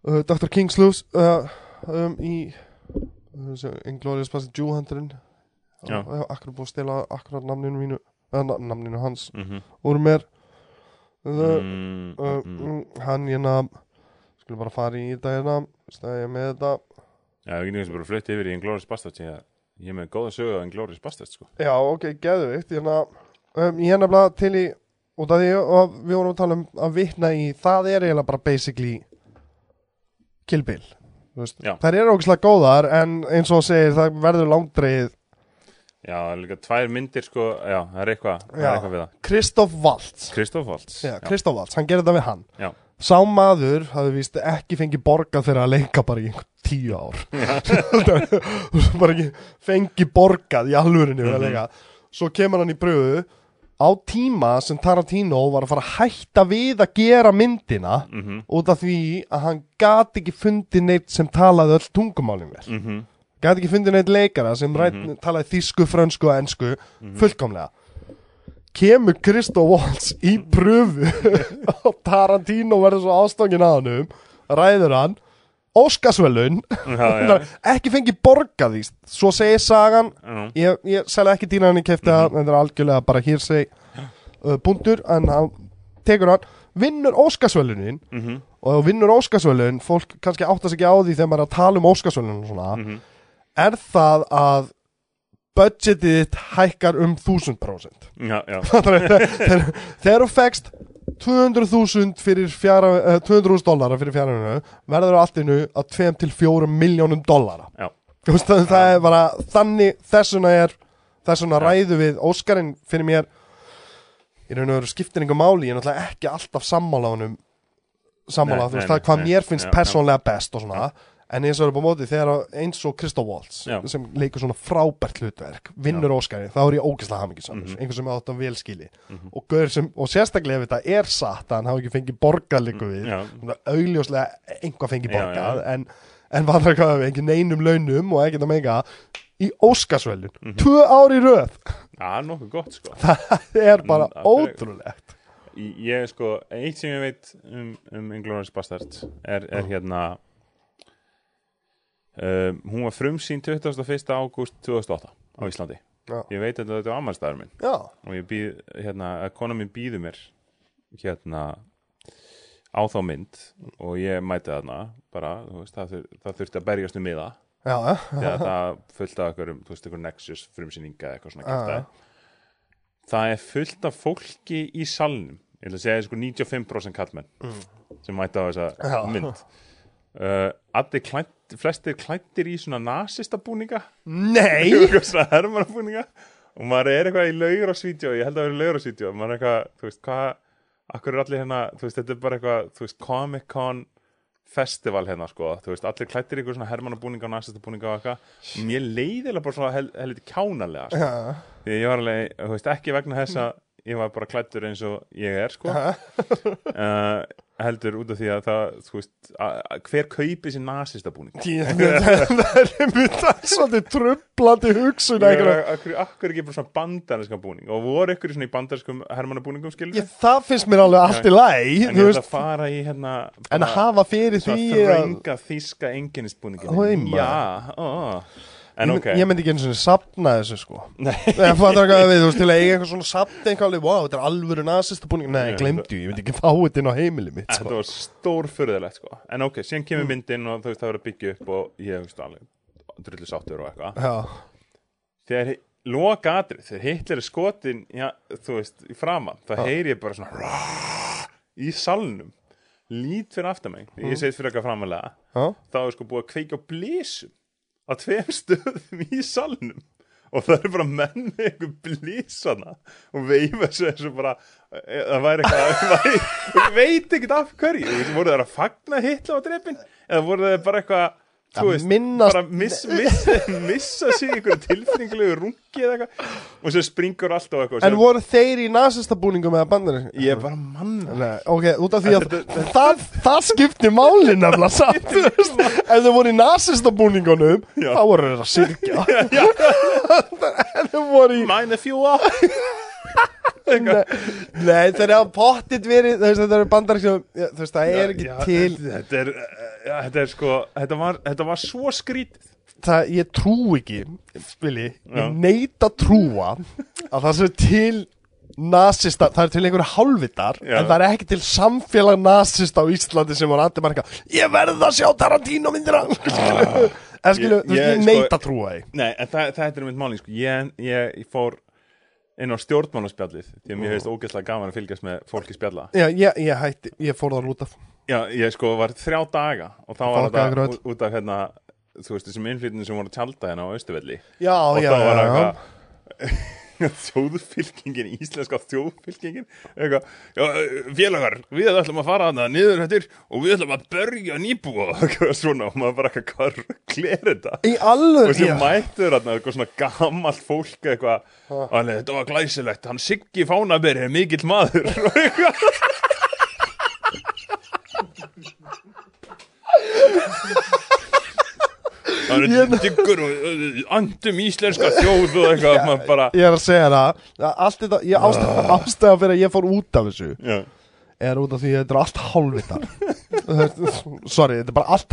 uh, Dr. Kingslew's uh, um, Í Inglourious Bastard Jew Hunterinn Já. Akkur búið að stela akkurat namninu mínu uh, Namninu hans mm -hmm. úr mér uh, mm, uh, mm. mm, hann hérna skulum bara fara í þetta hérna stæði með þetta já, við getum bara flutt yfir í Inglourious Basterds ég, ég er með góða sögu á Inglourious Basterds sko. já ok, geðvikt hérna, um, ég er nefnilega til í út af því að við vorum að tala um að vitna í það er eiginlega bara basically Kill Bill þær eru ógislega góðar en eins og segir það verður langdreið já, það er líka tvær myndir sko, já, það er eitthvað, það er eitthvað við það. Kristoff Waltz. Kristoff Waltz já, Kristoff Waltz, hann gerði þetta við hann. Já. sá maður hafði víst ekki fengið borgað fyrir að leika bara í tíu ár. Bara ekki fengið borgað í alvörinu Mhm. að leika. Svo kemur hann í bröðu á tíma sem Tarantino var að fara að hætta við að gera myndina mhm, út af því að hann gat ekki fundið neitt sem talaði öll tungumálin vel. Mhm, gat ekki fundið neitt leikara sem rætt, Mhm. talaði þýsku, frönsku og ensku fullkomlega. Kemur Kristof Waltz í pröfu og Tarantino verður svo ástangin að hann ræður hann Já, ekki fengið borgað því. Svo segir sagan. Já, ég, ég selja ekki dýna hann í kefti Mhm. það þetta er algjörlega bara hér seg uh, punktur. En hann tekur hann vinnur Óskarsvelunin mhm, og ef þú vinnur Óskarsvelun fólk kannski áttast ekki á því þegar maður er að tala um Óskarsvelun og svona. Mhm, er það að budgetið hækkar um 1000% já, já, þegar þegar þú fegst 200.000 fyrir fjara, uh, 200.000 dollara fyrir fjarinu verður allt innu að 2 til 4 miljónum dollara. Já. Þú veist, það, það er bara þannig þessuna er þessuna ræðu við Óskarinn fyrir mér. Í raun og veru skiptir einhver máli ég er náttúrulega ekki alltaf sammála honum sammála, Nei, þú veist, nei, það hvað nei, mér finnst já. persónlega best og svona en eins og er upp á móti þegar eins og Christoph Waltz Já. sem leikur svona frábært hlutverk vinnur Óskarinn, þá er ég ógeðslega hamingisamur Mhm. einhver sem er átt að velskili og, gaur sem, og sérstaklega ef þetta er satt að hann hafi ekki fengið borgað líku við. Augljóslega einhvað fengið borgað en, en var það hvað ekki neinum launum og ekkert að mega í Óskarsvölun, Mhm. tvö ár í röð. Já, nokkuð gott sko. Það er bara Mm, það er- ótrúlegt. Ég sko, eitt sem ég veit um, um Inglourious Basterds er, er hérna um, hún var frumsýn 21. ágúst 2008 á Íslandi. Já. ég veit að þetta er ammælstæður minn. Já, og ég býð, hérna, mín býður mér hérna á þá mynd og ég mæti þarna bara, þú veist, það, þur, það þurfti að berjast um miða. Já, já, þegar það fullt af einhverjum, þú veist, einhver Nexus frumsýninga eða eitthvað svona kæftæði það er fullt af fólki í salnum. Ég ætla að segja sko 95% kallmenn sem mæta á þessa Mm. Já. mynd allir klætt, flestir klættir í svona nasista búninga nei svona hermannabúninga? Og maður er eitthvað í laugur á svítjó ég held að vera laugur á svítjó maður er eitthvað, þú veist, hvað akkur er allir hérna, þú veist, þetta er bara eitthvað þú veist, Comic Con festival hérna, sko, þú veist, allir klættir ykkur svona hermannabúninga og nasistabúninga og eitthvað. Mér leiðilega bara svona hel, helviti kjánalega, sko, já, því ég var alveg þú veist, ekki vegna þess að ég var bara klættur eins og ég er, sko. Uh, heldur út af því að það, þú veist, að, að hver kaupi sér nasistabúning? Ég- það er einmitt svolítið trublandi hugsun Akkur, ekki bara svona bandarinska búning? Og voru ykkur svona í bandariskum hermannabúningum skilur Ég, það finnst mér alveg allt í læg en þú ég veist, fara í hérna en að hafa fyrir því svona að, þrönga þíska enginnisbúningin Oj, maður. já, ó, en ég, ok. ég myndi ekki eins og sapna þessu sko. Nei, fattar hvað við, þú veist, til að eiga eitthvað svona sapna eitthvað alveg, wow, þetta er alvöru nasista búning Nei, Já, glemdu, ég myndi ekki fá þetta inn á heimili mitt þetta sko. var stór fyrðilegt sko. En ok, síðan Mm. kemur myndin og þú veist það verður að byggja upp og ég veist alveg drullu sáttur og eitthvað. Já, þegar loka atrið, þegar Hitler er skotin já, þú veist, í framan það heyri ég bara svona í salnum. Lít fyrir aftan mig Mm. ég segið fyrir eitthvað framalega þá er sko búið að kveika blísum á tveim stöðum í salnum. Og það eru bara menn með einhver blísana og veifa sér eins og bara e, það væri eitthvað veit ekkert af hverju. Voru það að fagna hitla á drepin eða voru það bara eitthvað þú veist, minnast- bara miss, miss, missa sig í einhverju tilfinningulegu rungi eða eitthvað og svo springur allt á eitthvað En sem- voru þeir í nasista búningum eða bandar? ég er bara mann ok, út af því að það, það skipti máli nefnilega veist. Ef þau voru í nasista búningunum Já. þá voru þeir að syrkja En þau voru í mine if you are Nei, nei þeir hafa pottit verið Þetta eru bandar sem já, Þú veist, það er ekki Já, til. þetta er, ja, þetta er sko þetta var, þetta var svo skrítið. Það, Ég trú ekki Vili, Já. ég neita trúa að það sé til nasista, það er til einhverju hálfvitar Já. en það er ekki til samfélag nasista á Íslandi sem voru allir marga ég verð að sjá Tarantino myndina skilu, en skilu, Ég- þú veist, ég, ég sko- neita að trúa því. Nei, en það, það er mitt máli sko. ég, ég, ég fór inn á stjórnmálaspjallið því að mér finnst ógeðslega gaman að fylgjast með fólki spjalla. Já, ég, ég hætti, ég fór það út af. Já, ég sko var þrjá daga og þá var þetta út, út af hérna þú veist þessum innflytinu sem voru að tjálta hérna á Östuvelli Já, og já, já, já. Þjóðfylkingin, íslenska þjóðfylkingin. Eitthvað, já, félagar við ætlum að fara hana niður hættir og við ætlum að berja nýbúa eitthvað svona. Og maður bara eitthvað er þetta? Í alveg og sem já. mættur þarna eitthvað svona gammalt fólk eitthvað, alveg þetta var glæsilegt. Hann Siggi Fánaberi er mikill maður. Og eitthvað hann er Ég- diggur og andum íslenska þjóð og eitthvað bara Ég er að segja það. Að Allt þetta, ég ástæða, ástæða fyrir að ég fór út af þessu já, er út af því að þetta er allt hálfvitar. Sorry, þetta er bara allt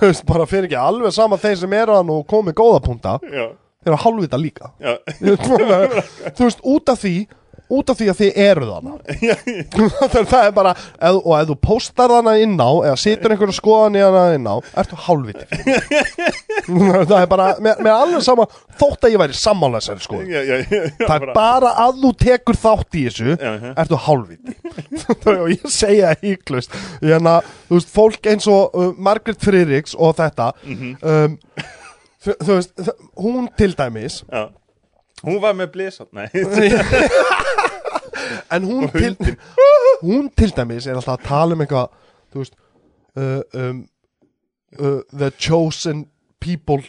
veist, bara fyrir ekki alveg sama þeir sem eru hann og komið góða punta. Já, þeir eru hálfvitar líka. Þú veist, út af því út af því að þið eru þarna. Það er bara ef, og ef þú postar þarna inn á eða situr einhverju skoðan í hana inn á ertu hálfviti. Það er bara, mér er alveg sama þótt að ég væri sammála þessari skoðun. Já, já, já, það er bara að þú tekur þátt í þessu ertu hálfviti. Og ég segja híklust hérna, þú veist, fólk eins og uh, Margaret Friedrichs og þetta Mhm. um, þú veist, hún til dæmis já. Hún var með blísat, nei en hún til, hún til dæmis er alltaf að tala um eitthvað þú veist uh, um, uh, the chosen people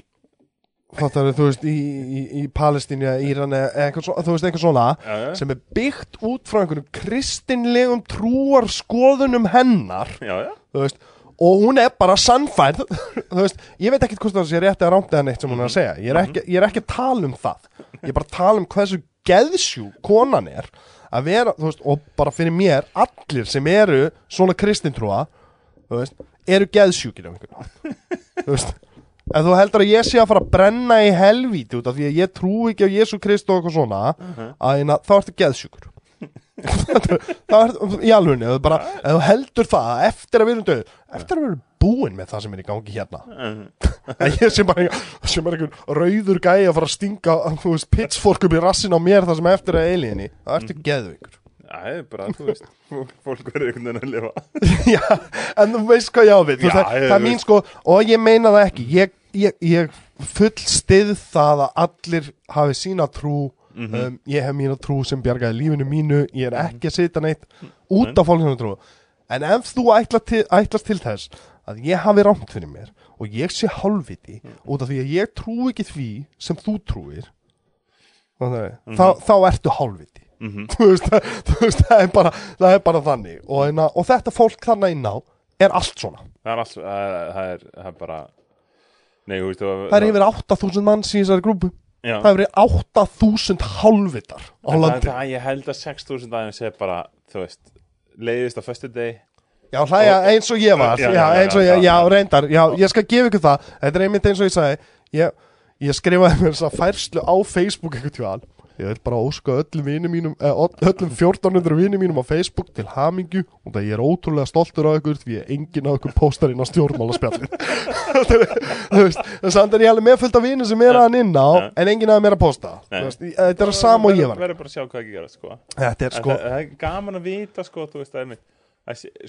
fattar þú veist í, í, í Palestínu eða Íran eða eitthvað, þú veist, eitthvað svona Já, já. sem er byggt út frá einhvernum kristinlegum trúar skoðunum hennar Já, já. þú veist og hún er bara sannfærð þú veist, ég veit ekkert hvort það sé rétt eða rámt eða neitt sem hún er að segja, ég er ekki, ég er ekki að tala um það. Ég er bara að tala um hversu geðsjú konan er að vera, þú veist, og bara fyrir mér allir sem eru svona kristintrúa þú veist, eru geðsjúkir þú veist ef þú heldur að ég sé að fara að brenna í helvíti út af því að ég trú ekki á Jésu Krist og eitthvað svona að hérna, þá ertu geðsjúkur það er í alvegni ef þú bara, ef þú heldur það að eftir að við erum döð eftir að við erum búin með það sem er í gangi hérna. Að ég sem bara einhvern rauður gæi að fara að stinga upp í rassin á mér það sem eftir að eiliðinni, það ertu geðveikur. Það er bara, þú veist, fólk- verður einhvern veginn að lifa. Já, en þú veist hvað ég á við. Já, það, það er mín sko, og ég meina það ekki. Ég, ég, ég full stið það að allir hafi sína trú um, ég hef mína trú sem bjargaði lífinu mínu, ég er ekki að setja neitt út af fólk sem trú. En ef þú ætla til, ætlast til þess að ég hafi rámt fyrir mér og ég sé hálfviti út af því að ég trú ekki því sem þú trúir mm þá, þá ertu hálfviti. Þú, veist, það, þú veist, það er bara það er bara þannig. Og, einna, og þetta fólk þarna inn á er allt svona. Það er alls, það er, það er, bara Nei, þú veist það er yfir 8000 manns í þessari grúpu Já, það er yfir 8000 hálfvitar á En landi það, ég held að 6.000 aðeins er bara, þú veist leiðist á föstu deg Já, hlæja eins og ég var. Já, Já, já, eins og ég, já. reyndar Já, ég skal gefa ykkur það. Þetta er einmitt eins og ég sagði. Ég, ég skrifaði mér þess að færslu á Facebook tjóðan Ég vil bara óska öllum mínum eh, öllum 1400 vinum mínum á Facebook til hamingju og það ég er ótrúlega stoltur á ykkur því að enginn á ykkur póstar inn á stjórnmálaspjallin að er ég alveg með fullt af vinum sem er að hann inn á en enginn að mér að pósta Þetta er að sama og ég var. Verður bara að sjá hvað ekki gera, sko. Þetta er sko það, það er gaman að vita, sko, þú veist, það er mitt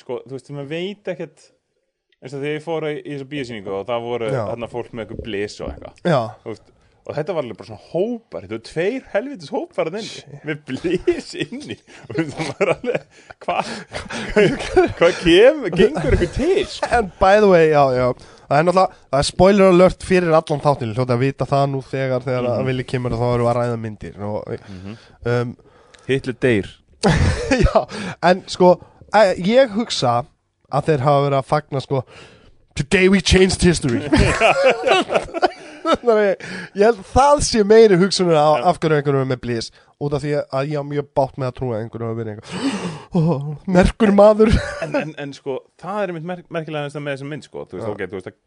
Sko, þú veist, maður veit ekkert eins og þegar ég fór í, í þessu bíosýningu og það voru fólk með eitthvað blis og eitthvað og þetta var alveg bara svona hópar þetta var tveir helvitis hópar með blís inni og þú það var alveg hvað hvað hva kem, gengur eitthvað til sko? En by the way, já, já. Það er náttúrulega, það er spoiler alert fyrir allan þáttinu Hljóta að vita það nú þegar Þegar Mhm. að vilji kemur og þá við að ræða myndir og, um, Hitler deyr. Já, en sko Ég hugsa að þeir hafa verið að fagna sko Today we changed history. Þannig að ég held að það sé meiri hugsunum af, af hverju einhverjum er með blís út af því að ég á mjög bátt með að trúa að einhverjum að vera einhver oh, merkur maður. En, en, en sko, það er einmitt mer merkilega með þessum mynd sko, þú veist, ok, þú veist að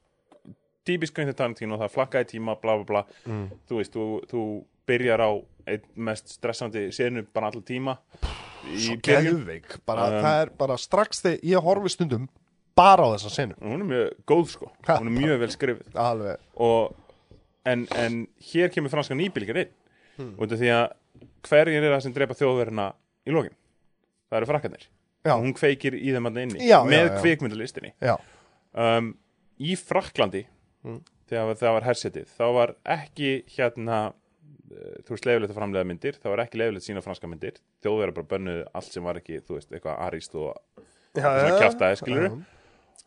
típisk Quentin Tarantino, það flakkaði tíma bla bla bla, Mm. þú veist, þú, þú byrjar á einn mest stressandi senu bara allir tíma byrjun, geðveik bara, Um, það er bara strax þegar ég horfi stundum bara á þessa senu. Hún er mjög góð sko, hún er mjög vel skrifið og en, en hér kemur franska nýbylgar inn. Hmm. út af því að hverjir er það sem drepa þjóðverðina í lokin? Það eru frakkarnir. Já. og hún kveikir í þeim að inni Já, með já, um, í Fraklandi Mm. þegar það var hersetið þá var ekki hérna eh, þú veist leifilegt að framlega myndir það var ekki leifilegt sína franska myndir. Þjóðverðar bara bönnuðu allt sem var ekki þú veist eitthvað arist og svona kjaftaði skilur.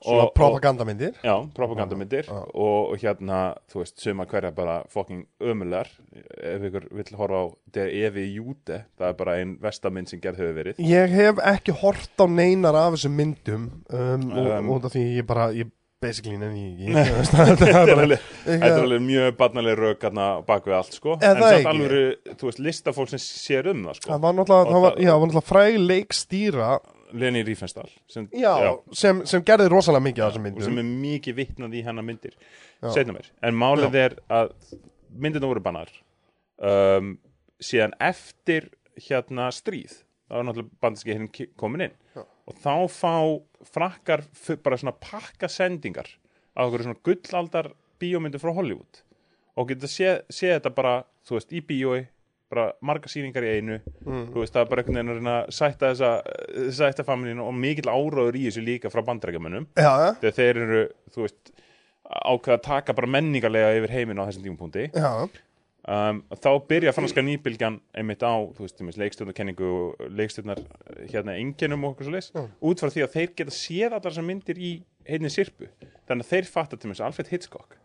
Svona propagandamyndir. Já, propagandamyndir. Já, já. og, og hérna, þú veist, suma hverja bara fucking ömulegar ef ykkur vill horfa á Der Evi Júte það er bara ein vestamynd sem gerð hefur verið. Ég hef ekki hort á neinar af þessum myndum um, og, Um, út af því ég bara, ég basically nenni ég þetta er Þetta er alveg, þetta er alveg mjög barnaleg rök hérna bak við allt, sko. Er en það samt ekki? alveg, þú veist, listafólk sem sér um það, sko. Það var náttúrulega, Og það var, það- já, það var náttúrulega fræg leikstýra Leni Rífensdal sem, já, sem, sem gerði rosalega mikið af þessum og sem er mikið vitnað í hennar myndir. Já. en málið er að myndirna voru bannar um, síðan eftir hérna stríð. Þá er náttúrulega bandiski hérna komin inn. Og þá fá frakkar bara svona pakka sendingar á okkur svona gullaldar bíómyndu frá Hollywood. Og geta séð sé þetta bara, þú veist, í bíói bara marga sýningar í einu. Þú veist, það er bara einhvern veginn að sætta þessa sætta familínu og mikill áráður í þessu líka frá já, þegar þeir eru, þú veist ákveða að taka bara menningarlega yfir heiminn á þessum tímapunkti. Já, um, þá byrja franska nýbylgjan einmitt á, þú veist, leikstjórnarkenningu og leikstjórnar hérna enginum og okkur svo leis, út frá því að þeir geta séð allar þessar myndir í heitni sirpu þannig að þeir fatta til mér Alfred Hitchcock.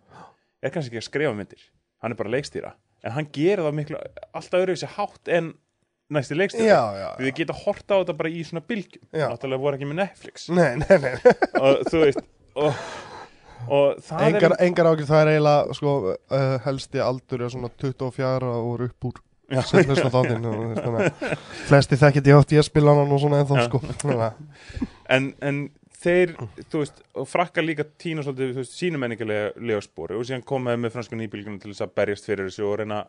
Er kannski ekki að skrifa myndir. Hann er bara leikstýra, en hann gerir það miklu alltaf öðruvísi hátt en næsti já, því þið geta horta á þetta bara í svona bylgjum, náttúrulega voru ekki með Netflix. Nei, nei, nei og þú veist og, og það Engar, er engar ákveð, það er eiginlega sko, uh, helsti aldur er svona 24 og upp úr þáttinn og, flesti þekkit ég átt ég spila hann og svona ennþá Já. sko. En, en þeir, þú veist, og frakka líka tína svolítið, þú veist, sínu menningarlega spóri og síðan komaði með franska nýbylgjunum til þess að berjast fyrir þessu og reyna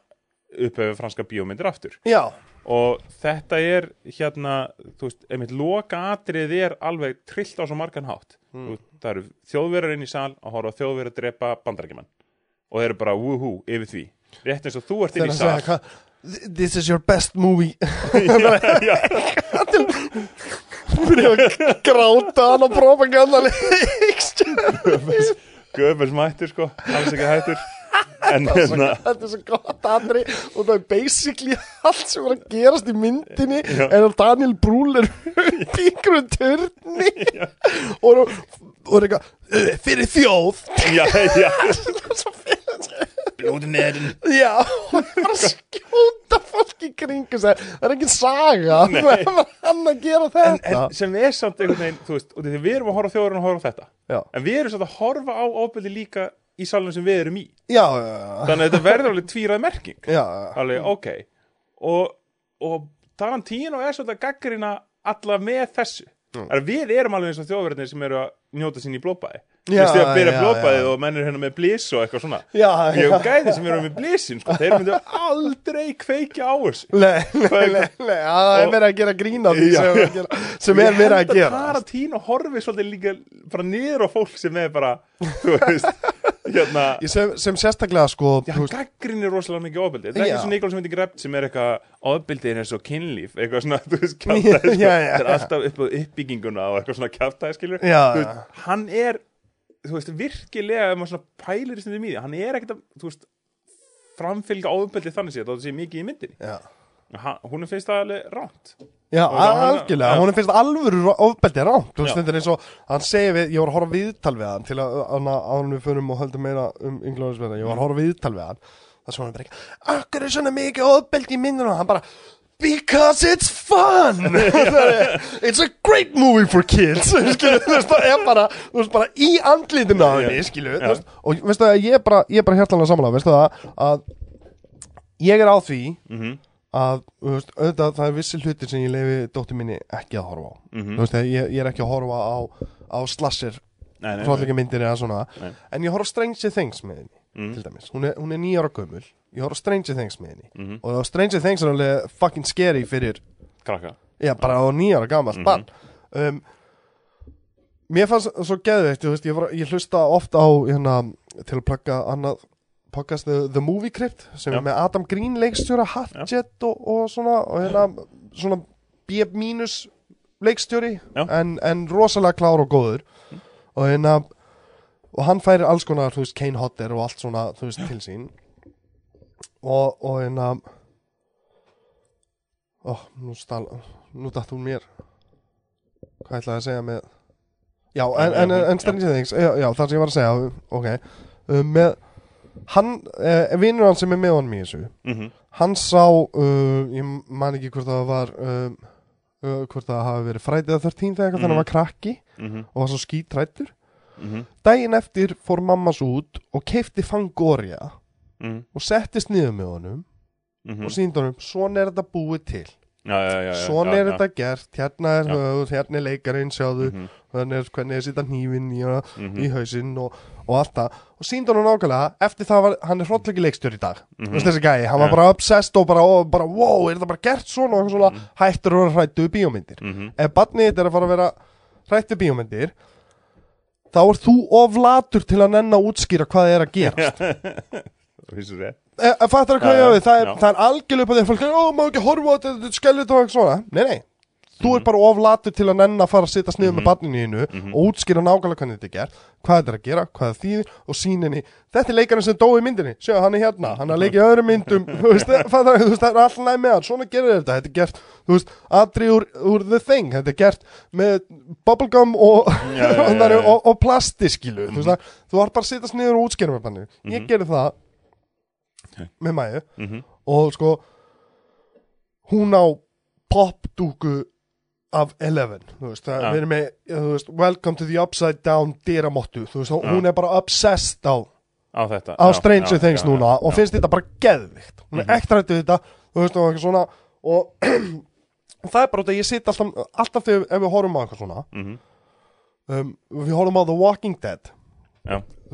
upphefið franska bíómyndir aftur. Já, og þetta er hérna, þú veist, einmitt loka atrið er alveg trillt á svo margan hátt. Mm. það eru þjóðverðar inn í sal að horfa þjóðverðar að drepa bandarækjumann og þeir eru bara woohoo yfir því. Rétt eins og þú ert inn í sal. This is your best movie. Já, Byrja að gráta hann á propagandaleg Göbels mættur sko, alls ekki hættur en hérna Þetta er svo gott aðri og það er basically allt sem var að gerast í myndinni en að Daniel Brühl er upp í einhverju turni. Og, og er eitthvað "Uh, fyrir þjóð. Já, já, Svo fyrir- blóði neðin Já, bara skjóta fólk í kringu Það er engin saga. Er hann að gera en, þetta. en sem er samt einhvern veginn, þú veist, við erum að horfa á þjóðurinn og horfa á þetta. Já, en við erum samt að horfa á ofbeldi líka í salunum sem við erum í. Já, þannig að þetta verður alveg tvírað merking. Alveg, ok. Og, og Tarantino er svolítið að gaggrina alla með þessu. Mm. við erum alveg eins og þjóðverðinir sem eru að njóta sín í blópaði Þú veist, að byrja já, blópaðið já. og menn er hérna með blís og eitthvað svona já, ég já. hef gæði sem eru með blísin sko. þeir myndu aldrei kveikja á þessu Nei, nei, nei, nei, það er verið að gera grína því Já, sem, er að gera, sem er verið að gera held að Tarantino horfi svolítið líka bara niður á fólk sem er bara þú veist, hérna sem, sem sérstaklega sko Já, veist, gaggrinir rosalega mikið ofbeldi Þetta er Já. eins og Nikolás myndi grept sem er eitthvað ofbeldi er eins og kynlíf eitthvað svona, þú veist, Já, kjátaði sko. já, já. Þetta er alltaf upp á uppbygginguna og eitthvað svona kjátaði skilur Já, já. Hann er, þú veist, virkilega ef maður svona pælir í því hann er ekkert að, þú veist framfylgja ofbeldi þannig séð, það sé mikið í myndinni. Hún er finnst það alveg ránt já algjörlega, hún finnst alvöru ofbeldi rámt, þú veist, þetta er eins og hann segir við, ég var að horfa viðtal við hann til að, að við förum og höldum meira um ynglóðisverða, ég var að horfa viðtal við hann. Það svo hann bara ekki, akkur er svona mikið ofbeldi í myndinu, hann bara Because it's fun. It's a great movie for kids. Skilu, þú veist, það er bara Þú veist, bara í andlítinu á henni, skilu þú veist, Og veistu það, ég er bara, ég er bara hjartanlega samanlega Veistu það, að Ég er á því Mhm. að, þú veist, auðvitað það er vissi hlutir sem ég leifi dóttir minni ekki að horfa á. Mhm. Þú veist, ég, ég er ekki að horfa á á nei, hróðleika myndir eða svona. Nei. en ég horfa á Stranger Things með henni Mhm. til dæmis, hún er, hún er nýjára gömul ég horfa á Stranger Things með henni. Mhm. og Stranger Things er alveg fucking scary fyrir krakka. Já, bara á nýjara gamalt Mhm. barn. Um, Mér fannst svo geðveikt, ég, ég hlusta ofta á hérna, til að plugga annað podcast The, The Movie Crypt sem Já. er með Adam Green leikstjóra Hatchet og, og svona og hérna, svona B leikstjóri en, en rosalega klár og góður. Og hérna og hann færir alls konar, þú veist, Kane Hodder og allt svona, þú veist, til sín og, og hérna ó, nú stál nú datt hún mér hvað ætlaði að segja með já, en, en, en, en Stranger Things já, já, það sem ég var að segja, ok um, með hann, eh, vinnur hann sem er með honum í þessu Mhm. hann sá, uh, ég man ekki hvort það var um, uh, hvort það hafi verið frætið að 13 þegar mm. þannig að hann var krakki Mhm. og var svo skítrættur Mhm. daginn eftir fór mamma svo út og keifti Fangoria Mhm. og settist niður með honum Mhm. og síndi honum, svona er þetta búið til já, já, já, svona er þetta gert, hérna er höfuð hérna er leikarinn, sjáðu Mhm. þannig er hvernig er sýta hnífinn í, Mhm. í hausinn og, og allt það og síndi hann nákvæmlega, eftir það var hann er hróllegi leikstjóri í dag, mm -hmm. þessi gæi hann var Mhm. Bara obsessed og bara, og bara wow, er það bara gert svona og svona hættur vera hrættu bíómyndir Mhm. ef barnið þitt er að fara að vera hrættu bíómyndir þá er þú of latur til að nenn að útskýra hvað er að gera Vissu rétt e, e, fattar það hvað ég á við, það er, það er algjörlega upp á því að fólk er, ó, má ekki horfa á þetta, þetta er skellit og eitthvað svona. Nei, nei, þú Mhm. er bara of latur til að nenn að fara að sitja sniður með barninu þínu Mhm. og útskýra nákvæmlega hvernig þetta er gert hvað þetta er að gera, hvað það þýðir og síninni þetta er leikarinn sem dói í myndinni, sjá hann er hérna. Hann er að leika í öðrum myndum. Þú veist, fattar, þú veist, það er alltaf næg með hann svona gerir þetta, þetta er gert, þú veist atri úr, úr The Thing, þetta er gert með bubblegum og, Já, já, já, já. og, og plastiskilu þú veist, það, þú var bara að sitja sniður og útskýra með barninu. Ég Mhm. gerði það með mæju Mhm. og sko hún á popdúku af Eleven veist, Ja. við erum með veist, Welcome to the Upside Down Ja. hún er bara obsessed á, Á þetta á já, Stranger já, Things já, núna og finnst þetta bara geðvikt hún er Mhm. ekkert rættið þetta veist, og svona og það er bara að ég sitt alltaf, alltaf þegar ef við horfum á eitthvað svona Mhm. um, við horfum á The Walking Dead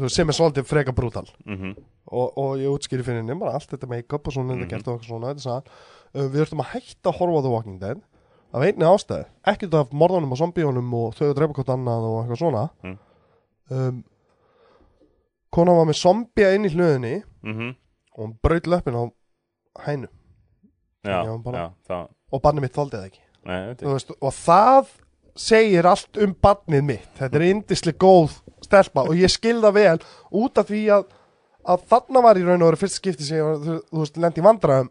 sem er svolítið freka brútal Mhm. Og, og ég útskýri fyrir henni bara allt þetta make-up og svona Mhm. og eitthvað svona hann. uh, við þurfum að hætta að horfa á The Walking Dead af einni ástæði, ekkert af morðunum og zombíunum og þau að drepa hvort annað og eitthvað svona. Mm. um, konan var með zombía inn í hlöðinni Mhm. og hún braut löppin á hænu Já, bara- já, það og barnið mitt þoldi það ekki. Nei, veist, og það segir allt um barnið mitt. Þetta er indisli góð stelpa og ég skil það vel út af því að, að þarna var í raun og veru fyrst skipti sem ég var, þú, þú veist, lendi í vandræðum.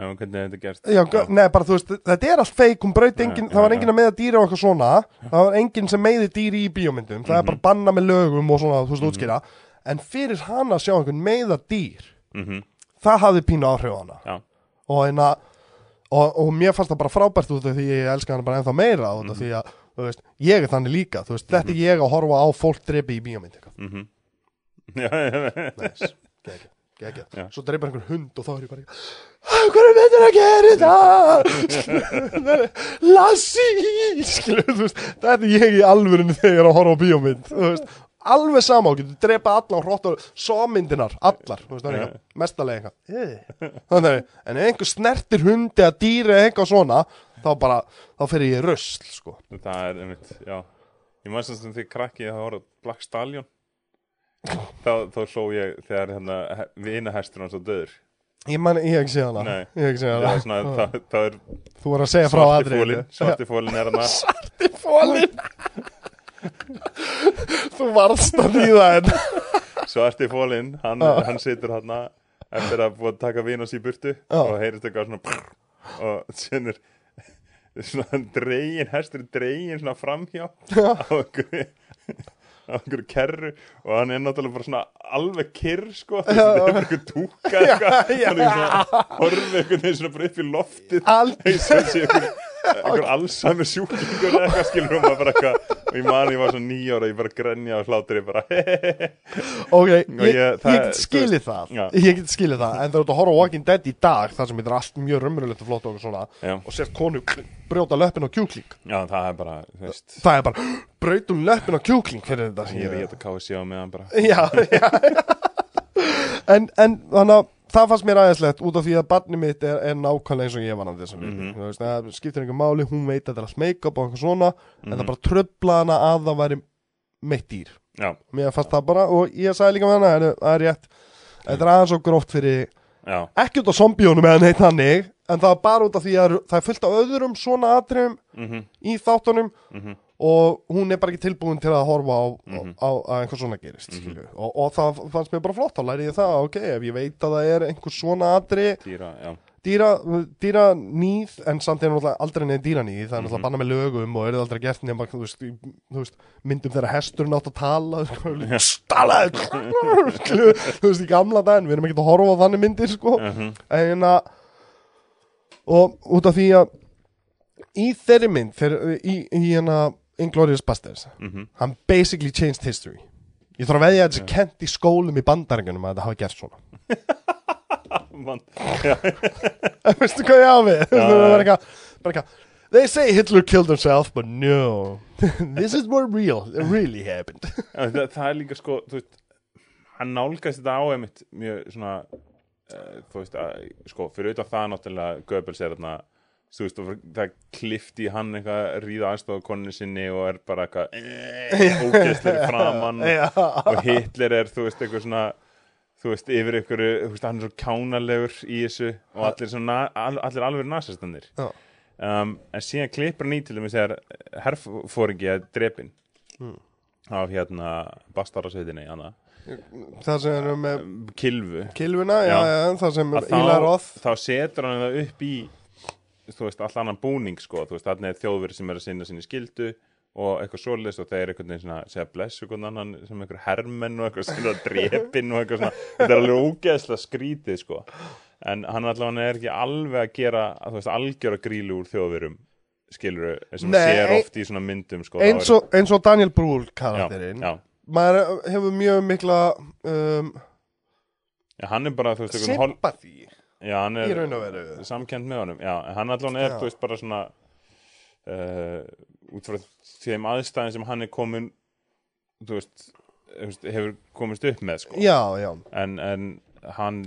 Já, hvernig er þetta gert? Já, já. Nei, bara þú veist, þetta er allt feik hún braut engin, já, það var já. engin að meða dýra og eitthvað svona. Það var engin sem meiði dýri í bíómyndum. Það er bara banna með lögum og svona, þú veist, útskýra. En fyrir hana að sjá einhvern meiða dýr Mhm. það hafði pínu áhrif á hana. Já, og, eina, og, og mér fannst það bara frábært út af því ég elska hana bara ennþá meira út af því að, þú veist, ég er þannig líka þú veist, þetta er ég að horfa á fólk drepi í bíómynd eitthvað. mhm Nice. Geggjað. Já. svo dreipar einhvern hund og þá er ég bara "Ah, hvað er myndir að gera þetta? Lassi þetta er ég í alvörinu þegar ég er að horfa á bíómynd alveg sama og getur sámyndinar, allar það er eitthvað, mestalega eitthvað. En einhver snertir hundi að dýri eða eitthvað svona þá bara, þá fer ég rusl sko. Það er einmitt, já. Ég maður sem því krakki að horfa á Black Stallion þá, þá hló ég þegar hérna vinahestur hans og döður ég man, ég hef ekki séð hana. Nei. ég hef ekki séð hana. Svona, það, það er þú var að segja frá aðrið fólin Svarti fólin er hann að fólin þú varst að þýða en Svarti fólin, hann, hann situr hann eftir að búið að taka vinas í burtu Já. og heyrist eitthvað svona prr, og sen er svona dregin, hestur dregin svona framhjá á einhverju á einhverju kerru og hann er náttúrulega bara svona alveg kyrr sko. Þetta er bara einhver túka eitthvað já. hann er svona horfið veginn svona bara upp í loftið. Eins og þessi einhver, einhver allsamur sjúklingur eða eitthvað skilur um að bara eitthvað og ég man ég var svona nýjára ég bara grenja og hlátur ég bara ok, ég, Og ég- ég, get skilið það. Já. ég get skilið það, en það er út að horfa Walking Dead í dag þar sem þetta er allt mjög raunverulegt og flott og svona Já. og sért konu brjóta löppin á kjúkling. Já, það er bara, veist. Það er bara, brautum löppin á kjúkling fyrir þetta Ég er í þetta KSC á meðan bara en, en þannig að það fannst mér aðeinslegt út af því að barni mitt er, er nákvæmlega eins og ég var að þessum mm Mhm. -hmm. það skiptir einhver máli, hún veit að þetta er allt make-up og eitthvað svona, en Mhm. það bara tröfla hana að það væri meitt dýr. Já, mér fannst það bara, og ég sagði líka með hana "Heyrðu, það er rétt, þetta er aðeins og gróft fyrir já, ekki út af zombíunum eða neitt hannig en það er bara út af því að það er fullt af öðrum svona atriðum mhm, í þáttunum. Mhm og hún er bara ekki tilbúin til að horfa á, Mhm. á, á að einhver svona gerist mm og, og það fannst mér bara flott þá læri ég það, ok, ef ég veit að það er einhver svona atri, Dýra, dýra, dýra nýð en samt er náttúrulega aldrei neð dýra nýð það er náttúrulega Mhm. banna með lögum og er það aldrei gert í- veist myndum þegar hesturinn átt að tala stala þú veist, í gamla daginn, við erum ekki að horfa á þannig myndir, sko. Mhm, en að og út af því að í þeirri mynd þeir, í, í hérna Inglourious Basterds. Mhm. Hann basically changed history. Ég þarf að veðja að þetta sé kent í skólum í bandarengunum að þetta hafi gert svona. Veistu hvað ég á við? Það bara eitthvað, They say Hitler killed himself But no. This is more real It really happened. Það, það er líka sko þú veist, hann nálgast þetta á einmitt mjög svona uh, þú veist að, sko, fyrir auðvitað það náttúrulega Goebbels er þarna þú veist, það klifti hann eitthvað að ríða aðstofa konu sinni og er bara eitthvað ógeðslega framann og Hitler er, þú veist, eitthvað svona þú veist, yfir ykkur, þú veist, hann er svo kjánalegur í þessu og allir, svona, all, allir alveg nasastandir um, en síðan klippur hann í til dæmis þegar herrfóringi er drepin Hmm. af hérna bastarasveitinni hana, Það sem er með kilvu kilvuna Já, Já. það sem að Íla Roth. þá, þá setur hann það upp í þú veist, all annan búning sko, þú veist, þarna er þjóðverið sem er að sinna sinni skildu og eitthvað svoleiðist og þeir einhvern veginn svona segja bless einhvern annan sem einhver hermenn og eitthvað svona drepinn og eitthvað svona. Þetta er alveg ógeðslega skrítið sko. En hann allavega er ekki alveg að gera að þú veist, algjöra grílu úr þjóðverum skilur sem Nei, maður sér ein- oft í svona myndum sko, eins og, eins og Daniel Brühl er, karakterinn já, já, Maður hefur mjög mikla um, já, hann er bara þú já, hann í er raun og veru. samkend með honum. Já, hann allan er, veist, bara svona uh, út frá þeim aðstæðin sem hann er komin veist, hefur komist upp með, sko. Já, já. En, en hann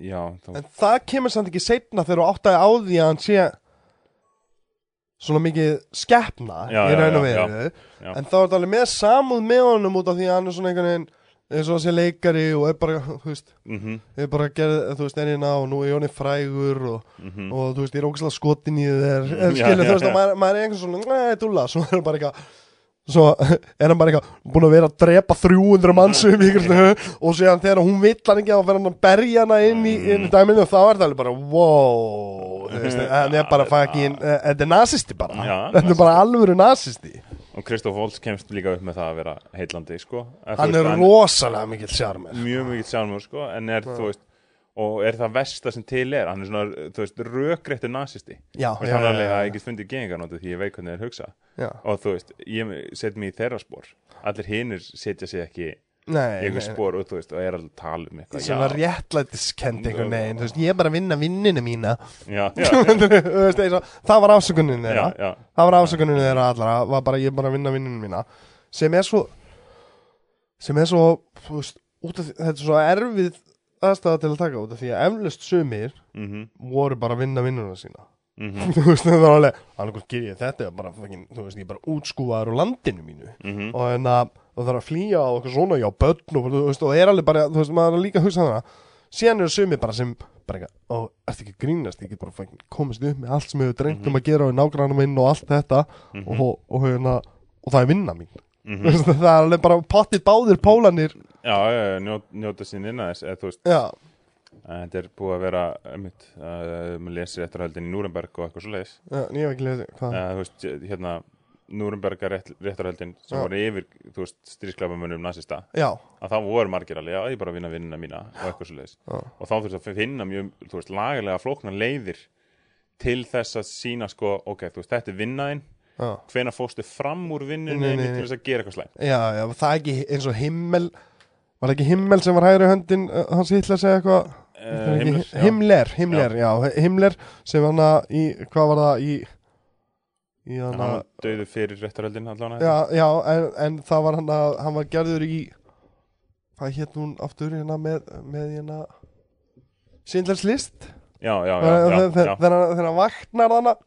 já, þá, En það kemur samt ekki seinna þegar þú áttaði á því að hann sé svona mikið skeppna í raun og veru. En þá er þetta alveg með samúð með honum út af því að hann er svona einhvern veginn eins og sé leikari og er bara, þú veist mhm, er bara að gera, þú veist, er hérna og nú er Jóni frægur og, mhm. og þú veist, ég er ógæslega skotin í þér Mm, en já, skilur, já, þú veist, já. og maður, maður er einhvern svona nei, dúlla, svo er hann bara eitthvað svo er hann bara eitthvað búin að vera að drepa 300 mannsum í ykkur svona og séðan þegar hún vill hann ekki að vera að berja hana inn í, inn í dæminu og þá er það alveg bara wow. Þú veist, hann er bara fucking eh, þetta er nazisti bara, þetta er bara alvöru nazisti og Kristoff Holtz kemst líka upp með það að vera heillandi, sko. Þú hann veist, er rosalega mikill sjarmer mjög mikið sjálfur, sko. En er, þú veist, og er það versta sem til er hann er svona, þú veist, rökréttur nazisti. Já, og já, hann já, alveg að get fundið gengarnótið því ég veit hvernig þeir hugsa. Já. og þú veist, ég set mig í þeirra spór allir hinnir setja sig ekki í einhver spór og þú veist, og er alveg að tala um eitthvað svona já, réttlætiskend einhvern veginn, þú veist, ég er bara að vinna vinninu mína. Já, já, og- það var ásökunin já, þeirra. Já, það var ásökunin þeirra allra var bara ég er bara að vinna vinninu mína. Sem er svo sem er svo veist, af þetta er svo erfið aðstæða til að taka út af því að eflust sumir mhm, voru bara að vinna vinnuna sína mhm, þú veist, það var alveg annarkvæmt ger ég. Þetta bara, fucking, þú veist, ég er bara útskúfaður úr landinu mínu. Mhm. Og en að og það er að flýja og eitthvað svona, já, börn og, þú veist, og er alveg bara, þú veist, maður er líka að hugsa það síðan eru sumir bara sem bara eitthvað, ó, ertu ekki að grínast? Ég get bara fucking komist upp með allt sem hefur drengt um að gera og nágrannum minn og allt þetta. Mhm, og, og, hérna, og það er vinna mín. Mhm. Veist, það er alveg bara pottið báðir pólanir já, já, já, njó, njóta sín inn að þess þú veist, já, að þetta er búið að vera einmitt, að maður lesir eftirhaldin í Núrenberg og eitthvað svo leiðis já, en ég hef ekki lesið hvað, þú veist, hérna Núrenbergar rétt, réttarhaldin sem Já. voru yfir, þú veist, strísklapamönnum nazista já, að þá voru margir alveg, já, ég bara að vinna vinnuna mína og eitthvað svo leiðis já, og þá þurfti að finna mjög, þú veist, lagalega flóknar leiðir til þess að sína sko, ok, þú veist, þetta er vinnaðinn. Hvena fóstu fram úr vinnunni til þess að gera eitthvað slæmt? Já, já, það er ekki eins og himmel Var ekki himmel sem var hægri höndin uh, Hans hitla að segja eitthvað Það ekki- Himmler, já. Himmler, Himmler, já, Himmler sem hann að í, hvað var það í í hann að döðu fyrir réttarhaldin allan já, já, en, en það var hann að hann var gerður í hvað hétt hún aftur hérna með, með hérna Sindlers list já, já, já, já, já. þegar hann- vaknar þannig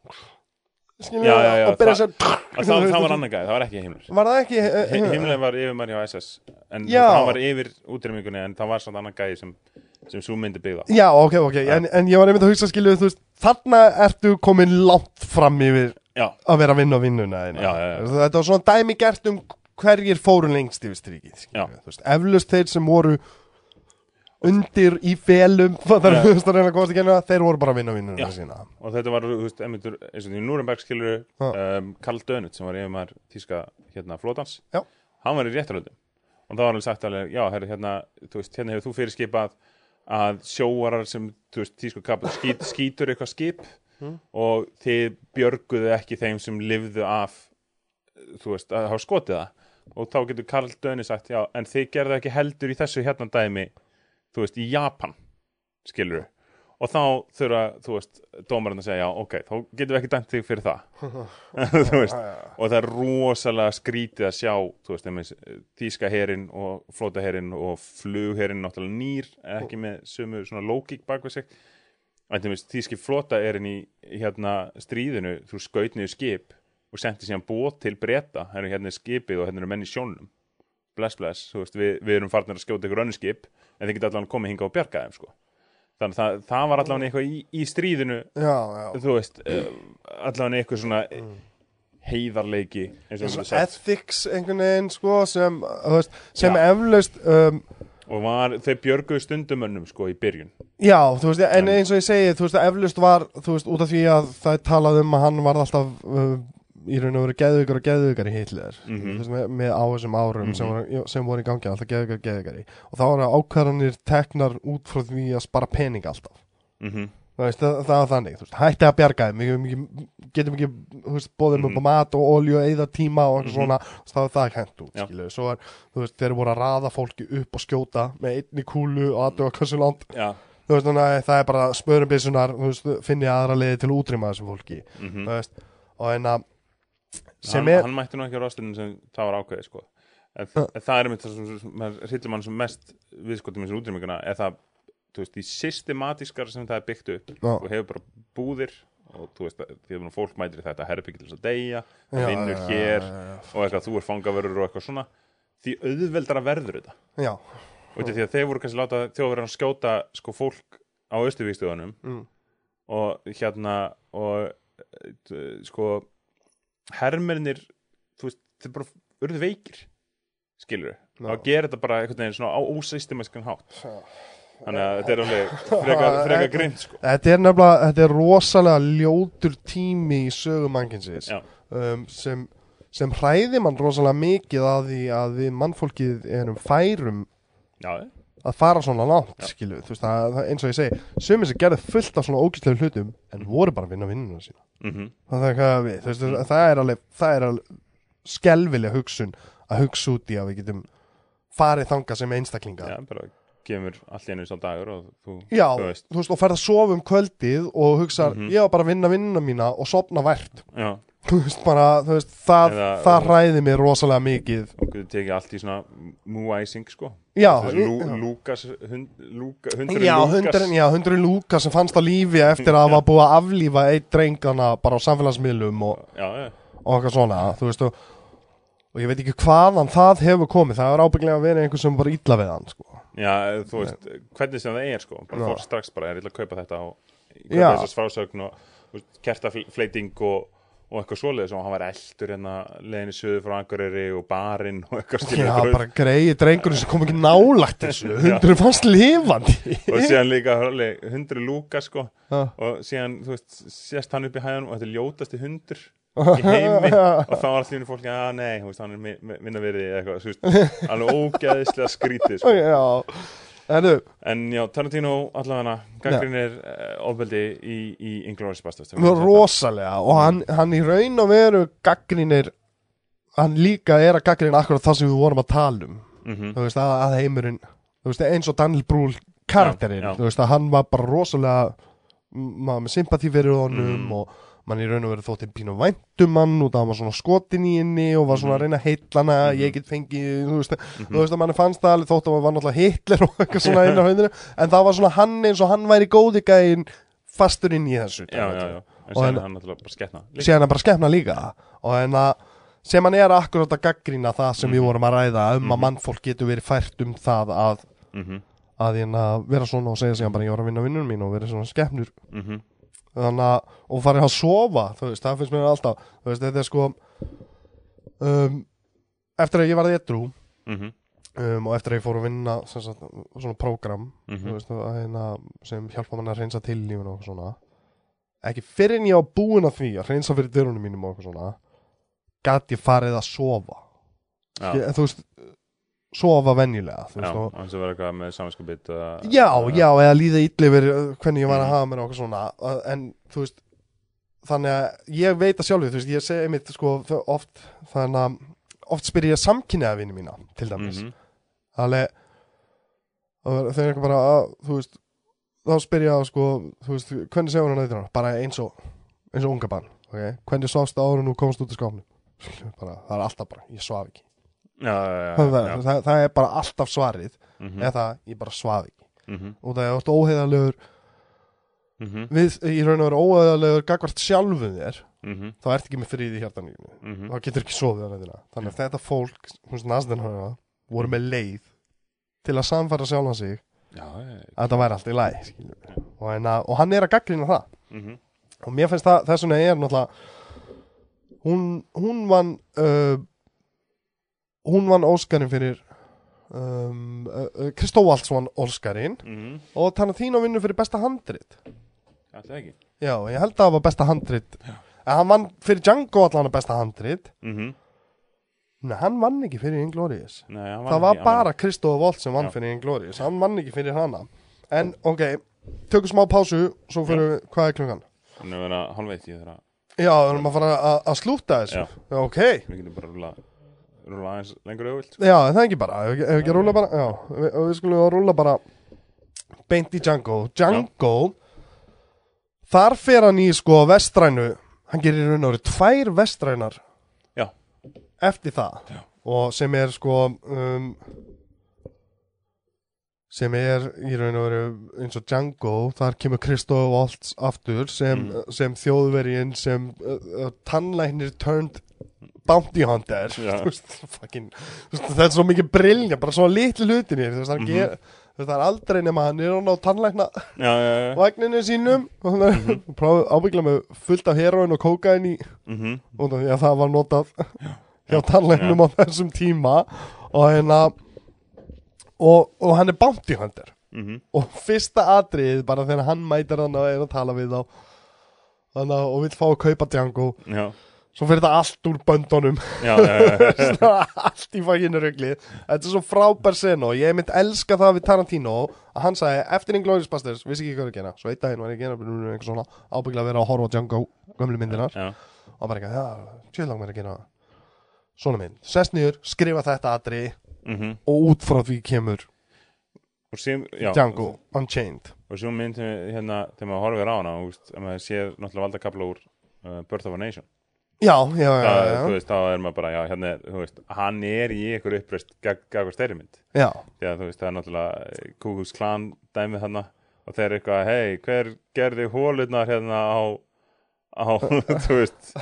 skilja, Já, já, já, og byrja það- að það, það var annar gæði, það var ekki Himmler var það ekki eh, Hi- eh, Himmler var yfirmann hjá SS en Já. hann var yfir útrýmingunni en það var samt annar gæði sem, sem svo myndi byggða Já, ok, ok, en, en ég var einmitt að hugsa skilju, þú veist, þarna ertu komin langt fram yfir Já, að vera að vinna á vinnuna. Þetta var svona dæmi gert um hverjir fóru lengst yfir strikið skilju, þú veist, eflust þeir sem voru undir í felum það Já. er að reyna að komast ekki hérna þeir voru bara að vinna á vinnuna sína og þetta var, þú veist, einmitt, eins og því Núrenberg skilur Já. um, Karl Dönut sem var yfirmann tíska hérna flótans Já. hann var í réttarhaldin og það var alveg sagt alveg, já, herri, hérna, þú veist, hérna hefur þú fyrirskipað að sjóarar sem, veist, tísku kapl skít, skítur eitthvað skip Mm. og þið björguðu ekki þeim sem lifðu af þú veist, að hafa skotið það og þá getur Karl Döni sagt, já, en þið gerðu ekki heldur í þessu hérna dæmi þú veist, í Japan skilur og þá þurfa, þú veist, dómarinn að segja já, ok, þá getum við ekki dæmt þig fyrir það. Þú veist, og það er rosalega skrítið að sjá þú veist, einmitt, þýska herin og flóta herin og flugherin náttúrulega nýr, ekki með sömu svona lókík bak við sig. En þeim veist, þýski flóta herin í hérna stríðinu, þú skaut niður skip og sendi síðan bót til breyta hérna er hérna er skipið og hérna eru menn í sjónum. Bless bless, þú veist, við, við erum farnir að skjóta ykkur önnur skip, en þið geta allavega komið hinga og bjarga þeim, sko þannig að það, það var allavega eitthvað í, í stríðinu Já, já. þú veist, uh, allavega eitthvað svona heiðarleiki ethics einhvern veginn sko sem, veist, sem eflaust um, og var, þeir björguðu stundumönnum sko í byrjun. Já, veist, en eins og ég segi þú veist, eflaust var, þú veist, út af því að það er talað um að hann var alltaf uh, í raun og veru geðvíkar og geðvíkar í Hitler. Mhm. þú veist, með, með á þessum árum sem, voru, sem voru í gangi alltaf geðvíkar og geðvíkar og þá voru ákvarðanir teknar út frá því að spara pening alltaf. Mm Þú veist, það, það var þannig, veist, hætti að bjarga þeim við getum ekki, bóðum upp á mat og olju eða tíma og eitthvað svona, það var það kent út er, veist, þeir voru að raða fólki upp og skjóta með einni kúlu og aðduga hversu langt, já, þú veist, þannig að það er bara spörum byssunar, þú veist, finni aðra leiði til að útrýma þessum fólki, mm þú veist og en að sem hann, er, hann mætti nú ekki á rostinu sem það var ákveðið sko en, en það er það sem maður hryllir mann sem mest viðskotum eins og útrýminguna er það, þú veist, í systematískar sem það er byggt upp Já. og hefur bara búðir og þú veist, því að fólk mætir í þetta þess að deyja, Já, vinnur já, hér já, já, og eitthvað, þú er fangavörur og eitthvað svona því auðveldara verður þetta já, og því að þeir voru kannski láta þjóðverðan að skjóta sko fólk á austuvíkstöðunum Mm. og hérna og eh, sko hermernir þú veist, þeir bara urðu veikir skilur Já. og gera þetta bara einhvern veginn svona á ósystemaskan hátt. Þannig að þetta er alveg freka, freka grind sko. Þetta er nefnilega, þetta er rosalega ljótur tími í sögu mannkynsins Já. um, sem, sem hræði mann rosalega mikið að því að við mannfólkið erum færum já, að fara svona langt, Já. skilu þú veist, það, eins og ég segi, sumir sem gerði fullt af svona ógæstlegu hlutum, en voru bara að vinna vinnuna sína, mm það er hvað við veist, það er alveg, það er alveg skelvileg hugsun að hugsa út í að við getum farið þangað sem einstaklingar. Já, bara kemur allt í einu sá dagur og þú, Já, þú veist. þú veist, og ferð að sofa um kvöldið og hugsa, Mhm. ég var bara að vinna vinnuna mína og sopna vært, já, þú veist, bara, þú veist, það, Eða- það hræði mér rosalega mikið. og þú tekið allt í svona múæsing sko. Já, ég-. Lúkas hund, Lúka, hundurinn Já, hundurinn, já, hundurinn Lúkas sem fannst á lífi eftir að hafa búið að aflífa eitt drengana bara á samfélagsmiðlum og, og eitthvað svona, þú veist, og, og ég veit ekki hvaðan það hefur komið, það er ábygglega að vera einhver sem bara illa við hann, sko. Já, þú veist, hvernig sem það er sko. Bara fólk strax bara er illa að kaupa þetta og kaupa þessast frásögn og kertafleiting og, og eitthvað svoleiðis og hann var eldur hérna leiðinni söðu frá Akureyri og barinn og eitthvað skilur Já, bara greiði drengurinn sem kom ekki nálagt þessu, hundurinn fannst lifandi. og síðan líka hundri Lúka sko Já. og síðan, þú veist, sést hann upp í hæðan og þetta er ljótasti hundur í heimi og þá var allir fólk, já, nei, þú veist, hann er mi- mi- minna verið eitthvað, þú veist, alveg ógeðislega skrítið sko. Já, En já, Tarantino allavega gaggrinir uh, ofbeldi í, í Inglourious Basterds. Rosalega. Og hann, hann í raun og veru gaggrinir, hann líka er að gaggrina akkurat það sem við vorum að tala um. mm þú veist, að, að heimurinn veist, eins og Daniel Brühl karakterinn, þú veist, að hann var bara rosalega maður með sympati fyrir honum Mm. og mann í raun og veru þótti pínu væntum hann og það var svona skotin í henni og var svona að reyna að heitla hana, Mhm. ég get fengið þú veist, þú veist að mann fannst það alveg þótt að hann var náttúrulega Hitler og eitthvað svona inn á höndinu en það var svona hann eins og hann væri góði gæinn fastur inn í þessu Já, já, já, en en- er hann náttúrulega bara líka. síðan að bara skefna líka og en að sem hann er akkurat að gaggrina það sem við Mhm. vorum að ræða um að Mhm. mannfólk getur verið fært um það að Mhm, að hérna vera svona og segja sig bara ég var að vinna vinnunum mín og vera svona skefnur mhm, þannig að og farið að sofa þú veist, það finnst mér alltaf þú veist, þetta er sko um, eftir að ég varði ettrú mhm, um, og eftir að ég fór að vinna sagt, svona prógram þú mhm veist, að, hérna, sem hjálpa mann að reynsa til lífinu og svona. Ekki fyrir en ég var búin að því að reynsa fyrir dyrunum mínum og svona gat ég farið að sofa. Já, ég, þú veist sofa venjulega þú já, og, hans að vera eitthvað með samanskapit já, já, eða líða ítli yfir uh, hvernig ég var að Mhm. hafa mér og eitthvað svona uh, en þú veist þannig að ég veit að sjálfur þú veist, ég segi mitt sko oft þannig að oft spyr ég samkynniða vinni mína til dæmis. Mhm, alveg og þau er eitthvað bara að, þú veist þá spyr ég að sko, þú veist, hvernig segur hann eitthvað bara eins og, eins og unga bann okay? hvernig svafst áður en þú komst út af skápnum? Bara, það er alltaf bara, ég svaf ekki Já, já, það, það, það er bara alltaf svarið. Mhm, eða það, ég bara svaf ekki. Mhm, og það er oft óheðalegur mhm, við, í raun og veru óheðalegur gagvart sjálfum þér mhm, þá ert ekki með í hjartanlífinu mhm. þá getur ekki sofið á nættina þannig að þetta fólk, hún næstin hana voru með leið til að samfæra sjálfan sig Já, já. að þetta væri allt í læg og, hérna, og hann er að gaggrina það. Mhm, og mér finnst það, þess vegna er náttúrulega hún, hún vann uh, hún vann Óskarinn fyrir um, uh, uh, Kristóvalds vann Óskarinn. Mhm. og Tarantino vinnur fyrir besta handrit. Alltaf ekki. Já, ég held að það var besta handrit. En hann vann fyrir Django allan að besta handrit. Mhm. Nei, hann vann ekki fyrir hann Það var ekki- hann bara Kristóf Volt sem vann Já. fyrir Inglourious Hann vann ekki fyrir hana. En ok, tökum smá pásu Svo fyrir við, hvað er klukkan? Hann er verið að hálfveit í þeirra. Já, við erum að fara að- að slúta þessu. Já. Já, ok. Við getum bara rúla Rúla aðeins lengur auðvilt Já, er það ekki bara, ef ekki, ef ekki rúla bara Já, við, við skulum að rúla bara Beint í Django. Django Þar fer hann í sko vestrænu. Hann gerir raun og veru tvær vestrænar Já. Eftir það. Já. Og sem er sko um, Sem er í raun og veru eins og Django. Þar kemur Kristof Waltz aftur Sem, Mm. sem þjóðverjinn Sem uh, uh, tannlæknir turned Bounty hunter Já. Það er svo mikið brilja Bara svona litlu hlutinir hann Mhm. ger, þú veist, það er aldrei nema hann er hann á Já, já, já. vagninu sínum. Og hann er prófið ábyggla með fullt af heroin og kókain í Mhm, út af því að það var notað hjá tannlæknum á þessum tíma. Og hérna og, og hann er bounty hunter. Mhm. Og fyrsta atriðið bara þegar hann mætir hann og er að tala við þá þannig og vill fá að kaupa Django. Já, svo fyrir þetta allt úr böndunum. Já, allt í faginu rugli þetta er svo frábær sen og ég mynd elska það við Tarantino að hann sagði eftir Inglourious Basterds, vissi ekki hvað er að gera. Svo einn daginn var ég að gera eitthvað svona ábyggla að vera að horfa Django gömlu myndinar já. og bara ekki, já, tjóðlang mér að gera svona mynd, sest niður, skrifa þetta atri mhm. og út frá því kemur Og sem, já. Django Unchained. Og svo mynd við, hérna, þegar maður horfir á hana, að maður sér náttúrulega valda kapla úr uh, Birth of a Nation. Já, já, já, Það, já, þú veist, þá er maður bara, já, hérna, er, þú veist, hann er í ykkur uppreist gagvar stærri mynd. já, að, þú veist, það er náttúrulega Kúkus klan dæmið þarna og þeir eru eitthvað, hei, hver gerði hólurnar hérna á, á, þú veist,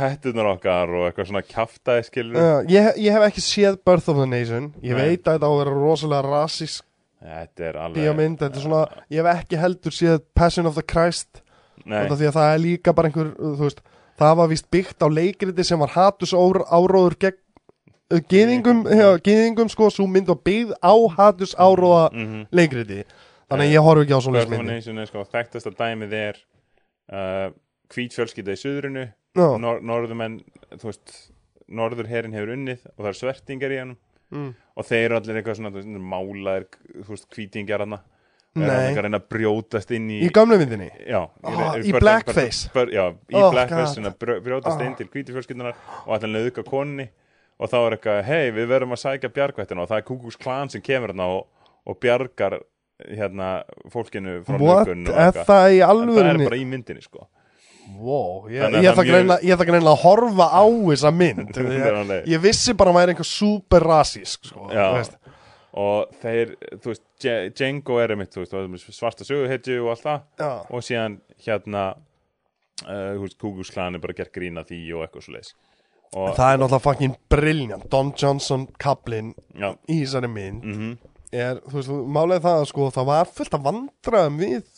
hættunar okkar og eitthvað svona kjaftaði skilur. já ég, ég hef ekki séð Birth of the Nation ég Nei. veit að þetta á að vera rosalega rasísk Þetta er alveg... bíómynd, þetta er svona ég hef ekki heldur séð Passion of the Christ því að það er líka bara einhver þú veist, það var vist byggt á leikriti sem var hatus áróður gegn uh, gyðingum, já, gyðingum sko, svo mynd var byggð á hatus áróða mhm. leikriti. Þannig að ég horf ekki á svona Birth of a myndi Nation er sko, þekktasta dæmið er uh, hvít fjölskylda í suðrunu Nor norðumenn, norðurherin hefur unnið og það er svertingar í hann mm. og þeir eru allir eitthvað svona málaðir, hvítingjar hann og hann að reyna að brjótast inn í, í gamlu myndinni? Já, Ah, er- í blackface. já, í Oh, blackface brjó- brjótast Ah. inn til hvíti fjölskyldunar og allir nauðka konni og þá er eitthvað, hei, við verðum að sækja bjargvættina og það er Kúkus klan sem kemur hérna og, og bjargar hérna fólkinu frá nauðgun og eitthvað. en það er bara í myndinni sko. Wow, ég, að ég ætla ætla greinilega að horfa á þessa mynd. Ég, ég vissi bara að maður er einhver super rasísk sko. Og þeir, þú veist, Django er einmitt, þú veist, svarta söguhetju og allt það. Já. og síðan hérna uh, þú veist, Kúkusklan er bara gert grína því og eitthvað svo leis og, það er náttúrulega fucking brilliant. Don Johnson kaplinn í þessari mynd mhm. er, þú veist, málega það að sko, það var fullt af vandræðum við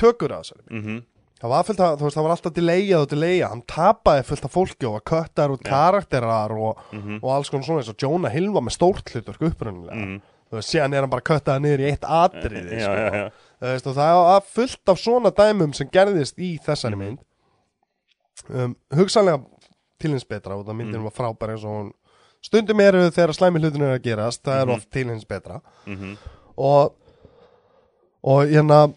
tökur að þessari mynd. Mhm það var fullt af, þú veist, það var alltaf delayað og delayað hann tapaði fullt af fólki og var köttar Já. karakterar og, mhm. og alls konar svona eins og Jonah Hill var með stórt hlutur upprunnilega, mhm. Þú veist, síðan er hann bara köttaði niður í eitt atriði, sko. Þú veist, og það var fullt af svona dæmum sem gerðist í þessari Mhm. mynd. Um, hugsanlega til hins betra og það myndin Mhm. var frábær eins og hún stundum eru þegar slæmi hlutin er að gerast það er Mhm. oft til hins betra. Og og hérna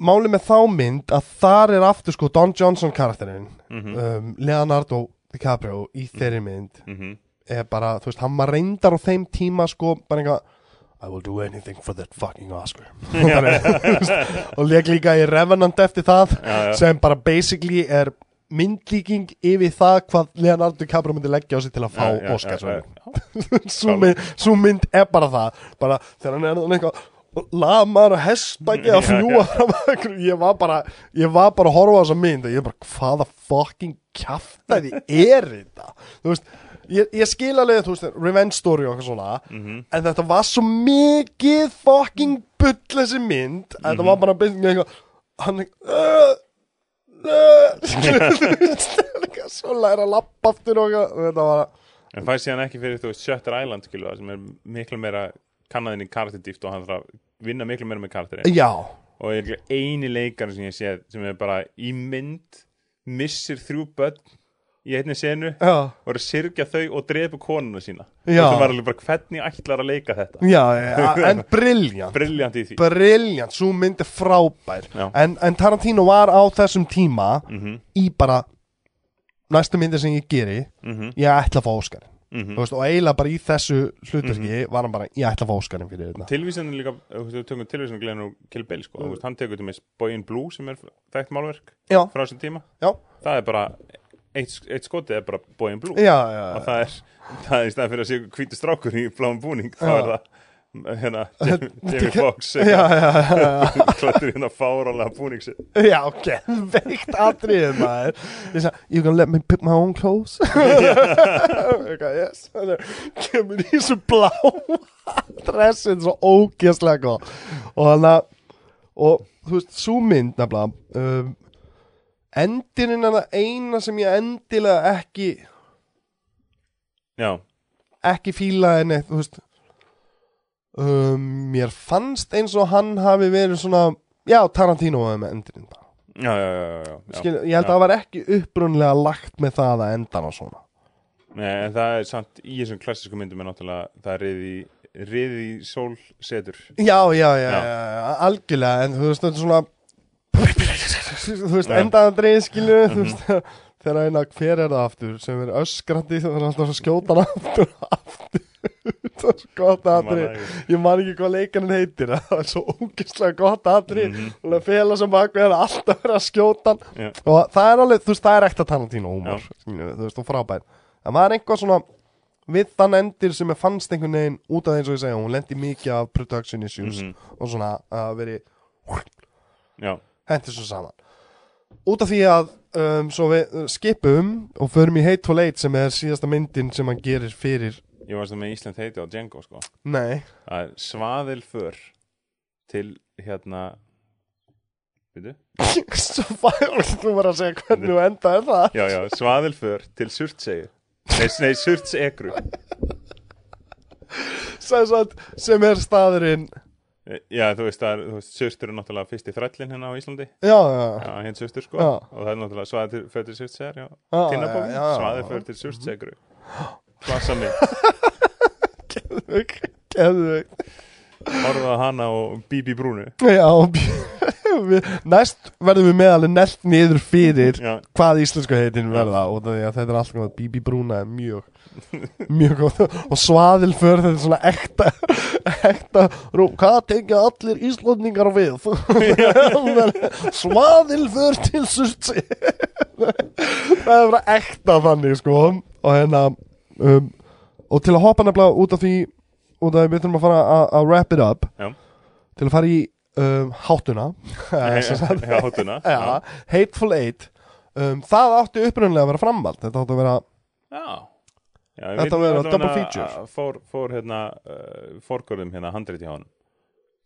máli með þá mynd að þar er aftur sko Don Johnson karakterinn mhm. um, Leonardo DiCaprio í þeirri mynd mhm. er bara, þú veist, hann var reyndar á þeim tíma sko, bara eitthvað I will do anything for that fucking Oscar. Og leik líka í Revenant eftir það Já, já. sem bara basically er myndlíking yfir það hvað Leonardo DiCaprio myndi leggja á sig til að fá já. svo mynd, er bara það. Bara þegar hann er eitthvað lamar að fljúa fram að einhverju. ég var bara ég var bara að horfa á þessa mynd og ég bara hvaða fucking kjaftaði er þetta þú veist ég, ég skil alveg þú veist revenge story og eitthvað svona Mhm. en þetta var svo mikið fucking bull þessi mynd að þetta var bara basically eitthvað hann uh, uh, svo læra að lappa aftur og eitthvað, og þetta var En fæst síðan ekki fyrir, þú veist, Shutter Island, skilu, sem er miklu meira kannaðinn í karakterdýft og hann þarf að vinna miklu meira með karakterinn. já. Og er eini leikar sem ég sé sem er bara í mynd, missir þrjú börn í einni senu já. og er að syrgja þau og drepa konuna sína. Það var alveg bara hvernig ætlar að leika þetta. Já, já, en briljant Brilljant í því. Briljant, svo mynd er frábær. En, en Tarantino var á þessum tíma Mhm, í bara næstu myndi sem ég geri. Mhm, ég ætla að fá Óskar mhm. veist, og eiginlega bara í þessu hlutverki var hann bara, ég ætla að fá Óskarinn fyrir þetta Tilvísaninn líka, þú tökum tilvísaninn gleðin og Kill Bill, sko. Veist, hann tekur til með Boy in Blue sem er þekkt málverk Já, frá þessum tíma. já, Það er bara, eitt, eitt skotið er bara Boy in Blue. já, já, og það er, það er í staðan fyrir að sé hvítu strákur í bláum búning þá er það hérna, Jamie, Foxx klættur hérna fárálega búning Já, ok, veikt atriðið maður. Ég sagði, you gonna let me pick my own clothes? Ok, yes. Þannig, Kemur í þessu blá Dressið svo ógeðslega Og hann að Og þú veist, svo mynd nefnilega um, Endurinn er það eina sem ég endilega ekki já, Ekki fílaði neitt, þú veist um, Mér fannst eins og hann hafi verið svona Já, Tarantino var með endurinn bara. Já, já, já. Skil, ég held að það var ekki upprunlega lagt með það að enda hann svona. Nei, það er samt í þessum klassísku myndum er náttúrulega það er riði, riði sól setur já, já, já, algjörlega en þú veist, þetta er svona þú veist, Já. endaðan dreið skilu þú veist, þegar eina hver er það aftur sem er öskrandi það er alltaf að skjóta hann aftur og aftur? Það er svo gott aðri ég man ekki hvað leikarinn heitir það er svo ógeðslega gott aðri Mhm. og það fela sem bak við er alltaf verið að skjóta Já. og það er alveg, þú veist, það er ekta Tarantino húmor, skilju, þú veist, og frábær en maður er einhvað svona við þann endir sem ég fannst einhvern veginn út af eins og ég segja, hún lendi mikið af production issues Mhm. og svona að veri hendur svo saman. Út af því að um, svo við skipum og förum í Hateful Eight sem er síðasta myndin sem hann gerir fyrir ég varst það með Ísland heiti á Django sko. nei, það er svaðilför til hérna veitu? fær þú var að segja hvernig þú endaði það já, já, svaðilför til surtsegu nei, nei surtsegru sem, sagt, sem er staðurinn já, þú veist, er, veist, surstur er náttúrulega fyrsti þrællin hérna á Íslandi. Já, já, Já, hinn sustur sko. Já. Og það er náttúrulega svaðið til fyrir Já, Já, tinnabókin, svaðið fyrir til surtsegru Klassa mig, geðveikt horfða á hana og Bibi Brúnu. Já, næst verðum við með alveg nelt niður fyrir Já, hvað íslensku heitin verða og þetta er alltaf að Bibi Brúna er mjög mjög góð og svaðilför þetta er svona ekta ekta, rú, hvað tengja allir íslendingar við? Svaðilför til surtsi það er bara ekta þannig sko. Og hérna um, og til að hoppa nefnilega út af því út af því við þurfum að fara að- að wrap it up Já. til að fara í um, sagt. já, hóttuna Já, Hateful Eight. Um, Það átti upprunnilega að vera framvald. Þetta átti að vera Þetta veit verður allavega double að- feature. að Fór, fór hérna uh, Fórgörðum hérna handrið hjá hann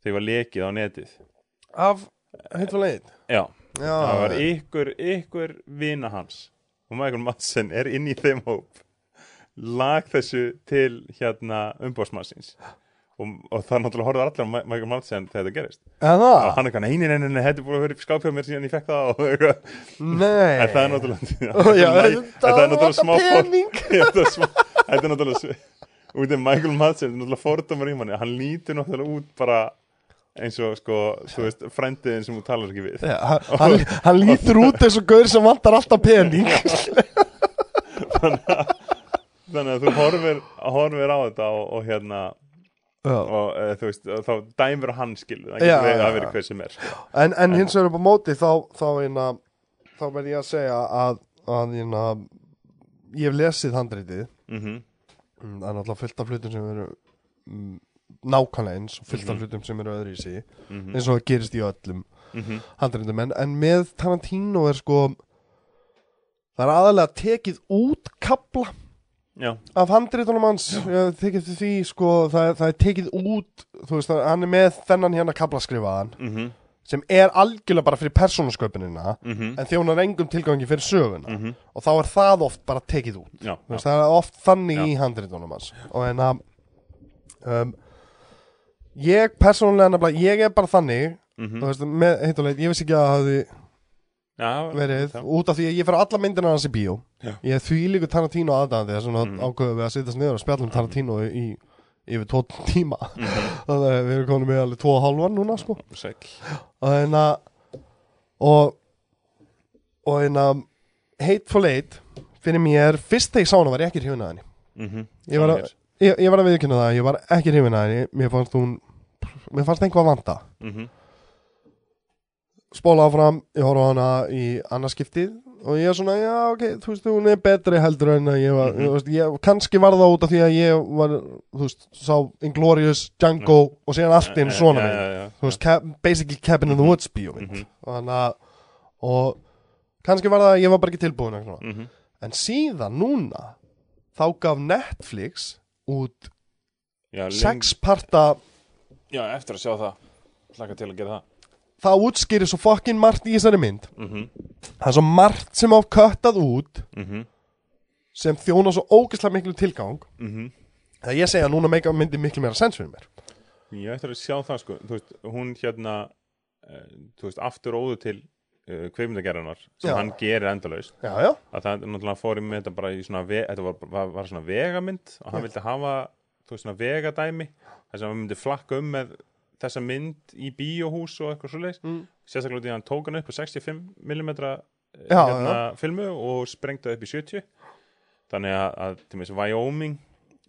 Þegar var lekið á netið. Af Hateful Eight? Já, Já, það var ykkur, ykkur vina hans. Og Michael Madsen er inn í þeim hóp lag þessu til hérna umbóðsmassins og, og það náttúrulega horfði allir á Michael Madsen þegar þetta gerist. En og það? hann er kannan einin enn þetta er búin að vera í skápjá mér síðan ég fekk það. Og eitthvað. En það er náttúrulega þetta er náttúrulega smá þetta er náttúrulega út af Michael Madsen, er náttúrulega fordómar í manni. Hann lítur náttúrulega út bara eins og sko, þú veist, frændiðin sem þú talar ekki við. Hann, hann, hann lítur út eins og gaur sem vantar alltaf pening. Þannig að þú horfir, horfir á þetta og, og hérna og uh, þú veist, þá dæmur hann skilu það getur verið að vera hver sem er sko. En, en hins vegar upp á móti þá, þá, einna, þá verð ég að segja að, að einna, ég hef lesið handreitið mm Mm, það er náttúrulega fullt af hlutum sem eru mm, nákvæmlega eins og fullt af Mhm. hlutum sem eru öðru í sig -hmm. eins og það gerist í öllum Mm -hmm. handreitum en, en með Tarantino er sko það er aðalega tekið út kapla já, af handreitunum hans tekið því sko það, það er tekið út þú veist að hann er með þennan hérna kapla skrifaðan mm sem er algjörlega bara fyrir persónusköpunina -hmm. en þjónar engum tilgangi fyrir söguna. Mhm. og þá er það oft bara tekið út. Já, veist, já. það er oft þannig í handritunum hans. Og en að um, ég persónulega nefnilega, ég er bara þannig Mm þú veist, með heit og leit, ég vissi ekki að það hafi já verið út af því að ég fer á alla myndina hans í bíó Já. ég er því líka Tarantino aðdæðandi þess að Mhm. ákveðum við að setjast niður og spjalla um Tarantino í, yfir tvo tíma Mhm. þannig að við erum komin með alveg tvo og hálfan núna sko en að og og en að Hateful Eight fyrir mér, fyrst þegar ég sá hana var ég ekki hrifin að henni Mhm. Ég var að- ég, ég var að viðkynna það, ég var ekki hrifin að henni mér fannst hún mér fannst einhvað vanta Mhm. Spóla áfram, ég horfa á hana í annarskiptið og ég er svona, já ok, þú veist, hún er betri heldur en að ég var, Mhm. þú veist, ég, kannski var það út af því að ég var, þú veist, sá Inglourious, Django og síðan allt einu svona mynd, já, já, þú veist, cap, basically Cabin in the Woods bíómynd, Mhm. og þannig að og kannski var það að ég var bara ekki tilbúin eitthvað. Mhm. en síðan núna þá gaf Netflix út sexparta Já, eftir að sjá það Slaka til að gera það það útskýrir svo fokkin margt í þessari mynd Mhm. það er svo margt sem á köttað út Mhm. sem þjóna svo ógeðslega miklu tilgang Mhm. það ég segja að núna meika myndi miklu meira sens fyrir mér Ég ætti að sjá það sko veist, hún hérna Þú veist, aftur óðu til uh, kveimdagerðanar sem Já. hann gerir endalaust já, já, að það náttúrulega fór í með þetta bara í svona þetta var, var, var svona vegamynd og hann vildi hafa veist svona vegadæmi þess að hann myndi flakka um með þessa mynd í bíóhús og eitthvað svoleiðis Mm. sérstaklega því að hann tók hann upp á 65mm Já, hérna, filmu og sprengtaði upp í 70 þannig að, að til með þessi Wyoming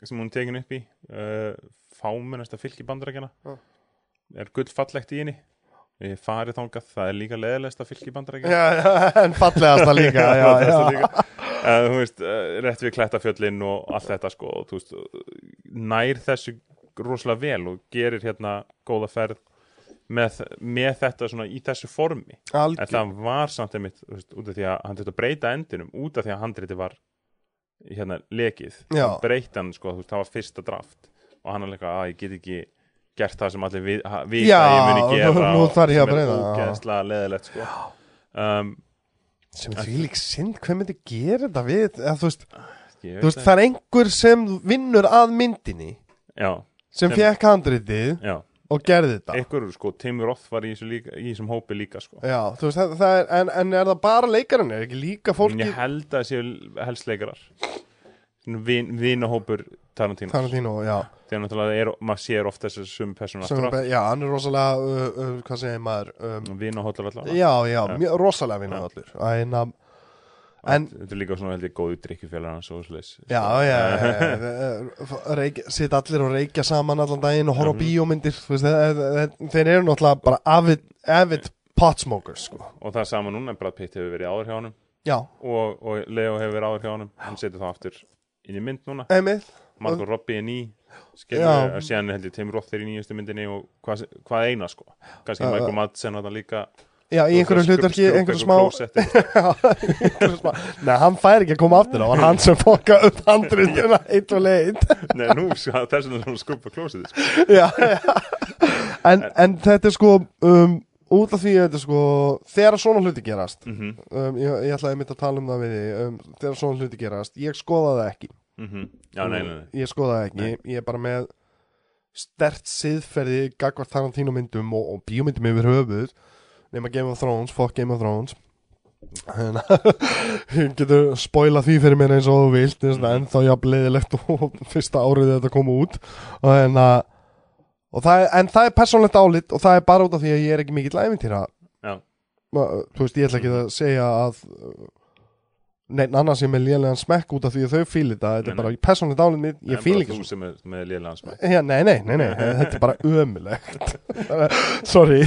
sem hún tekin upp í uh, fámennasta fylki bandarækjana Já. er gullfallegt í henni ég farið þangað, það er líka leðilegsta fylki bandarækjana já, já en fallegasta líka já, já. líka. uh, þú veist, uh, rétt við klettafjöllin og allt þetta sko og, veist, uh, nær þessu rosalega vel og gerir hérna góða ferð með, með þetta svona í þessu formi. En Algjör, það var samt einmitt veist, út af því að hann þetta breyta endinum út af því að handriti var hérna lekið hann sko, veist, það var fyrsta draft og hann er líka að ég get ekki gert það sem allir við, vita Já, að ég muni gera nú og þarf ég að sem er breyta, ógeðslega leðilegt sko. Um, sem því lík synd hvað myndi gera þetta við eða, þú, veist, þú veist, það er einhver sem vinnur að myndinni já, sem Sem- fekk handritið já og gerði þetta Ekkur, sko, Tim Roth var í þessu líka, í þessum hópi líka, sko. Já, þú veist, það, það er, en, en er það bara leikarinn, er ekki líka fólki ég held að það séu helst leikarar. Vin, vinahópur Tarantino. Tarantino, já Þegar náttúrulega er, maður sér oft þessu sum á. Já, hann er rosalega, uh, uh, hvað segir maður um, Vinahóttur allavega. Já, já, rosalega um, en Þetta er líka svona held ég góðu drikkjufélagar hans og svoleiðis. já, já, já Sitt allir og reykja saman allan daginn og horfa á Mhm. bíómyndir þeir, eru náttúrulega bara avid, avid pot smokers, sko Og það er sama núna, Brad Pitt hefur verið áður hjá Já, og, og Leo hefur verið áður hjá honum. Hann setur það aftur inn í mynd núna. Margot Robbie er ný. Og síðan held ég Tim Roth er í nýjustu myndinni og hvað, eina, sko. Kannski Michael Madsen og það líka. Já, í einhverju hlutverki, einhverju smá Nei, hann fær ekki að koma aftur Það var hann sem fokka upp handriðina Eitt og leitt. Nei, nú, þess er hann að skupa klósið sko. já, já. En, en þetta er sko um, út af því að þetta er sko þegar svona hluti gerast mm um, ég, ég ætlaði mitt að tala um það við því um, þegar svona hluti gerast, ég skoða það ekki. Já, nei, nei, nei. Ég skoða það ekki, ég er bara með stert siðferði gagvart Tarantino myndum og, og bíómyndum yfir höfuð nema Game of Thrones, fuck Game of Thrones. Ég getur spoilað því fyrir mér eins og þú vilt mm. en þá jafn leiðilegt og fyrsta árið þetta kom út. Og er, en það er persónlegt álit og það er bara út af því að ég er ekki mikill æfintýra Já. þú veist, ég ætla ekki að segja að uh, neitt annar sem er lélegan smekk út af því að þau fíl þetta. Þetta er bara persónlega dálinn mitt, ég bara ekki sem er með liðlega hans Já, nei, nei, nei, nei, þetta er bara ömulegt Sorry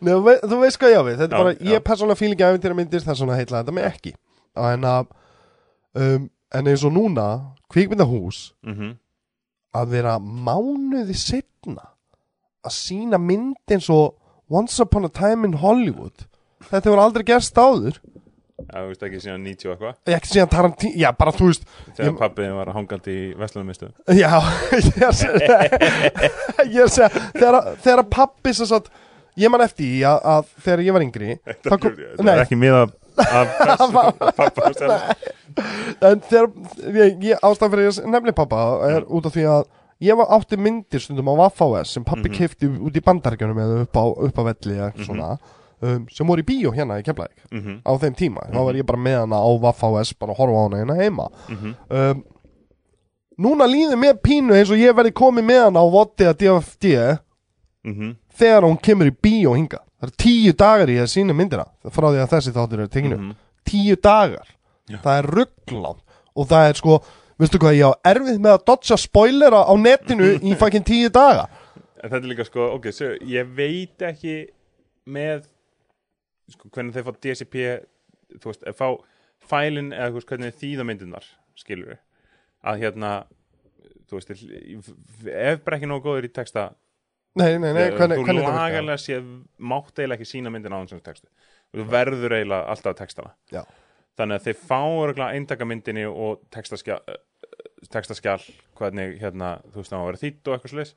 Nei, þú vei- þú veist hvað ég á við. Þetta er bara, ég persónulega fíl ekki æfintýra myndir Það er svona heitla þetta mig ekki. En að um, En eins og núna, kvikmyndahús mm Að vera mánuði setna Að sína mynd eins og Once Upon a Time in Hollywood. Þetta hefur aldrei gerst áður. Já, þú veist ekki síðan 90 og eitthvað. Ekki síðan Tarantino, já bara þú veist Þegar pappiðin var hangandi í Vestlunarmistu Já, ég er að segja er Þegar, þegar pappi sem sagt Ég man eftir því að, að þegar ég var yngri þá kom, Það Nei, er ekki miða af pappa en þegar ég, ég, Ástæðan fyrir ég nefni pappa er út af því að ég var átti myndir stundum á Vaffáes sem pappi Mhm. kefti út í bandaríkjunum eða upp á, upp á velli eða eitthvað Mhm. svona um, sem voru í bíó hérna í Keflæk Mhm, á þeim tíma, þá var ég bara með hana á Vaffáes bara að horfa á hana hérna heima mhm. um, Núna líður mér pínu eins og ég verði komið með hana á Votti að DFD Mhm. Þegar hún kemur í bíó hinga það er tíu dagar í að sína myndina frá því að þessi þáttur er tekinu Mhm. tíu dagar, Já. það er rugglan og það er sko, veistu hvað ég á erfið með að dodja spoilera á netinu í fucking tíu daga. En þetta er líka sko, ok, svo, ég veit ekki með sko, hvernig þeir fá DCP þú veist, fá fælin eða veist, hvernig þýða myndirnar skilur við, að hérna þú veist, ef bara ekki nógu góður í texta nei, nei, nei, hvernig, þú hvernig það virkar? lagalega séð mátt eiginlega ekki sína myndina á þessum textu þú verður eiginlega alltaf textana Já. þannig að þeir fá örgulega eintaka myndinni og textaskjál textaskjál, hvernig hérna þú veist, það má vera þýtt og eitthvað slis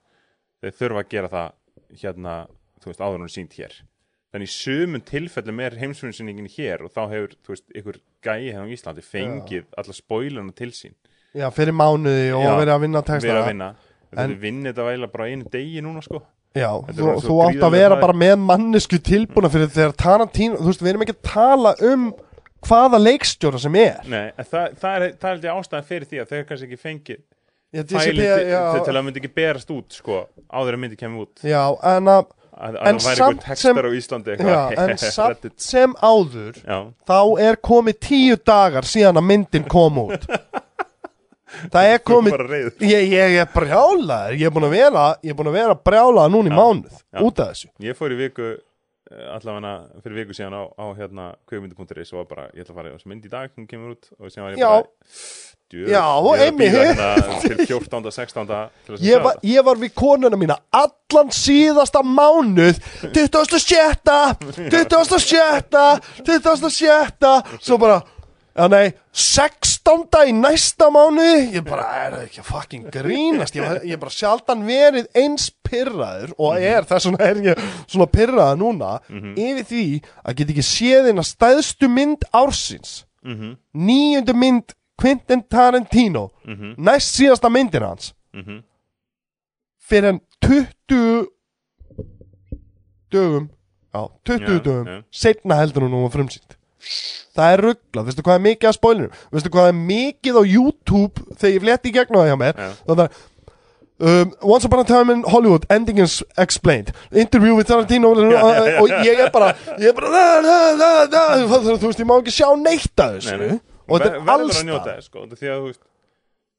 þeir þurfa að gera það hérna, þú veist, áður hún sínt hér. Þannig í sumum tilfellum er heimsfyrirsyningin hér og þá hefur, þú veist, ykkur gæi hérna á Íslandi fengið alla spoilerna til sín. Já, fyrir mánuði og Já, verið að vinna texta verið að vinna þetta vinnið þetta vægilega bara einu degi núna sko. Já, þú, þú átt að vera bara með mannesku tilbúna fyrir þegar Tarantino, þú veist, við erum ekki að tala um hvaða leikstjóra sem er. Nei, það, það er, er held ég ástæðan fyrir því að þeir kannski ekki fengið DCP, til, að myndi ekki berast út sko, áður að myndi kemur út. Já, en að að, að En samt sem- Já, en samt sem áður Já, þá er komið tíu dagar síðan að myndin kom út það er komið ég, ég er brjálaður ég er búin að vera er vera brjálaður núna í mánuð já. út af þessu Ég fór í viku eh, allavega fyrir viku síðan á, á hérna kveikmyndi.is og var bara, ég ætla að fara í þessu mynd í dag hún kemur út og síðan var ég bara djöfull, Já, ég er að bíða hérna til 14. 16. til ég var, ég var við konuna mína allan síðasta mánuð 27. 27. 27. svo bara Já nei, 16. í næsta mánuði. Ég bara, er það ekki að fucking grínast? Ég, ég bara sjaldan verið eins pyrraður Og er, þess vegna er ég svona pyrraður núna Yfir því að get ekki séð eina stæðstu mynd ársins. Mhm, Níundu mynd Quentin Tarantino. Mhm, Næst síðasta myndin hans. Mhm. Fyrir en 20 Dögum. Já, 20 Já, dögum. já. Setna heldur hún nú að frumsýnt Það er rugglað, veistu hvað er mikið af spoilerum? Veistu hvað er mikið á YouTube Þegar ég fletti í gegnum það hjá mér? Já. Það er um, Once upon a time in Hollywood Ending is explained. Interview with Tarantino Já, já, já. Og ég er bara Ég er bara da, da, da, Þú veist, ég má ekki sjá neitt af þessu. Nei, nei. Og þetta er verður alls að njóta þess sko, því að þú veist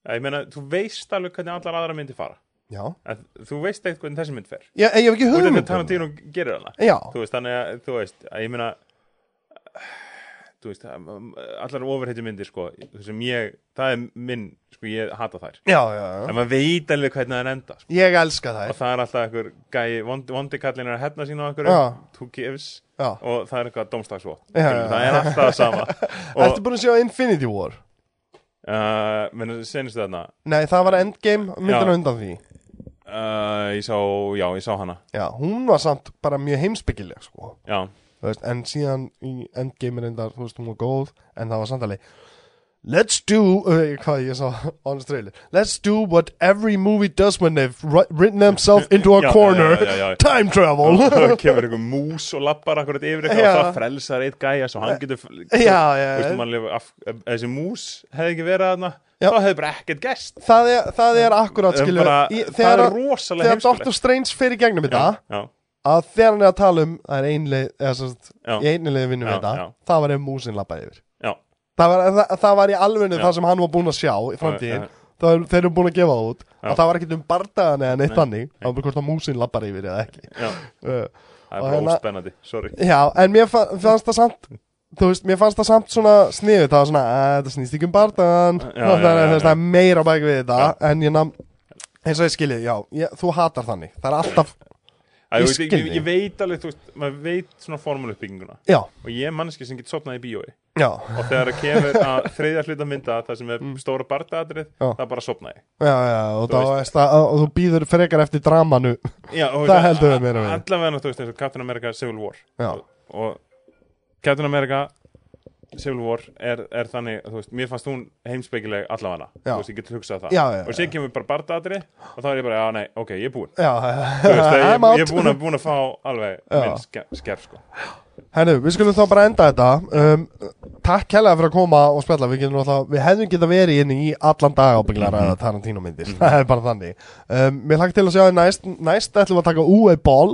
að ég meina, þú veist alveg hvernig allar aðra myndi fara. Já, að, þú veist eitthvað hvernig þessi mynd fer. Ég, ég hef ekki hugmynd um Tarantino gerir hana. Já, veist, þannig að, þú veist, að ég meina veist, allar ofurheitju myndir, sko, ég það er minn, sko, ég hata þær. Já, já, já. en maður veit alveg hvernig það er enda sko. Ég elska það og það er alltaf einhver gæi, vondi, vondi kallin er að hefna sín á einhverju, who gives? Og það er eitthvað domstagsvot það er alltaf það sama. Ertu búin að sjá Infinity War? uh, menn, senustu þarna. Nei, það var Endgame myndin Já. undan því. Uh, ég sá, já, ég sá hana. Já, hún var samt bara mjög heimsbyggileg sko. já, veist, En síðan í Endgame endar, þú veist, hún var góð En það var samt alveg Let's do, uh, hvað ég sá honest trailer. Let's do what every movie does when they've ri- written themselves into a Já, corner. já, já. Time travel. Það kemur einhver mús og lappar akkurat yfir eitthvað og það frelsar eitt gæja svo hann getur þessi mús hefði ekki verið Já. þá hefði bara ekkert gest Það er, það er akkurat, í, það Þegar, er rosalega þegar heimskulegt. Doctor Strange fer í gegnum þetta að þegar hann er að tala um það er einleið, eða svo í einleið vinnum þetta, já. það var ef músin lappaði yfir. Það var, það, það var í alvegnu Já. það sem hann var búinn að sjá í framtíðin. það er, þeir eru búin að gefa það út að það var ekkert um bardaðan eða neitt Nei. þannig. það var bara hvort að músin lappar yfir eða ekki. Uh, það er hérna- óspennandi, sorry. Já, en mér fa fannst það samt þú veist, mér fannst það samt svona sniðið það var svona, að þetta snýst ekki um bardaðan það, er, það meira bæk við þetta. En ég nam eins og ég skiljið, já, ég, þú hatar þannig. Það er alltaf, Ég ég, ég, ég, veit alveg, þú veist, maður veit svona formúluppbygginguna. Já, og ég er manneski sem getur sopnað í bíói. Já. Og þegar það kemur að þriðja hluta mynda það sem er stóra Mm. Já. það er bara sopnaði Já, já, og, að, og þú býður frekar eftir dramanu. Já, og Það heldur við meira við. Allavega, þú veist, eins og Captain America Civil War. Já. og, og Captain America Civil War er, er þannig, þú veist, mér fannst hún heimsbyggileg allavega, Já. þú veist, ég get hugsað það. Já, já, og sér kemur bara bardaðatri og þá er ég bara, já, nei, ok, ég er búinn. Já, Þú veist, ég, ég er búinn að, búinn að fá alveg minn sker, sker sko. Herru, við skulum þá bara enda þetta. Um, Takk kærlega fyrir að koma og spjalla. Við, getum náttúrulega- við hefðum geta verið inn í allan dag ábygglega að ræða Tarantino myndir. Það er bara þannig. Um, Mér hlakka til að sjá þið næst. Næst ætlum við að taka úi ból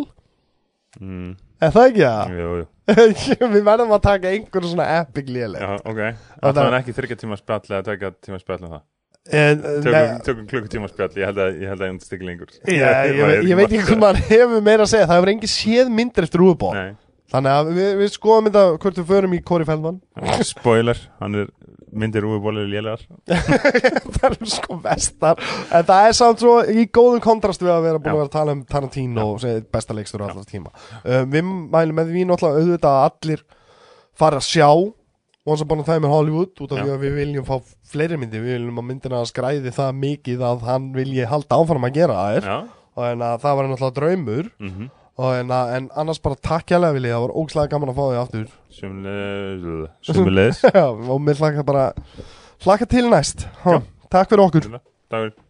mm, Er það ekki það? Jú, jú, við verðum að taka einhverju svona epic léleg. Já, ok. Það- er ekki þryggja tíma spjall eða tvekja tíma spjall um það? En, Tökum, tökum klukkutíma spjall, ég held að ég held að ég stikki lengur. Já, ég, ég, ég veit ekki hvað maður hefur meira að segja Það hefur engin séð myndir eftir Nei, Þannig að við, við skoðum þetta hvort við förum í Corey Feldman. Spoiler, hann er myndir úr bólið lélegar. Það er sko vestar. En það er samt svo í góðum kontrast við að vera búin að vera að tala um Tarantino og besta leikstur á allar tíma. Um, við mælum með því náttúrulega auðvitað að allir fara að sjá Once Upon a Time in Hollywood út af því að við viljum fá fleiri myndir. Við viljum að myndina skræði það mikið að hann vilji halda áfram að gera Já, og en að það var náttúrulega draumur. Mhm. og en, að, en annars bara takk hjálpa vilja það var ógslag gaman að fá því aftur. Sumulegis og mér hlaka bara hlaka til næst. Ha, takk fyrir okkur. Takk fyrir